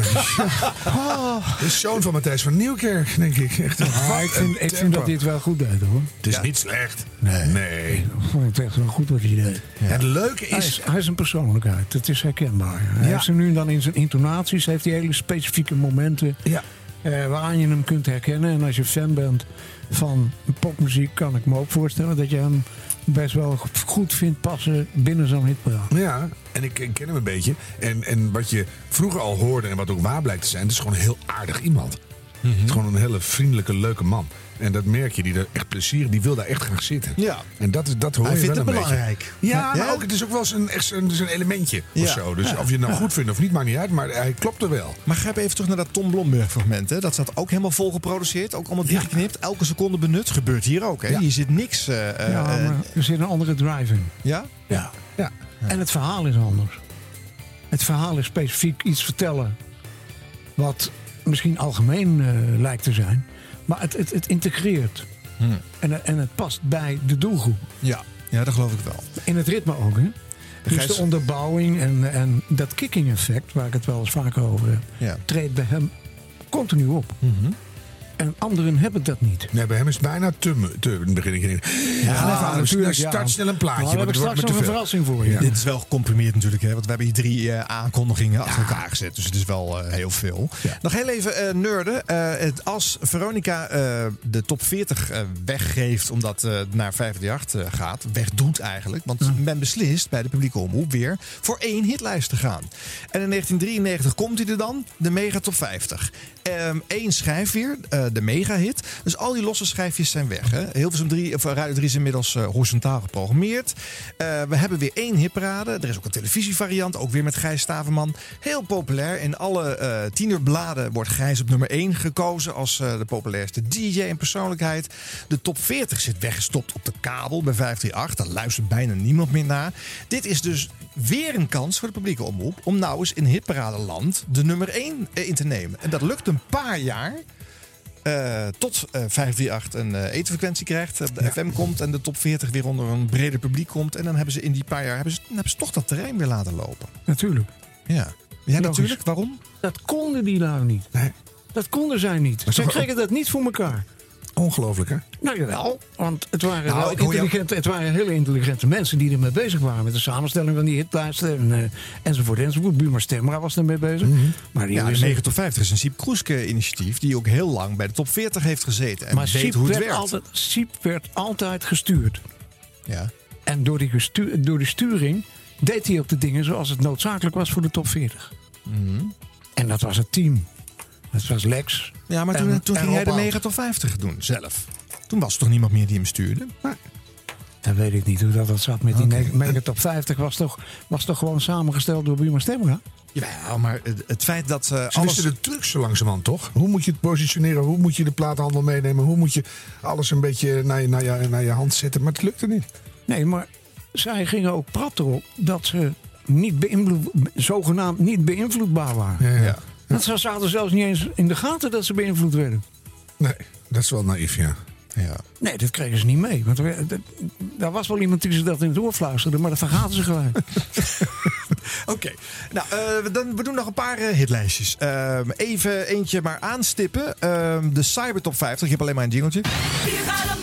oh, de zoon van Matthijs van Nieuwkerk, denk ik. Echt een Ah, ik, vind, ik vind dat hij het wel goed deed hoor. Het is niet slecht. Nee. nee. Ik vond het echt wel goed wat hij deed. Het leuke Hij is... hij is een persoonlijkheid. Het is herkenbaar. Hij Ja. heeft ze nu en dan in zijn intonaties. Heeft hij hele specifieke momenten. Ja. eh, waaraan je hem kunt herkennen. En als je fan bent van popmuziek, kan ik me ook voorstellen dat je hem best wel goed vindt passen binnen zo'n hitparade. Ja, en ik, ik ken hem een beetje. En, en wat je vroeger al hoorde en wat ook waar blijkt te zijn... het is gewoon een heel aardig iemand. Mhm. Het is gewoon een hele vriendelijke, leuke man. En dat merk je, die er echt plezier, die wil daar echt graag zitten. Ja. En dat, is- dat hoor Hij je vindt wel het een beetje. belangrijk. Ja, Ja? maar ook, het is ook wel eens een, echt een, dus een elementje Ja. of zo. Dus Ja. of je het nou Ja. goed vindt of niet, maakt niet uit. Maar hij klopt er wel. Maar grijp even terug naar dat Tom Blomberg fragment. Hè. Dat staat ook helemaal vol geproduceerd. Ook allemaal dichtgeknipt. Elke seconde benut. Gebeurt hier ook. Hè. Ja. Hier zit niks. eh, eh, ja, eh, maar er zit een andere drive in. ja? Ja. Ja. En het verhaal is anders. Het verhaal is specifiek iets vertellen wat misschien algemeen eh, lijkt te zijn. Maar het, het, het integreert. Hmm. En, en het past bij de doelgroep. Ja. ja, dat geloof ik wel. In het ritme ook, hè? Dus Gijs- de onderbouwing en, en dat kicking effect, waar ik het wel eens vaker over heb, Ja. treedt bij hem continu op. En anderen hebben dat niet. Nee, bij hem is het bijna te, te begin Ja, aan, natuurlijk, ja. start snel een plaatje. Nou, dan want heb ik het wordt straks nog een verrassing voor je. Dit is wel gecomprimeerd natuurlijk, hè, want we hebben hier drie eh, aankondigingen achter elkaar gezet. Dus het is wel eh, heel veel. Nog heel even eh nerden. Eh, het, als Veronica eh, de top 40 eh, weggeeft, omdat eh naar 538 eh, gaat, wegdoet eigenlijk. Want men beslist bij de publieke omroep weer voor één hitlijst te gaan. En in 1993 komt hij er dan, de Mega Top 50. Eén schijf weer, eh, de mega-hit. Dus al die losse schijfjes zijn weg. Hè. Hilversum 3, of Radio 3 is inmiddels eh, horizontaal geprogrammeerd. Eh, we hebben weer één hitparade. Er is ook een televisievariant, ook weer met Gijs Staverman. Heel populair. In alle eh tienerbladen wordt Gijs op nummer 1 gekozen als eh, de populairste DJ en persoonlijkheid. De top 40 zit weggestopt op de kabel bij 538. Daar luistert bijna niemand meer naar. Dit is dus weer een kans voor de publieke omroep om nou eens in hitparadeland de nummer 1 in te nemen. En dat lukt een paar jaar. eh, tot eh 538 een eh, etenfrequentie krijgt, eh, de FM komt en de top 40 weer onder een breder publiek komt. En dan hebben ze in die paar jaar hebben ze, hebben ze toch dat terrein weer laten lopen. Natuurlijk. Ja, ja natuurlijk. Waarom? Dat konden die nou niet. Dat konden zij niet. Maar Ze toch- kregen dat niet voor elkaar. Ongelooflijk, hè? Nou jawel, want het waren, Nou, jou- intelligente, het waren hele intelligente mensen die ermee bezig waren. Met de samenstelling van die hitlijsten en, eh, enzovoort enzovoort. Buma Stemra was ermee bezig. Maar die Ja, de wisten- 9 tot 50 is een Siep Kroeske initiatief die ook heel lang bij de top 40 heeft gezeten. En maar weet Siep hoe het werd, werkt. altijd, Siep werd altijd gestuurd. Ja. En door die, gestu- door die sturing deed hij ook de dingen zoals het noodzakelijk was voor de top 40. Mhm. En dat was het team. Dat was Lex. Ja, maar toen, en- toen en ging hij de Rob 9 tot 50 doen, zelf. Toen was er toch niemand meer die hem stuurde? Dan weet ik niet hoe dat, dat zat met die negen- Mega Top 50. Was toch, was toch gewoon samengesteld door Buma Stemra? Ja, maar het, het feit dat eh, Ze alles... de trucs zo langzamerhand, toch? Hoe moet je het positioneren? Hoe moet je de platenhandel meenemen? Hoe moet je alles een beetje naar je, naar je, naar je hand zetten? Maar het lukte niet. Nee, maar zij gingen ook prat erop dat ze niet beïnvloed, zogenaamd niet beïnvloedbaar waren. Ja, ja. Dat ze zaten zelfs niet eens in de gaten dat ze beïnvloed werden. Nee, dat is wel naïef, ja. Ja. Nee, dat kregen ze niet mee. Want er, er- daar was wel iemand die ze dat in het oor fluisterde, maar dat vergaten ze gelijk. Oké, nou, eh, dan, we doen nog een paar eh, hitlijstjes. Ehm, even eentje maar aanstippen. Ehm, de Cybertop 50. Ik heb alleen maar een jingeltje. Hier gaat een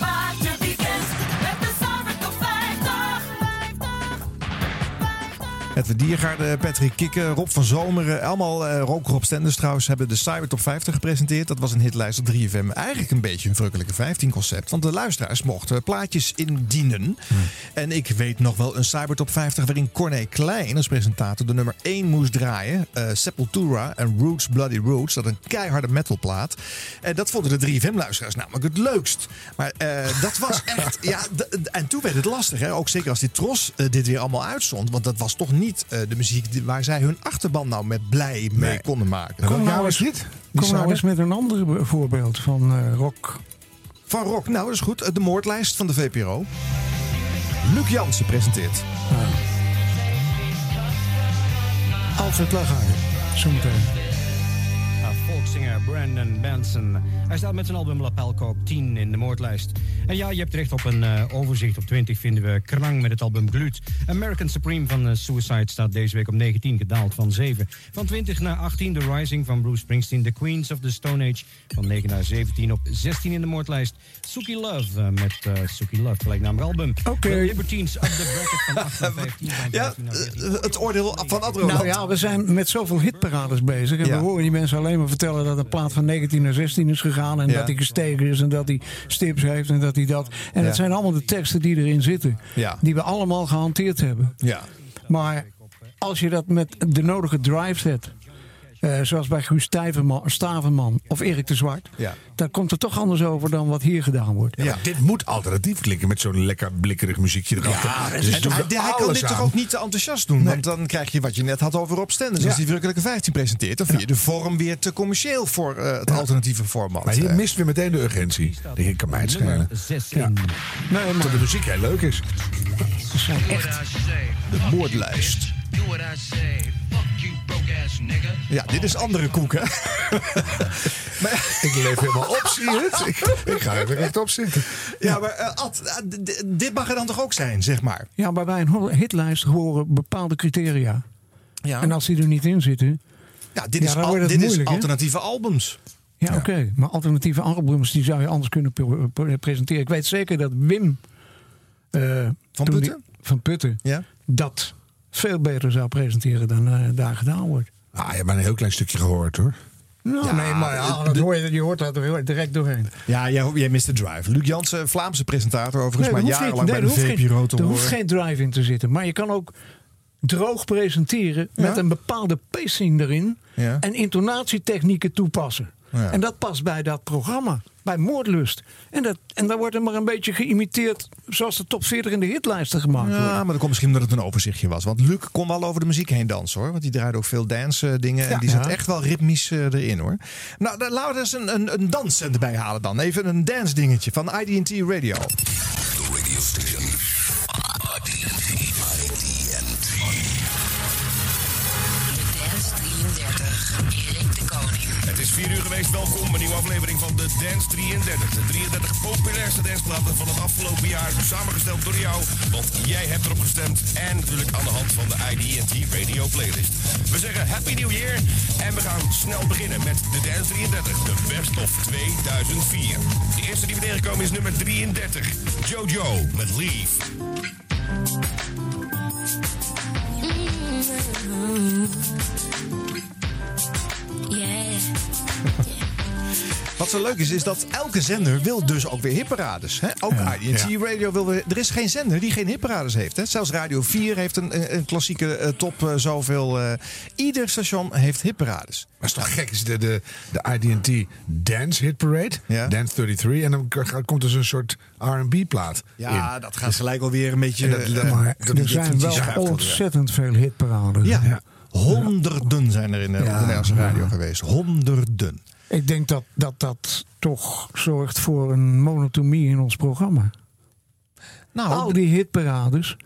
Edwin Diergaarde, Patrick Kikker, Rob van Zomeren. Allemaal uh, Rob Rob Stenders trouwens hebben de Cyber Top 50 gepresenteerd. Dat was een hitlijst op 3FM. Eigenlijk een beetje een verrukkelijke 15 concept. Want de luisteraars mochten plaatjes indienen. En ik weet nog wel een Cyber Top 50 waarin Corné Klein als presentator de nummer 1 moest draaien. Eh, Sepultura en Roots Bloody Roots. Dat een keiharde metalplaat. En dat vonden de 3FM-luisteraars namelijk het leukst. Maar eh, dat was echt... ja, en toen werd het lastig. Hè? Ook zeker als die Tros eh, dit weer allemaal uitzond. Want dat was toch niet eh, de muziek die- waar zij hun achterban nou met blij mee konden maken. Kom nou eens, kom nou eens met een ander be- voorbeeld van eh, rock. Van rock, nou dat is goed. De moordlijst van de VPRO. Luc Jansen presenteert. Alfred Lagarde, zometeen. Uh, Volkszanger Brandon Benson. Hij staat met zijn album Lapelko op 10 in de moordlijst. En ja, je hebt recht op een eh, overzicht. Op 20 vinden we Krang met het album Glut. American Supreme van eh, Suicide staat deze week op 19, gedaald van 7. Van 20 naar 18 The Rising van Bruce Springsteen. The Queens of the Stone Age van 9 naar 17 op 16 in de moordlijst. Suki Love eh, met uh, Suki Love, gelijknamig album. Oké. Libertines up the bracket van 8 naar 15. Van Ja, 15 naar 14. het oordeel van Adro. Nou ja, we zijn met zoveel hitparades bezig. En Ja. we horen die mensen alleen maar vertellen dat een plaat van 19 naar 16 is gegaan. En Ja. dat hij gestegen is en dat hij stips heeft en dat hij dat. En Ja. dat zijn allemaal de teksten die erin zitten. Die we allemaal gehanteerd hebben. Ja. Maar als je dat met de nodige drive zet. Eh, zoals bij Guus Stavenman of Erik de Zwart. Ja. Dan komt het toch anders over dan wat hier gedaan wordt. Ja, dit moet alternatief klinken met zo'n lekker blikkerig muziekje erachter. Ja, Dus en hij, kan dit toch ook niet te enthousiast doen? Want dan krijg je wat je net had over Rob Stenders. Als die verrukkelijke 15 presenteert, dan vind je de vorm weer te commercieel voor eh, het alternatieve format. Maar hier mist weer meteen de urgentie. Die ik kan mij het schelen. 6 Ja. Nee, maar de muziek heel leuk is. echt. de moordlijst. Ja, dit is andere koek, hè? Ik leef helemaal op, zie je het? Ik, ik ga er rechtop zitten. Ja, maar eh, Ad, eh, dit mag er dan toch ook zijn, zeg maar? Ja, maar bij een hitlijst horen bepaalde criteria. Ja, En als die er niet in zitten. ja dit, Ja, is, al- dit is moeilijk, alternatieve albums. Ja, oké. Maar alternatieve albums die zou je anders kunnen pre- pre- presenteren. Ik weet zeker dat Wim eh, Van die- Putten? van Putten Ja? dat veel beter zou presenteren dan eh, daar gedaan wordt. Ah, je hebt maar een heel klein stukje gehoord hoor. Nou, Ja, nee, maar ja, dat hoor je, je hoort dat er direct doorheen. Ja, jij, jij mist de drive. Luc Jansen, Vlaamse presentator overigens, er maar jarenlang geen- bij de nee, er hoeft geen- VPRO te Er hoeft geen drive in te zitten. Maar je kan ook droog presenteren Ja. met een bepaalde pacing erin. En intonatietechnieken toepassen. Ja. En dat past bij dat programma. Bij Moordlust. En, dat, en dan wordt er maar een beetje geïmiteerd zoals de top 40 in de hitlijsten gemaakt Ja, worden. maar dat komt misschien omdat het een overzichtje was. Want Luc kon wel over de muziek heen dansen hoor. Want die draaide ook veel dance eh, dingen. En Ja. die zat Ja. echt wel ritmisch eh, erin hoor. Nou, dan laten we er eens een, een, een dans erbij halen dan. Even een dance dingetje van IDT Radio. The radio station. 4 uur geweest. Welkom. Een nieuwe aflevering van de Dance 33. De 33 populairste danceplaten van het afgelopen jaar. Samengesteld door jou, want jij hebt erop gestemd. En natuurlijk aan de hand van de IDT Radio Playlist. We zeggen Happy New Year. En we gaan snel beginnen met de Dance 33. De Best of 2004. De eerste die we tegenkomen is nummer 33. Jojo met Leave. Yeah. Wat zo leuk is, is dat elke zender wil dus ook weer hitparades. Hè? Ook IDT Radio wil weer... Er is geen zender die geen hitparades heeft. Hè? Zelfs Radio 4 heeft een, een, een klassieke eh, top eh, zoveel. eh, ieder station heeft hitparades. Maar is toch gek, is de, de, de IDT Dance Hit Parade, Dance 33, en dan komt er zo'n soort R&B plaat Ja, in. dat gaat gelijk alweer een beetje... En dat- dat- eh, Maar dat- er dat zijn wel, ontzettend veel hitparades. Ja, honderden zijn er in de. Nederlandse radio geweest. Honderden. Ik denk dat, dat dat toch zorgt voor een monotomie in ons programma. Nou, Al die hitparades.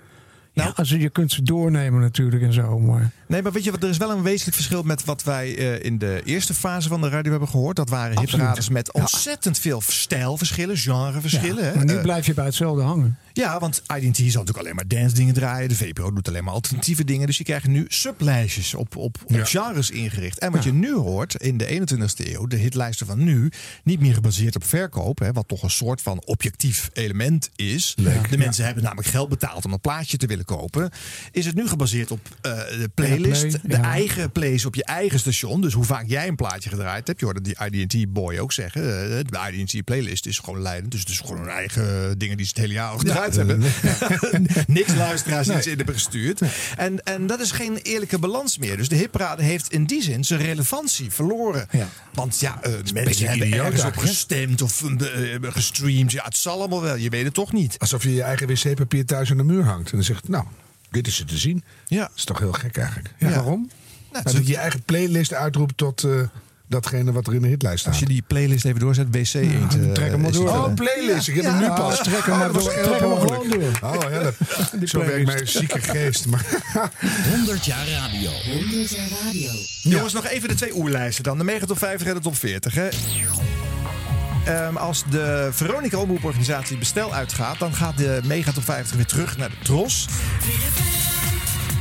Ja, also je kunt ze doornemen natuurlijk en zo. Maar Nee, maar weet je wat? Er is wel een wezenlijk verschil met wat wij eh, in de eerste fase van de radio hebben gehoord. Dat waren hitparades met ontzettend veel stijlverschillen, genreverschillen. Ja, maar nu Eh, blijf je bij hetzelfde hangen. Ja, want IDT zal natuurlijk alleen maar dance dingen draaien. De VPRO doet alleen maar alternatieve dingen. Dus je krijgt nu sublijstjes op, op, op genres ingericht. En wat je nu hoort in de 21ste eeuw, de hitlijsten van nu, niet meer gebaseerd op verkoop, hè, wat toch een soort van objectief element is. Leuk. De mensen hebben namelijk geld betaald om een plaatje te willen kopen, is het nu gebaseerd op eh, de playlist. Ja, play, de ja. eigen plays op je eigen station. Dus hoe vaak jij een plaatje gedraaid hebt. Je hoorde die IDT Boy ook zeggen. eh, de IDT playlist is gewoon leidend. Dus het is gewoon hun eigen dingen die ze het hele jaar al gedraaid Ja, hebben. Niks luisteraars die Nee. ze in hebben gestuurd. En, en dat is geen eerlijke balans meer. Dus de hitparade heeft in die zin zijn relevantie verloren. Want ja, beetje mensen hebben ergens op gestemd of gestreamd. Ja, het zal allemaal wel. Je weet het toch niet. Alsof je je eigen wc-papier thuis aan de muur hangt. En dan zegt, nou, dit is er te zien. Ja. Dat is toch heel gek eigenlijk. Ja, Ja. waarom? Nou, dat je je eigen playlist uitroept tot eh, datgene wat er in de hitlijst staat. Als je die playlist even doorzet, wc eend. eh, trek hem maar is door. Oh, eh, playlist. Ik heb hem nu pas. Trek hem maar Oh, dat door. was Trek hem maar mogelijk. gewoon door. Oh zo werkt mijn zieke geest. Maar 100 jaar radio. 100 jaar radio. Jongens, nog even de twee oerlijsten dan. De Mega Top 50 en de Top 40. Hè. Ehm, als de Veronica Omroeporganisatie bestel uitgaat... dan gaat de Mega Top 50 weer terug naar de Tros.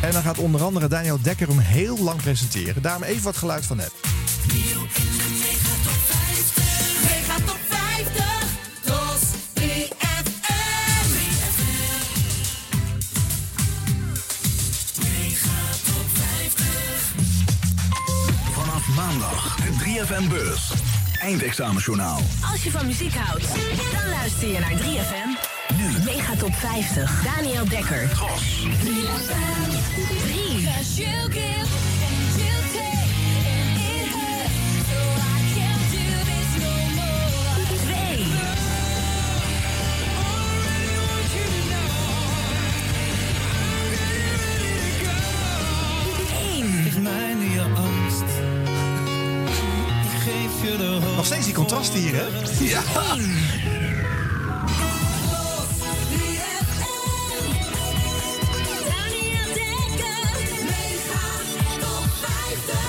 En dan gaat onder andere Daniel Dekker hem heel lang presenteren. Daarom even wat geluid van net. Mega top 50, TOS 3FM. Mega top 50. Vanaf maandag de 3FM-beurs. Eindexamenjournaal. Als je van muziek houdt, dan luister je naar 3FM. Nu Mega Top 50. Daniel Dekker. 3. Twee. Eén. Geef Nog steeds die contrasten hier, hè? Ja. Daniel Dekker. Mega top 50.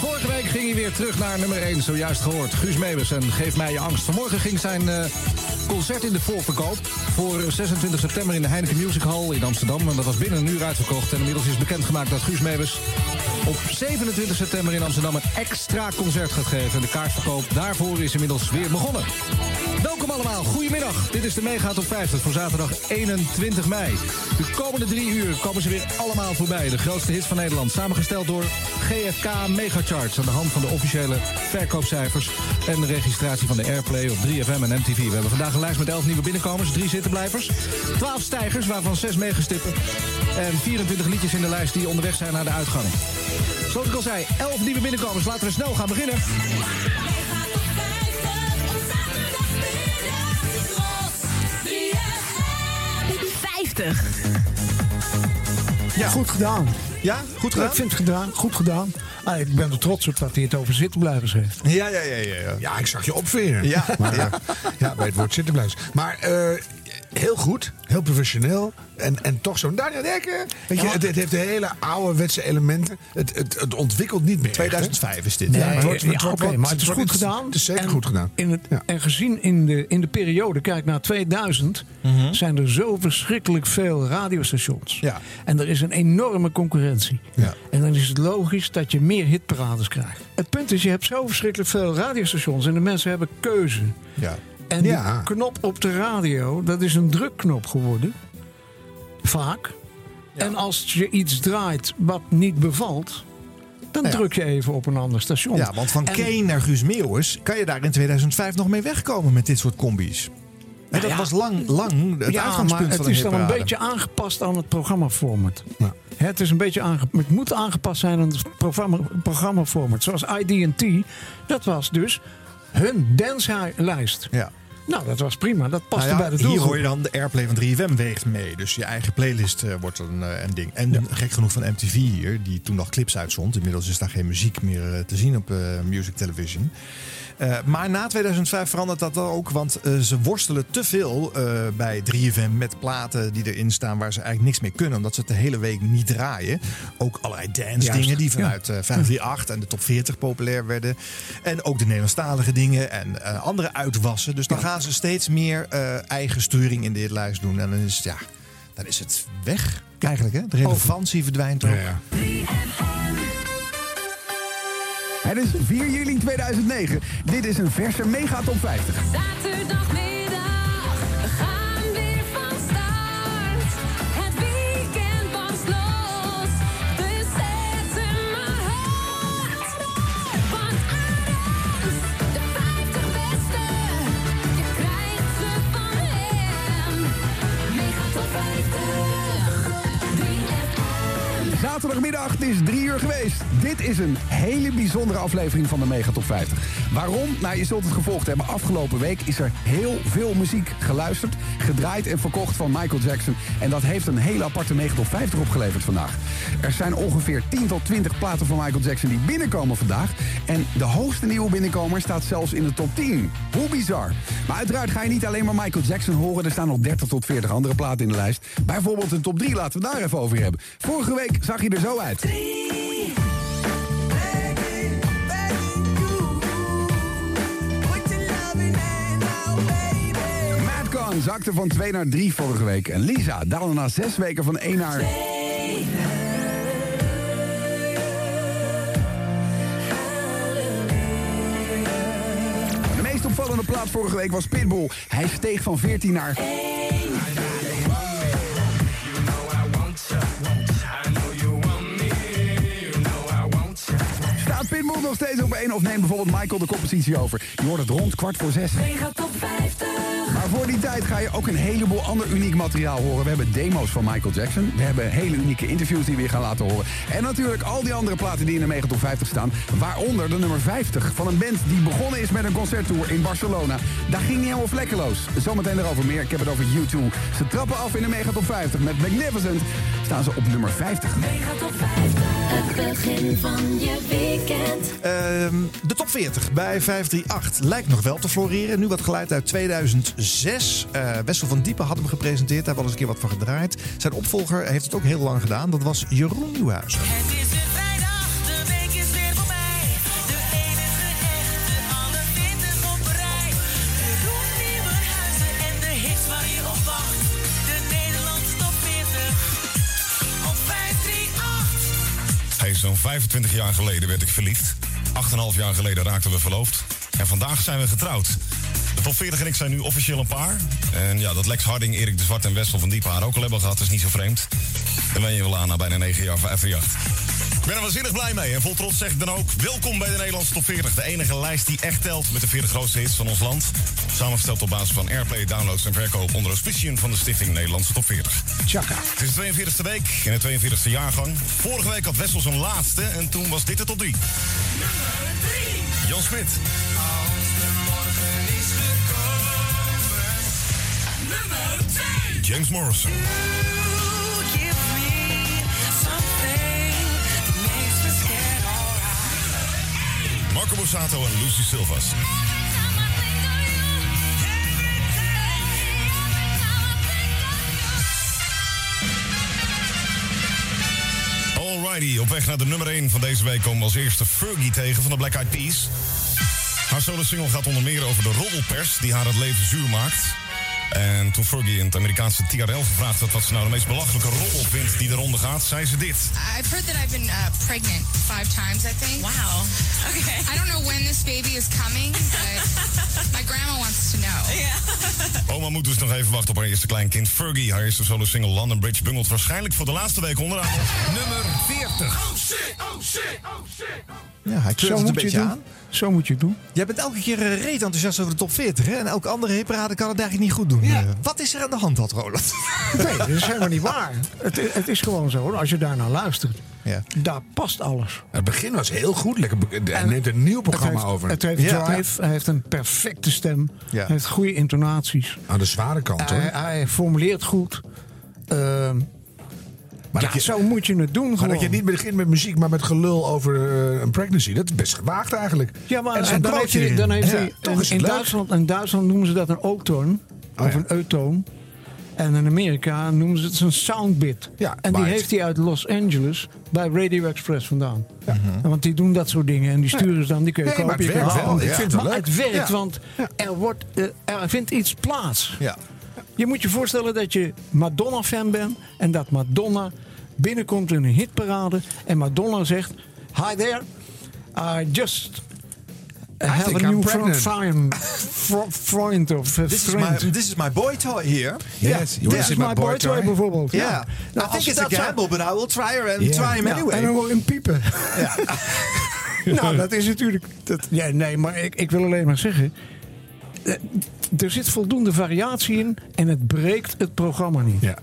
Vorige week ging hij weer terug naar nummer 1, zojuist gehoord. Guus Meeuwis en Geef mij je angst. Vanmorgen ging zijn eh, concert in de voorverkoop. Voor 26 september in de Heineken Music Hall in Amsterdam. En dat was binnen een uur uitverkocht. En inmiddels is bekendgemaakt dat Guus Meeuwis op 27 september in Amsterdam een extra concert gaat geven. En de kaartverkoop daarvoor is inmiddels weer begonnen. Welkom allemaal, goedemiddag. Dit is de Mega Top 50 voor zaterdag 21 mei. De komende drie uur komen ze weer allemaal voorbij. De grootste hits van Nederland, samengesteld door GFK Megacharts... aan de hand van de officiële verkoopcijfers... en de registratie van de Airplay op 3FM en MTV. We hebben vandaag een lijst met 11 nieuwe binnenkomers, drie zittenblijvers... 12 stijgers, waarvan 6 meegestippen... en 24 liedjes in de lijst die onderweg zijn naar de uitgang. Zoals ik al zei, 11 nieuwe binnenkomers. Laten we snel gaan beginnen. 50. Ja. Goed gedaan. Ja, goed gedaan? Ik vind het gedaan, goed gedaan. Ah, ik ben er trots op dat hij het over zittenblijvers heeft. Ja, ja, ja, ja. Ja, ik zag je opveren. Ja. maar, Ja. ja. ja, bij het woord zittenblijvers. Maar eh, heel goed, heel professioneel. En, en toch zo'n Daniel Dekker. Weet je, Ja. het, het heeft hele ouderwetse elementen. Het, het, het ontwikkelt niet meer. 2005 is dit. Nee, Ja, het wordt- ja, wordt maar het is goed gedaan. Het is zeker En goed gedaan. In het, En gezien in de, in de periode, kijk naar 2000, Mhm. zijn er zo verschrikkelijk veel radiostations. Ja. En er is een enorme concurrentie. Ja. En dan is het logisch dat je meer hitparades krijgt. Het punt is, je hebt zo verschrikkelijk veel radiostations en de mensen hebben keuze. Ja. En die Ja. knop op de radio, dat is een drukknop geworden. Vaak. En als je iets draait wat niet bevalt, dan Ja. druk je even op een ander station. Ja, want van En- Kane naar Guus Meeuwis kan je daar in 2005 nog mee wegkomen met dit soort combi's. En dat ja. was lang, lang het ja, uitgangspunt maar van het is dan een beetje aangepast aan het programmaformat. Hè, Het, is een beetje het moet aangepast zijn aan het programma, programmaformat. Zoals ID&T, dat was dus hun danslijst. Ja. Nou, dat was prima. Dat paste Nou ja, bij de hier doelgroep. hoor je dan de airplay van 3FM weegt mee. Dus je eigen playlist eh, wordt een, eh, een ding. En gek genoeg van MTV hier, die toen nog clips uitzond. Inmiddels is daar geen muziek meer eh, te zien op Music Television. Eh, maar na 2005 verandert dat dan ook. Want eh, ze worstelen te veel eh, bij 3FM met platen die erin staan waar ze eigenlijk niks mee kunnen. Omdat ze het de hele week niet draaien. Ook allerlei dance Juist, dingen die ja. vanuit eh 538 en de top 40 populair werden. En ook de Nederlandstalige dingen en andere uitwassen. Dus dan gaan ze steeds meer eigen sturing in dit lijst doen. En dan is het, ja, dan is het weg eigenlijk. Hè? De relevantie verdwijnt ook. Het is 4 juli 2009. Dit is een verse Mega Top 50. Zaterdagmiddag, het is drie uur geweest. Dit is een hele bijzondere aflevering van de Mega Top 50. Waarom? Nou, je zult het gevolgd hebben. Afgelopen week is er heel veel muziek geluisterd, gedraaid en verkocht van Michael Jackson. En dat heeft een hele aparte Mega Top 50 opgeleverd vandaag. Er zijn ongeveer 10 tot 20 platen van Michael Jackson die binnenkomen vandaag. En de hoogste nieuwe binnenkomer staat zelfs in de top 10. Hoe bizar. Maar uiteraard ga je niet alleen maar Michael Jackson horen. Er staan nog 30 tot 40 andere platen in de lijst. Bijvoorbeeld een top 3, laten we daar even over hebben. Vorige week zag je er zo uit. Madcon zakte van 2 naar 3 vorige week. En Lisa daalde na 6 weken van 1 naar... De meest opvallende plaat vorige week was Pitbull. Hij steeg van 14 naar... Pitbull nog steeds op 1 of neemt bijvoorbeeld Michael de compositie over? Je hoort het rond kwart voor 6. top 50. Maar voor die tijd ga je ook een heleboel ander uniek materiaal horen. We hebben demo's van Michael Jackson. We hebben hele unieke interviews die we je gaan laten horen. En natuurlijk al die andere platen die in de Mega Top 50 staan. Waaronder de nummer 50 van een band die begonnen is met een concerttour in Barcelona. Daar ging niet helemaal vlekkeloos. Zometeen erover meer. Ik heb het over U2. Ze trappen af in de Mega Top 50. Met Magnificent staan ze op nummer 50. Mega top 50. Het begin van je weekend. Ehm, de top 40 bij 538 lijkt nog wel te floreren. Nu wat geluid uit 2006. Eh, Wessel van Diepen had hem gepresenteerd. Daar hebben we al eens een keer wat van gedraaid. Zijn opvolger heeft het ook heel lang gedaan. Dat was Jeroen Nieuwhuizen. Zo'n 25 jaar geleden werd ik verliefd. 8,5 jaar geleden raakten we verloofd. En vandaag zijn we getrouwd. De top 40 en ik zijn nu officieel een paar. En ja, dat Lex Harding, Erik de Zwart en Wessel van haar ook al hebben gehad, is niet zo vreemd. Dan ben je wel aan na bijna 9 jaar 538. Ik ben er waanzinnig blij mee en vol trots zeg ik dan ook... welkom bij de Nederlandse top 40. De enige lijst die echt telt met de 40 grootste hits van ons land. Samengesteld op basis van airplay, downloads en verkoop... onder auspiciën van de Stichting Nederlandse Top 40. Tjaka. Het is de 42e week in de 42e jaargang. Vorige week had Wessel zijn laatste en toen was dit de top 3. Jan Smit. James Morrison. Marco Borsato en Lucy Silvas. Alrighty, op weg naar de nummer 1 van deze week komen we als eerste Fergie tegen van de Black Eyed Peas. Haar solo single gaat onder meer over de roddelpers die haar het leven zuur maakt. En toen Fergie in het Amerikaanse TRL gevraagd had wat ze nou de meest belachelijke roddel vindt die de ronde gaat, zei ze dit. I've heard that I've been uh, pregnant five times, I think. Wow. Okay. I don't know when this baby is coming, but my grandma wants to know. Oma moet dus nog even wachten op haar eerste kleinkind Fergie. Haar eerste solo single London Bridge bungelt waarschijnlijk voor de laatste week onderaan. Nummer 40. Ja, hij kleurt het een beetje doen. aan. Zo moet je het doen. Jij bent elke keer eh, reet enthousiast over de top 40, hè? En elke andere hitparade kan het eigenlijk niet goed doen. Eh, wat is er aan de hand, had Roland? Nee, dat is helemaal niet waar. Het, het is gewoon zo, als je daarnaar luistert. Ja. Daar past alles. Het begin was heel goed. Lekker, be- hij neemt een nieuw programma het heeft, over. Het heeft Ja. drive, hij heeft een perfecte stem. Ja. Hij heeft goede intonaties. Aan de zware kant, hoor. Hij, hij formuleert goed. Ehm, Maar ja, dat je- zo moet je het doen Maar gewoon. dat je niet begint met muziek, maar met gelul over eh, een pregnancy. Dat is best gewaagd eigenlijk. Ja, maar En dan heeft hij, dan heeft Ja, hij toch in. Duitsland, in Duitsland noemen ze dat een O-toon. Oh, of ja. een eutoon. En in Amerika noemen ze het een soundbit. Ja, en die bite. heeft hij uit Los Angeles bij Radio Express vandaan. En Want die doen dat soort dingen en die sturen ze dan, die kun je Nee, maar kopen. het wel. Ik vind het maar leuk. het werkt, Ja. want er, wordt, eh, er vindt iets plaats. Ja. Je moet je voorstellen dat je Madonna-fan bent en dat Madonna binnenkomt in een hitparade en Madonna zegt: Hi there, I just have a I'm new pregnant." friend, fr- friend of This is, my, this is my boy toy here. Yes, wanna This is my my boy toy toy? bijvoorbeeld. Yeah. Ja. I Nou, think it's a gamble, but I will try her and Ja. try him anyway. En dan je hem piepen. nou, dat is natuurlijk. Dat, ja, nee, maar ik, ik wil alleen maar zeggen. eh, Er zit voldoende variatie in en het breekt het programma niet. Ja.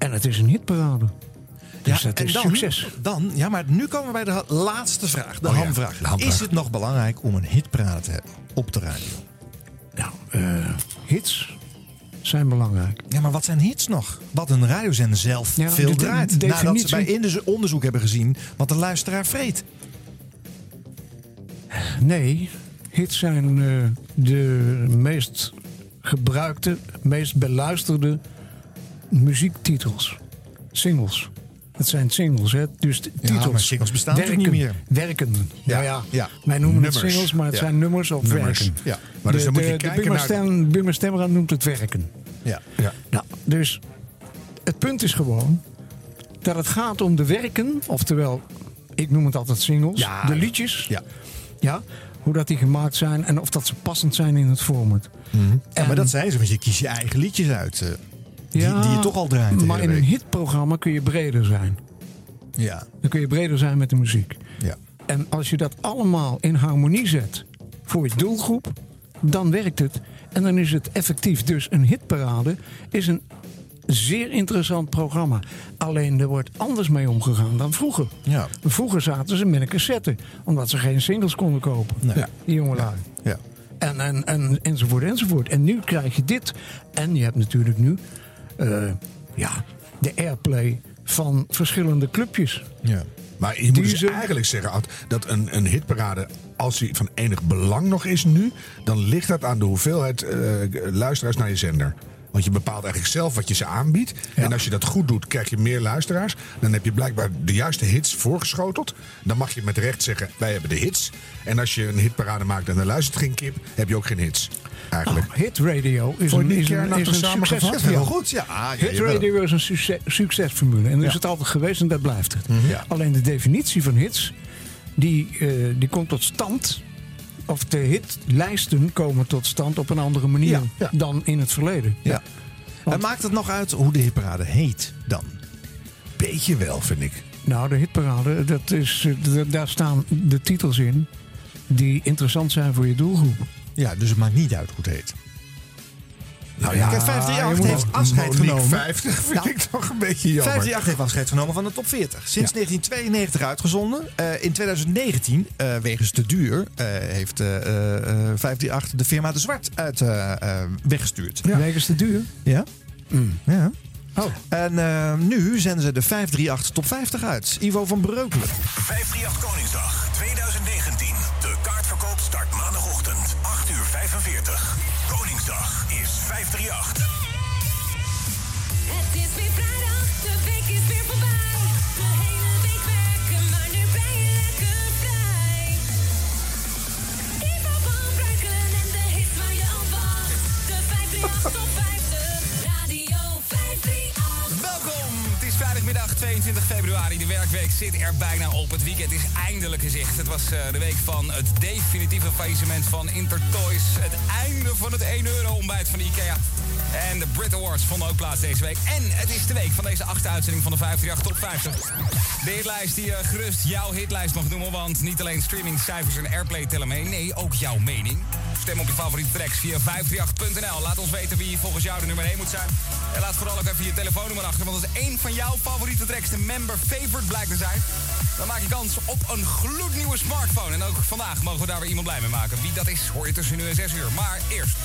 En het is een hitparade. Dus dat en is dan, succes. Dan, ja, maar nu komen we bij de laatste vraag, de Oh ja, hamvraag. de hamvraag. Is het nog belangrijk om een hitparade te hebben op de radio? Nou, eh, hits zijn belangrijk. Ja, maar wat zijn hits nog? Wat een radiozender zelf Ja, veel de- de draait. Nadat ze definitie- bij in de onderzoek hebben gezien wat de luisteraar vreet. Nee, hits zijn eh, de meest gebruikte, meest beluisterde muziektitels. Singles. Het zijn singles, hè? Dus de Ja, titels. maar singles bestaan werken, niet Werken. Ja, Ja, ja. ja. Wij noemen het singles, maar het zijn nummers of Nummers, werken. ja. Maar dus de, dan moet je de, kijken de Buma naar- Stem- Buma Stemra noemt het werken. Ja. Ja. Nou, dus het punt is gewoon dat het gaat om de werken, oftewel, ik noem het altijd singles, de liedjes. Ja. Ja, hoe dat die gemaakt zijn en of dat ze passend zijn in het format. Ja, maar dat zijn ze, want je kiest je eigen liedjes uit. Die, Ja, die je toch al draait. Maar in een hitprogramma kun je breder zijn. Ja. Dan kun je breder zijn met de muziek. Ja. En als je dat allemaal in harmonie zet voor je doelgroep, dan werkt het. En dan is het effectief. Dus een hitparade is een zeer interessant programma. Alleen er wordt anders mee omgegaan dan vroeger. Ja. Vroeger zaten ze met een cassette, omdat ze geen singles konden kopen. Nee. Die jongelui. Ja. En, en, en, enzovoort, enzovoort. En nu krijg je dit. En je hebt natuurlijk nu eh, ja, de airplay van verschillende clubjes. Ja. Maar je moet dus eigenlijk zeggen Ad, dat een, een hitparade, als die van enig belang nog is nu, dan ligt dat aan de hoeveelheid eh, luisteraars naar je zender. Want je bepaalt eigenlijk zelf wat je ze aanbiedt. En als je dat goed doet, krijg je meer luisteraars. Dan heb je blijkbaar de juiste hits voorgeschoteld. Dan mag je met recht zeggen, wij hebben de hits. En als je een hitparade maakt en er luistert geen kip, heb je ook geen hits. Eigenlijk. Nou, hit radio is een, is een, is een succes. Heel goed, ja. Ah, ja, hit radio is een succes, succesformule. En dat is het altijd geweest en dat blijft het. Mhm. Ja. Alleen de definitie van hits, die, eh, die komt tot stand... Of de hitlijsten komen tot stand op een andere manier dan in het verleden. Ja. En maakt het nog uit hoe de hitparade heet dan? Beetje wel, vind ik. Nou, de hitparade, dat is, eh, daar staan de titels in die interessant zijn voor je doelgroep. Ja, dus het maakt niet uit hoe het heet. Nou ja, ja, Kijk, je 538 moet- heeft afscheid Monique genomen. 50 vind Nou, ik toch een beetje jammer. 538 heeft afscheid genomen van de top 40. Sinds 1992 uitgezonden. Eh, in 2019, eh, wegens te duur, eh, heeft eh, eh, eh, 538 de firma De Zwart uit eh, eh, weggestuurd. Wegens te duur? Ja. ja. Oh. En eh, nu zenden ze de 538 top 50 uit. Ivo van Breukelen. 538 Koningsdag 2019. De start maandagochtend 8 uur 45. Koningsdag is 538. Het is weer vrijdag, de week is weer voorbij. De hele week werken, maar nu ben je lekker vrij. Ivo van Breukelen en de hits waar je op wacht. De 538 vrijdagmiddag 22 februari. De werkweek zit er bijna op. Het weekend is eindelijk in zicht. Het was eh, de week van het definitieve faillissement van Intertoys. Het einde van het 1 euro ontbijt van IKEA. En de Brit Awards vonden ook plaats deze week. En het is de week van deze achtste uitzending van de 538 Top 50. De hitlijst die je gerust jouw hitlijst mag noemen. Want niet alleen streamingcijfers en airplay tellen mee. Nee, ook jouw mening. Stem op je favoriete tracks via 538.nl. Laat ons weten wie volgens jou de nummer 1 moet zijn. En laat vooral ook even je telefoonnummer achter. Want als één van jouw favoriete tracks de member favorite blijkt te zijn... dan maak je kans op een gloednieuwe smartphone. En ook vandaag mogen we daar weer iemand blij mee maken. Wie dat is, hoor je tussen nu en 6 uur. Maar eerst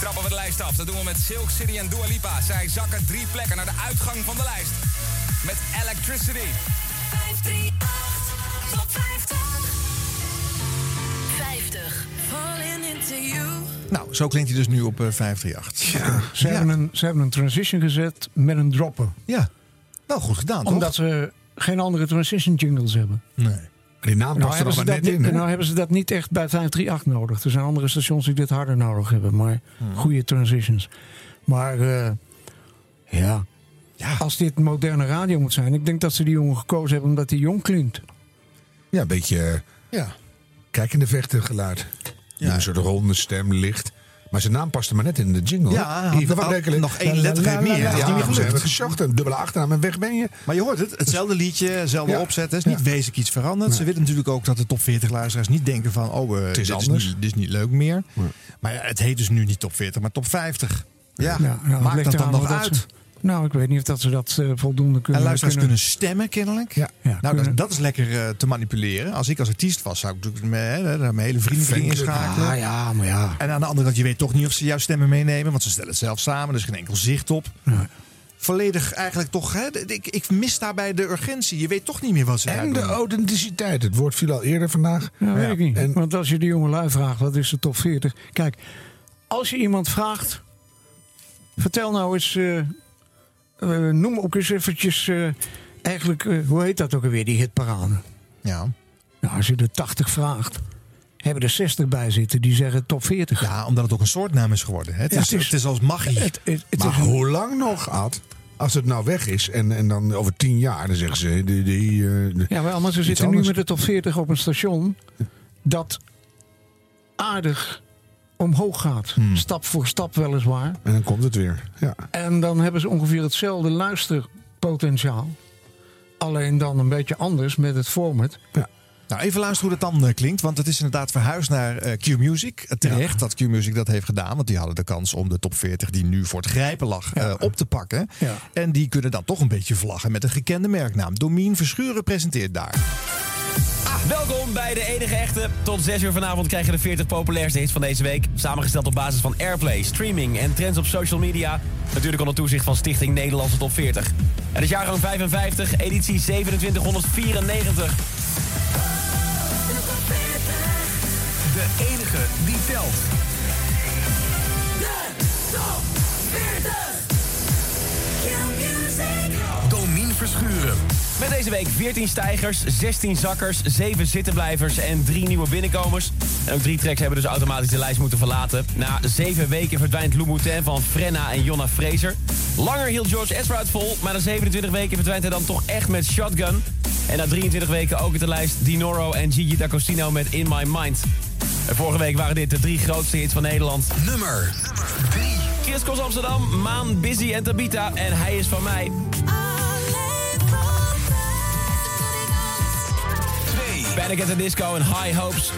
trappen we de lijst af. Dat doen we met Silk City en Dua Lipa. Zij zakken drie plekken naar de uitgang van de lijst. Met Electricity. 538, Nou, zo klinkt hij dus nu op eh, 538. Ze, hebben een, ze hebben een transition gezet met een dropper. Ja, wel goed gedaan, toch? Omdat ze geen andere transition jingles hebben. Nee. Die naam Nou past er nog net niet, in. nou hebben ze dat niet echt bij 538 nodig. Er zijn andere stations die dit harder nodig hebben. Maar goede transitions. Maar eh, ja. als dit moderne radio moet zijn. Ik denk dat ze die jongen gekozen hebben omdat hij jong klinkt. Ja, een beetje eh, Ja. kijkende vechten geluid. Ja. Een soort ronde stem, licht. Maar zijn naam paste maar net in de jingle. Ja, Ivo nog- één lettergreep meer. Ja, ze hebben gezocht. Een dubbele achternaam en weg ben je. Maar je hoort het, hetzelfde liedje, hetzelfde Ja. opzet. Er is niet wezenlijk iets veranderd. Ze willen natuurlijk ook dat de top 40 luisteraars niet denken van... oh, eh, is dit, anders. Is niet, dit is niet leuk meer. Maar ja, het heet dus nu niet top 40, maar top 50. Ja, Ja, ja, het maakt dat dan nog dat uit? ze- Nou, ik weet niet of dat ze dat eh, voldoende kunnen. En luisteraars kunnen- kunnen stemmen kennelijk. Ja, nou, dat, dat is lekker eh, te manipuleren. Als ik als artiest was, zou ik natuurlijk mijn, hè, mijn hele vrienden inschakelen. Ah, ja, maar ja. En aan de andere kant, je weet toch niet of ze jouw stemmen meenemen. Want ze stellen het zelf samen. Er is geen enkel zicht op. Volledig eigenlijk toch... Hè, ik, ik mis daarbij de urgentie. Je weet toch niet meer wat ze En daar de doen. authenticiteit. Het woord viel al eerder vandaag. Ja, weet ik niet. En Want als je de jonge lui vraagt, wat is de top 40? Kijk, als je iemand vraagt... Vertel nou eens... eh, eh, noem ook eens eventjes... eh, eigenlijk, eh, hoe heet dat ook alweer, die hitparade? Ja. Nou, als je er 80 vraagt... Hebben er 60 bij zitten die zeggen top 40. Ja, omdat het ook een soortnaam is geworden. hè. Het, Ja, is, het, is, als magie. Het, maar is hoe lang nog, Ad? Als het nou weg is en, en dan over tien jaar, dan zeggen ze... Die, Ja, maar ze zitten nu met de top 40 op een station dat aardig omhoog gaat. Hmm. Stap voor stap weliswaar. En dan komt het weer. Ja. En dan hebben ze ongeveer hetzelfde luisterpotentiaal. Alleen dan een beetje anders met het format. Nou, even luisteren hoe dat dan eh, klinkt. Want het is inderdaad verhuisd naar eh, Q-Music. Eh, Terecht dat Q-Music dat heeft gedaan. Want die hadden de kans om de top 40 die nu voor het grijpen lag op te pakken. Ja. En die kunnen dan toch een beetje vlaggen met een gekende merknaam. Domien Verschuren presenteert daar. Welkom bij de enige echte. Tot 6 uur vanavond krijg je de 40 populairste hits van deze week. Samengesteld op basis van airplay, streaming en trends op social media. Natuurlijk onder toezicht van Stichting Nederlandse Top 40. Het is jaargang 55, editie 2794. De enige die telt. Domien Verschuren. Met deze week 14 stijgers, 16 zakkers, 7 zittenblijvers en 3 nieuwe binnenkomers. En ook drie tracks hebben dus automatisch de lijst moeten verlaten. Na 7 weken verdwijnt Louboutin van Frenna en Jonna Fraser. Langer hield George Ezra het vol, maar na 27 weken verdwijnt hij dan toch echt met Shotgun. En na 23 weken ook uit de lijst Dinoro en Gigi D'Agostino met In My Mind. En vorige week waren dit de drie grootste hits van Nederland. Nummer Chris Kos Amsterdam, Maan, Busy en Tabita. En hij is van mij. Panic at the Disco en High Hopes.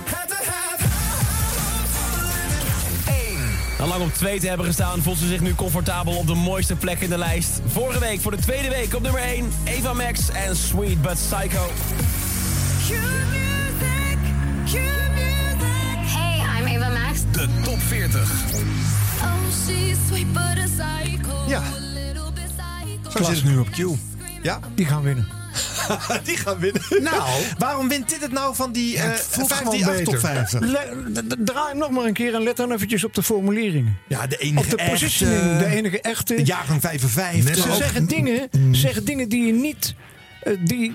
Na lang op 2 te hebben gestaan, voelt ze zich nu comfortabel op de mooiste plek in de lijst. Vorige week voor de tweede week op nummer 1, Eva Max en Sweet But Psycho. Hey, I'm Ava Max. De top 40. Ja. Zo zit het nu op Q. Ja? Die gaan winnen. die gaan winnen. Nou. Waarom wint dit het nou van die Ja, eh het voelt 58 gewoon top beter. 50? Le- d- d- draai hem nog maar een keer en let dan eventjes op de formuleringen. Ja, de enige Op de echte. positioning, de enige echte. Jaargang 55. Ze zeggen dingen, zeggen dingen die je niet, eh, die,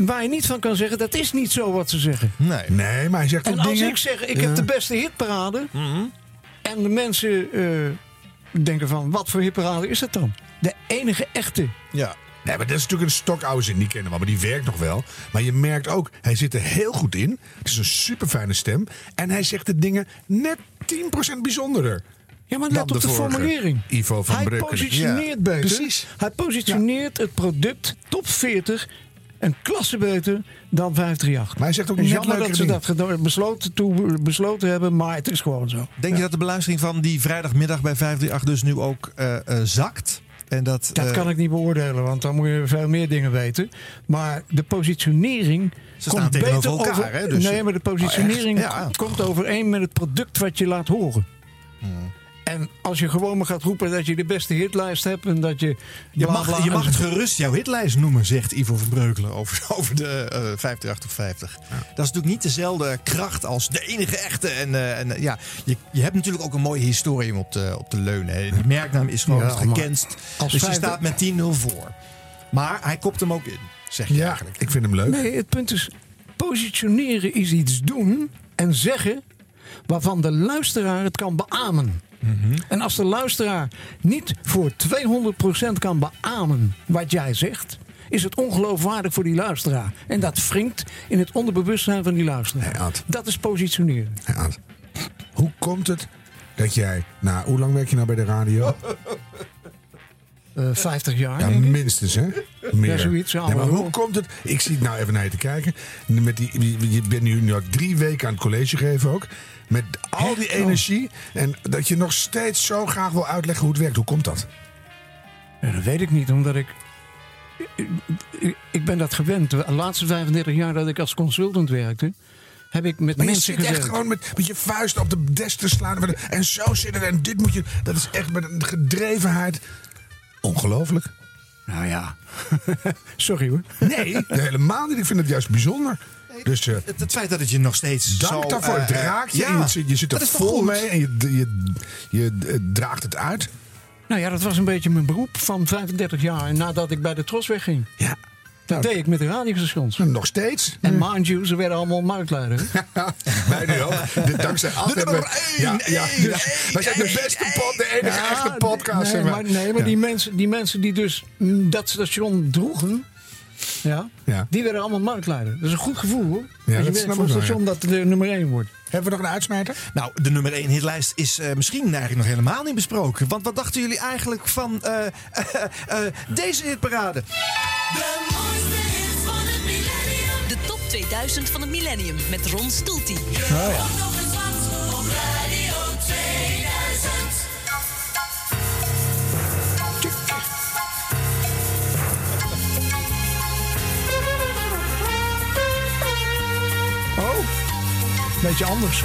waar je niet van kan zeggen. Dat is niet zo wat ze zeggen. Nee. Nee, maar hij zegt En ook als dingen... ik zeg, ik Ja. heb de beste hitparade. Mhm. En de mensen eh, denken van, wat voor hitparade is dat dan? De enige echte. Ja. Nee, maar dat is natuurlijk een stokoude zin, die kennen we, maar die werkt nog wel. Maar je merkt ook, hij zit er heel goed in. Het is een super fijne stem. En hij zegt de dingen net 10% bijzonderder. Ja, maar let op de, vorige. formulering. Ivo van Hij Breukelen. positioneert Ja, beter. Precies. Hij positioneert het product top 40 een klasse beter dan 538. Maar hij zegt ook is jammer dat ze dat besloten, toe, besloten hebben, maar het is gewoon zo. Denk je dat de beluistering van die vrijdagmiddag bij 538 dus nu ook eh, eh, zakt? En dat, Dat eh, kan ik niet beoordelen, want dan moet je veel meer dingen weten. Maar de positionering. Ze komt beter elkaar, over, hè, dus- nee, maar de positionering Oh? Ja. komt overeen met het product wat je laat horen. Hmm. En als je gewoon maar gaat roepen dat je de beste hitlijst hebt en dat je. Je bla, mag, bla, je mag het gerust jouw hitlijst noemen, zegt Ivo van Breukelen over, over de eh 58 of 50. Dat is natuurlijk niet dezelfde kracht als de enige echte. En, eh, en eh, ja, je, je hebt natuurlijk ook een mooie historie om op te, op te leunen. hè. Die merknaam is gewoon Ja, als Dus je staat met 10-0 voor. Maar hij kopt hem ook in, zeg je Ja, eigenlijk. ik vind hem leuk. Nee, het punt is: positioneren is iets doen en zeggen waarvan de luisteraar het kan beamen. Mhm. En als de luisteraar niet voor 200% kan beamen wat jij zegt, is het ongeloofwaardig voor die luisteraar. En dat wringt in het onderbewustzijn van die luisteraar. Hey. Dat is positioneren. Hoe komt het dat jij... Nou, hoe lang werk je nou bij de radio? Eh 50 jaar. Ja, minstens, hè? Meer. Ja, zoiets, ja, Nee, maar hoe komt het? Ik zie het nou even naar je te kijken. Met die, je bent nu, nu al drie weken aan het college geven ook. Met al die? Oh. energie. En dat je nog steeds zo graag wil uitleggen hoe het werkt. Hoe komt dat? Ja, dat weet ik niet, omdat ik... ik- ben dat gewend. De laatste 35 jaar dat ik als consultant werkte... heb ik met Maar je mensen zit echt gewoon met, met je vuist op de desk te slaan. En zo zitten en dit moet je. Dat is echt met een gedrevenheid. Ongelooflijk. Nou ja. Sorry hoor. Nee, helemaal niet. Ik vind het juist bijzonder. Dus eh, Het, het feit dat het je nog steeds dank zo... daarvoor. eh, Het raakt je. ja, je, zit- je zit er vol goed? mee. En je, je, je, eh, draagt het uit. Nou ja, dat was een beetje mijn beroep van 35 jaar nadat ik bij de Tros wegging. Ja. Dat deed ik met de radiostations. Nog steeds. En mind you, ze werden allemaal marktleider. Wij nu ook. De- Dankzij we- Ja, ja, ja. Wij zijn de beste pod, de enige Ja, echte podcast. Nee, maar, nee, maar Ja. die, mensen, die mensen die dus mm, dat station droegen, ja, Ja. die werden allemaal marktleider. Dat is een goed gevoel hoor. Ja, Als je werkt snap voor station dat de nummer 1 wordt. Hebben we nog een uitsmijter? Nou, de nummer 1 hitlijst is eh, misschien eigenlijk nog helemaal niet besproken. Want wat dachten jullie eigenlijk van eh, eh, deze hitparade? De top 2000 van het millennium met Ron Stoeltie. Nou ja. Beetje anders.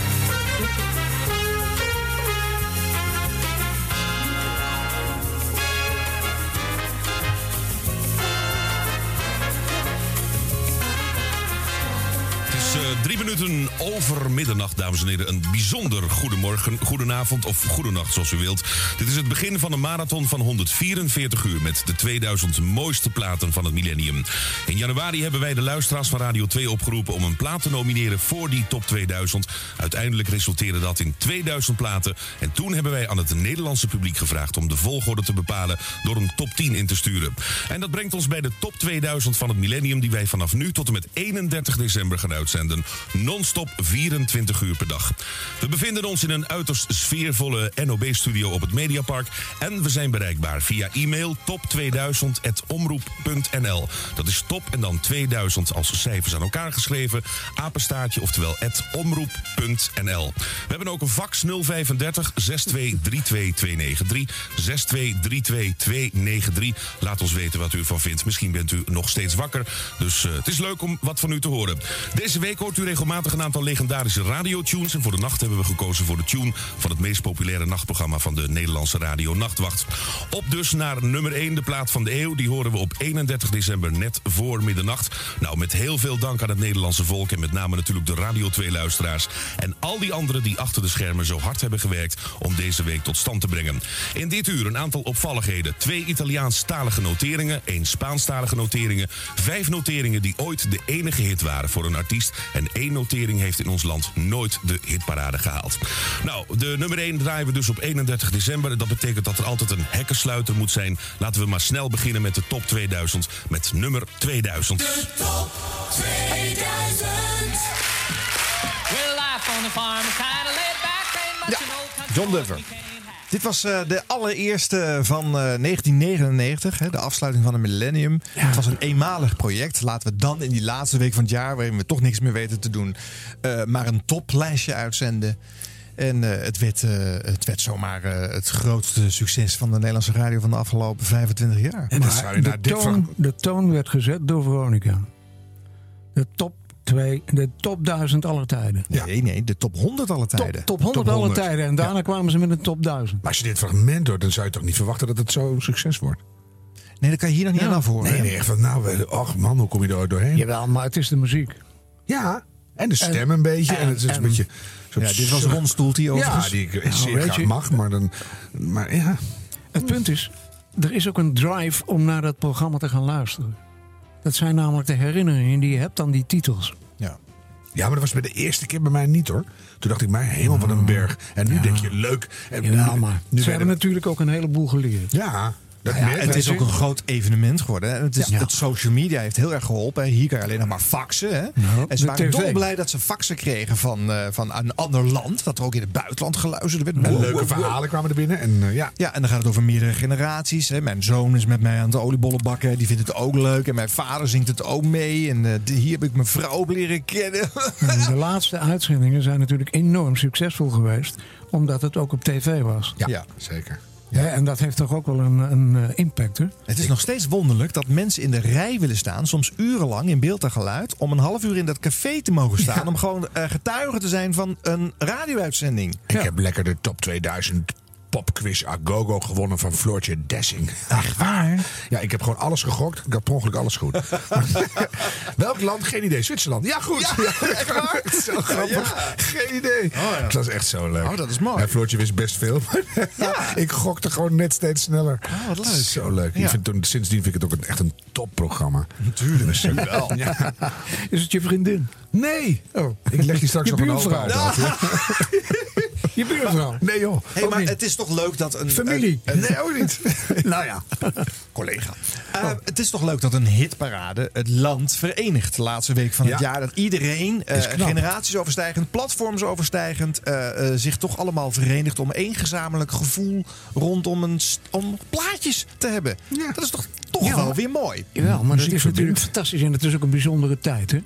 Eh, drie minuten over middernacht, dames en heren. Een bijzonder goedemorgen, goedenavond of goedenacht, zoals u wilt. Dit is het begin van een marathon van 144 uur... met de 2000 mooiste platen van het millennium. In januari hebben wij de luisteraars van Radio 2 opgeroepen... om een plaat te nomineren voor die top 2000. Uiteindelijk resulteerde dat in 2000 platen. En toen hebben wij aan het Nederlandse publiek gevraagd... om de volgorde te bepalen door een top 10 in te sturen. En dat brengt ons bij de top 2000 van het millennium... die wij vanaf nu tot en met 31 december gaan uitzenden. Non-stop 24 uur per dag. We bevinden ons in een uiterst sfeervolle NOB-studio op het Mediapark. En we zijn bereikbaar via e-mail top2000.omroep.nl. Dat is top en dan 2000 als cijfers aan elkaar geschreven. Apenstaartje, oftewel omroep.nl. We hebben ook een fax 035 6232 293. 6232 293. Laat ons weten wat u ervan vindt. Misschien bent u nog steeds wakker. Dus eh, het is leuk om wat van u te horen. Deze week hoort u regelmatig een aantal legendarische radiotunes. En voor de nacht hebben we gekozen voor de tune van het meest populaire nachtprogramma van de Nederlandse radio Nachtwacht. Op dus naar nummer 1, de plaat van de eeuw. Die horen we op 31 december net voor middernacht. Nou, met heel veel dank aan het Nederlandse volk en met name natuurlijk de Radio 2 luisteraars. En al die anderen die achter de schermen zo hard hebben gewerkt om deze week tot stand te brengen. In dit uur een aantal opvalligheden. Twee Italiaanstalige noteringen, één Spaanstalige noteringen, vijf noteringen die ooit de enige hit waren voor een artiest. En één notering heeft in ons land nooit de hitparade gehaald. Nou, de nummer 1 draaien we dus op 31 december. Dat betekent dat er altijd een hekkensluiter moet zijn. Laten we maar snel beginnen met de top 2000 met nummer 2000. De top 2000. Well, life on the farm laid back, ain't much country John Denver. Dit was eh, de allereerste van eh, 1999, hè, de afsluiting van een millennium. Het was een eenmalig project. Laten we dan in die laatste week van het jaar, waarin we toch niks meer weten te doen, eh, maar een toplijstje uitzenden. En eh, het, werd, eh, het werd zomaar eh, het grootste succes van de Nederlandse radio van de afgelopen 25 jaar. En de, toon, de toon werd gezet door Veronica. De top, twee, de top 1000 aller tijden. Nee, nee, de top 100 alle tijden. Top 100 alle tijden. En daarna kwamen ze met een top 1000. Maar als je dit fragment hoort, dan zou je toch niet verwachten dat het zo'n succes wordt? Nee, dat kan je hier nog niet aan afhoren. Nee, nee, echt van, nou, we- ach man, hoe kom je er doorheen? Jawel, maar het is de muziek. Ja, en de stem een beetje. En, het is een beetje... Ja, dit was Ron Stoeltie Ja, overigens. die ik Nou, zeer graag je- mag, maar dan... Maar ja... Het punt is, er is ook een drive om naar dat programma te gaan luisteren. Dat zijn namelijk de herinneringen die je hebt aan die titels. Ja. Ja, maar dat was bij de eerste keer bij mij niet hoor. Toen dacht ik, maar helemaal van een berg. En nu denk je, leuk. En Ja, maar nu ze hebben natuurlijk ook een heleboel geleerd. Ja, dat Ja, het is ook een groot evenement geworden. hè. Het, is, Ja. het social media heeft heel erg geholpen. Hier kan je alleen nog maar faxen. Hè? En ze waren TV. dolblij dat ze faxen kregen van, eh, van een ander land. Dat er ook in het buitenland geluisterd werd. Wow, leuke wow, wow. verhalen kwamen er binnen. En eh, ja, Ja, en dan gaat het over meerdere generaties. Hè. Mijn zoon is met mij aan het oliebollen bakken. Die vindt het ook leuk. En mijn vader zingt het ook mee. En eh, hier heb ik mijn vrouw leren kennen. En de laatste uitzendingen zijn natuurlijk enorm succesvol geweest. Omdat het ook op tv was. Ja. zeker. Ja, en dat heeft toch ook wel een, een eh, impact, hè? Het is nog steeds wonderlijk dat mensen in de rij willen staan, soms urenlang in beeld en geluid, om een half uur in dat café te mogen staan. Om gewoon eh, getuige te zijn van een radio-uitzending. Ik heb lekker de top 2000 popquiz Agogo gewonnen van Floortje Dessing. Echt waar? Ja, ik heb gewoon alles gegokt. Ik had per ongeluk alles goed. Welk land? Geen idee. Zwitserland. Ja, goed. Ja, echt waar? Zo grappig. Geen idee. Dat is echt zo leuk. Oh, dat is mooi. Floortje wist best veel. ik gokte gewoon net steeds sneller. Oh, wat leuk. Zo leuk. Ik vind toen, sindsdien vind ik het ook een, echt een topprogramma. Natuurlijk. Dus, wel. Ja. Is het je vriendin? Nee. Oh. Ik leg je straks Je nog een buurvrouw. uit. Ja. Je buurvrouw? Nee joh. Hey, maar het is toch leuk dat een... Familie? een- een- Nee, ook niet. nou ja. collega. Eh, het is toch leuk dat een hitparade het land verenigt. De laatste week van het Ja. jaar. Dat iedereen, eh, generaties overstijgend, platforms overstijgend, eh, eh, zich toch allemaal verenigt om één gezamenlijk gevoel rondom een om plaatjes te hebben. Dat is toch, toch Ja. wel weer mooi. Jawel, maar dat is natuurlijk fantastisch. En het is ook een bijzondere tijd, hè?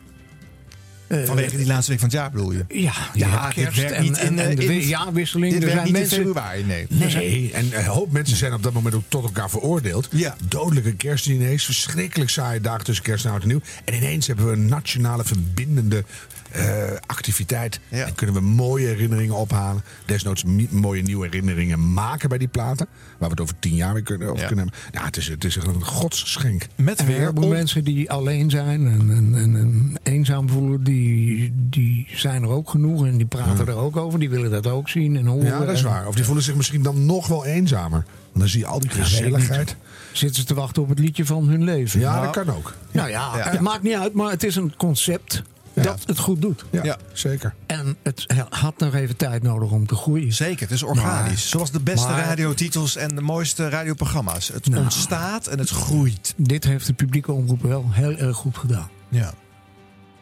Eh, Vanwege die laatste week van het jaar bedoel je? Ja, Ja, ja, kerst werkt en, niet in, en, eh, de in- jaarwisseling. Dit er zijn niet mensen, in februari, nee. Nee, en een hoop mensen zijn op dat moment ook tot elkaar veroordeeld. Ja. Dodelijke kerstdiners, verschrikkelijk saaie dagen tussen kerst en oud en nieuw. En ineens hebben we een nationale verbindende eh, activiteit. Ja. En kunnen we mooie herinneringen ophalen. Desnoods mooie nieuwe herinneringen maken bij die platen. Waar we het over tien jaar weer kunnen, over Ja. kunnen hebben. Ja, het is, het is echt een godsgeschenk. Met weer on- mensen die alleen zijn en, en, en, en eenzaam voelen, die, die zijn er ook genoeg. En die praten er ook over. Die willen dat ook zien en horen. Ja, dat is waar. Of die voelen zich misschien dan nog wel eenzamer. Want dan zie je al die gezelligheid. Zitten ze te wachten op het liedje van hun leven. Ja, Nou, dat kan ook. Nou ja, Ja. het maakt niet uit, maar het is een concept dat het goed doet. Ja, Ja. zeker. En het had nog even tijd nodig om te groeien. Zeker, het is organisch. Maar- Zoals de beste maar- radiotitels en de mooiste radioprogramma's. Het Nou. ontstaat en het groeit. Dit heeft de publieke omroep wel heel erg goed gedaan. Ja.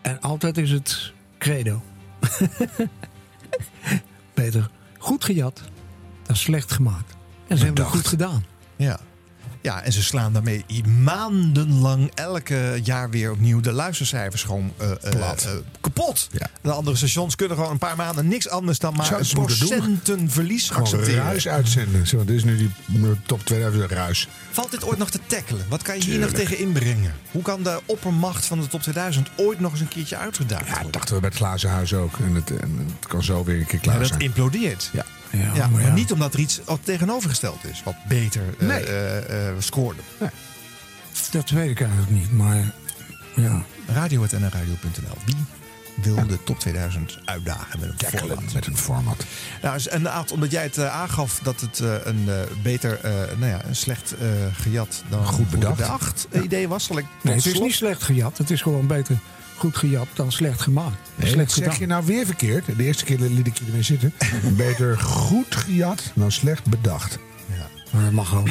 En altijd is het credo. Beter goed gejat dan slecht gemaakt. En ze hebben het goed gedaan. Ja. Ja, en ze slaan daarmee maandenlang elke jaar weer opnieuw de luistercijfers gewoon eh, kapot. Ja. De andere stations kunnen gewoon een paar maanden niks anders dan maar een procentenverlies Gewoon accepteren. ruis uitzenden. Zo, dit is nu die top 2000 ruis. Valt dit ooit nog te tackelen? Wat kan je hier nog tegen inbrengen? Hoe kan de oppermacht van de top 2000 ooit nog eens een keertje uitgedaagd Ja, worden? dat dachten we bij het glazen huis ook. En het, en het kan zo weer een keer Ja, klaar dat zijn. implodeert. Ja. Ja, Ja, maar ja. niet omdat er iets tegenovergesteld is wat beter eh, Nee. eh, eh, scoorde. Dat weet ik eigenlijk niet, maar ja. Radio.nl Wie wil de top 2000 uitdagen met een Tackelen format? met een format. Nou, is- en Aad, omdat jij het aangaf dat het een beter, nou ja, een slecht gejat dan Goed bedacht. bedacht idee was, zal ik Nee, het is niet slecht gejat. Het is gewoon beter goed gejat dan slecht gemaakt. Nee, slecht dat zeg gedaan. je nou weer verkeerd. De eerste keer liet ik je ermee zitten. Beter goed gejat dan slecht bedacht. Maar dat mag ook.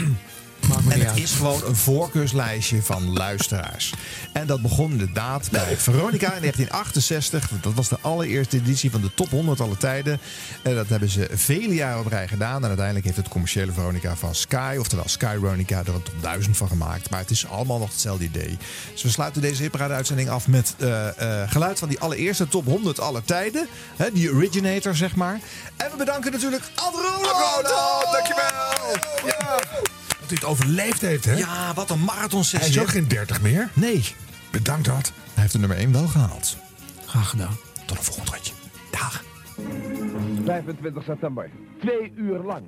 En het uit. is gewoon een voorkeurslijstje van luisteraars. En dat begon inderdaad bij Veronica in 1968. Dat was de allereerste editie van de top 100 alle tijden. En dat hebben ze vele jaren op rij gedaan. En uiteindelijk heeft het commerciële Veronica van Sky, oftewel Sky Veronica, er een top 1000 van gemaakt. Maar het is allemaal nog hetzelfde idee. Dus we sluiten deze hitparade-uitzending af met eh, eh, geluid van die allereerste top 100 aller tijden. Hè, die originator, zeg maar. En we bedanken natuurlijk Ad Roland. dankjewel! Ja. Dat hij het overleefd heeft, hè? Ja, wat een marathon Hij is ook geen 30 meer. Nee. Bedankt, dat. Hij heeft de nummer 1 wel gehaald. Graag gedaan. Tot een volgend ritje. Dag. 25 september. Twee uur lang.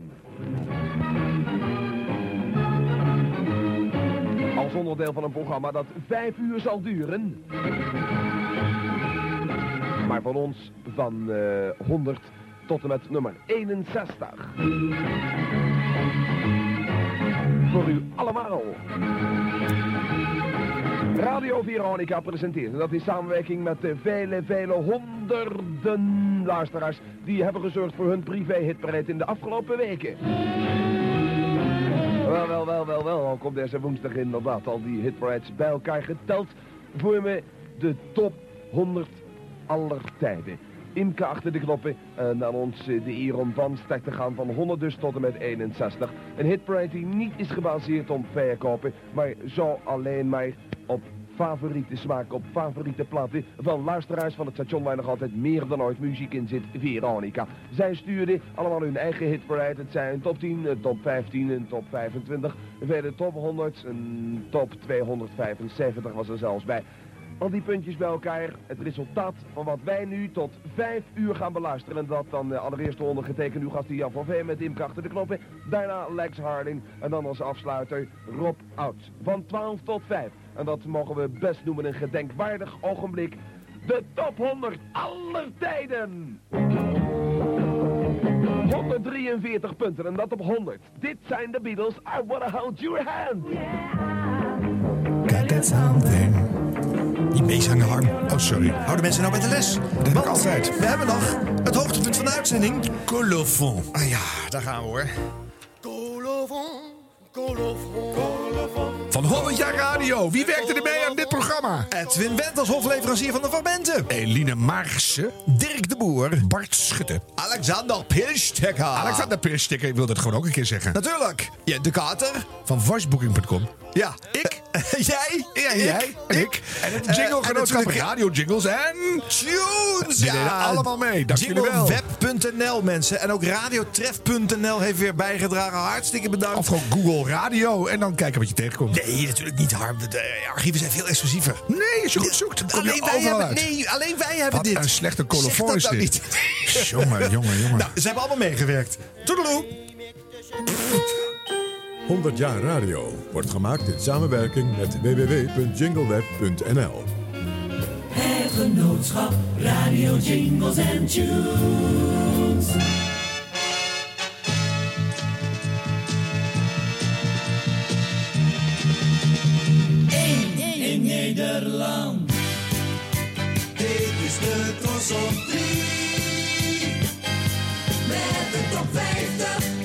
Als onderdeel van een programma dat vijf uur zal duren. Maar van ons van eh 100 tot en met nummer 61. Voor u allemaal. Radio Veronica presenteert. En dat in samenwerking met de vele, vele honderden luisteraars die hebben gezorgd voor hun privé-hitparade in de afgelopen weken. Wel, wel, wel, wel, wel. Ook op deze woensdag inderdaad al die hitparades bij elkaar geteld. Voor me de top 100 aller tijden. Imke achter de knoppen en aan ons eh, de eer om van start te gaan van 100 dus tot en met 61. Een hitparade die niet is gebaseerd op verkopen, maar zo alleen maar op favoriete smaak op favoriete platen van luisteraars van het station waar nog altijd meer dan ooit muziek in zit, Veronica. Zij stuurden allemaal hun eigen hitparade. Het zijn een top 10, een top 15, een top 25, verder top 100, een top 275 was er zelfs bij. Al die puntjes bij elkaar, het resultaat van wat wij nu tot 5 uur gaan beluisteren. En dat dan uh, allereerst ondergetekend uw gast Jan van Veen met Imke de knoppen. Daarna Lex Harding en dan als afsluiter Rob Oud. Van 12 tot 5. En dat mogen we best noemen een gedenkwaardig ogenblik. De top 100 aller tijden! 143 punten en dat op 100. Dit zijn de Beatles. I wanna hold your hand. Got that something. Die meezangen Harm. Oh, sorry. Houden mensen nou bij de les? Dat heb ik altijd. We hebben nog het hoogtepunt van de uitzending. Colofon. Ah ja, daar gaan we hoor. Van 100 jaar radio. Wie werkte er mee aan dit programma? Edwin Wendt als hofleverancier van de fragmenten. Eline Maarsen. Dirk de Boer. Bart Schutte. Alexander Pilstekker. Alexander Pilstekker. Ik wil dat gewoon ook een keer zeggen. Natuurlijk. Ja, de kater. Van vastbooking.com. Ja. Ik. jij. Ja, jij. En ik. En het jingle-genootschap Radio Jingles en... Tunes. Die deden allemaal mee. Dank jullie wel. Jingleweb.nl mensen. En ook radiotref.nl heeft weer bijgedragen. Hartstikke bedankt. Of gewoon Google Radio en dan kijken wat je tegenkomt. Nee, natuurlijk niet Harm. De archieven zijn veel exclusiever. Nee, als je goed zoekt, dan kom je alleen wij overal hebben, uit. Nee, alleen wij hebben Wat dit. een slechte colofon dat is nou dit. niet. Jongen, jongen, jongen. Nou, ze hebben allemaal meegewerkt. Toedeloe. 100 jaar radio wordt gemaakt in samenwerking met www.jingleweb.nl. Het genootschap Radio Jingles and Tunes. Nederland. Dit is de Tros op 3. Met de top 50.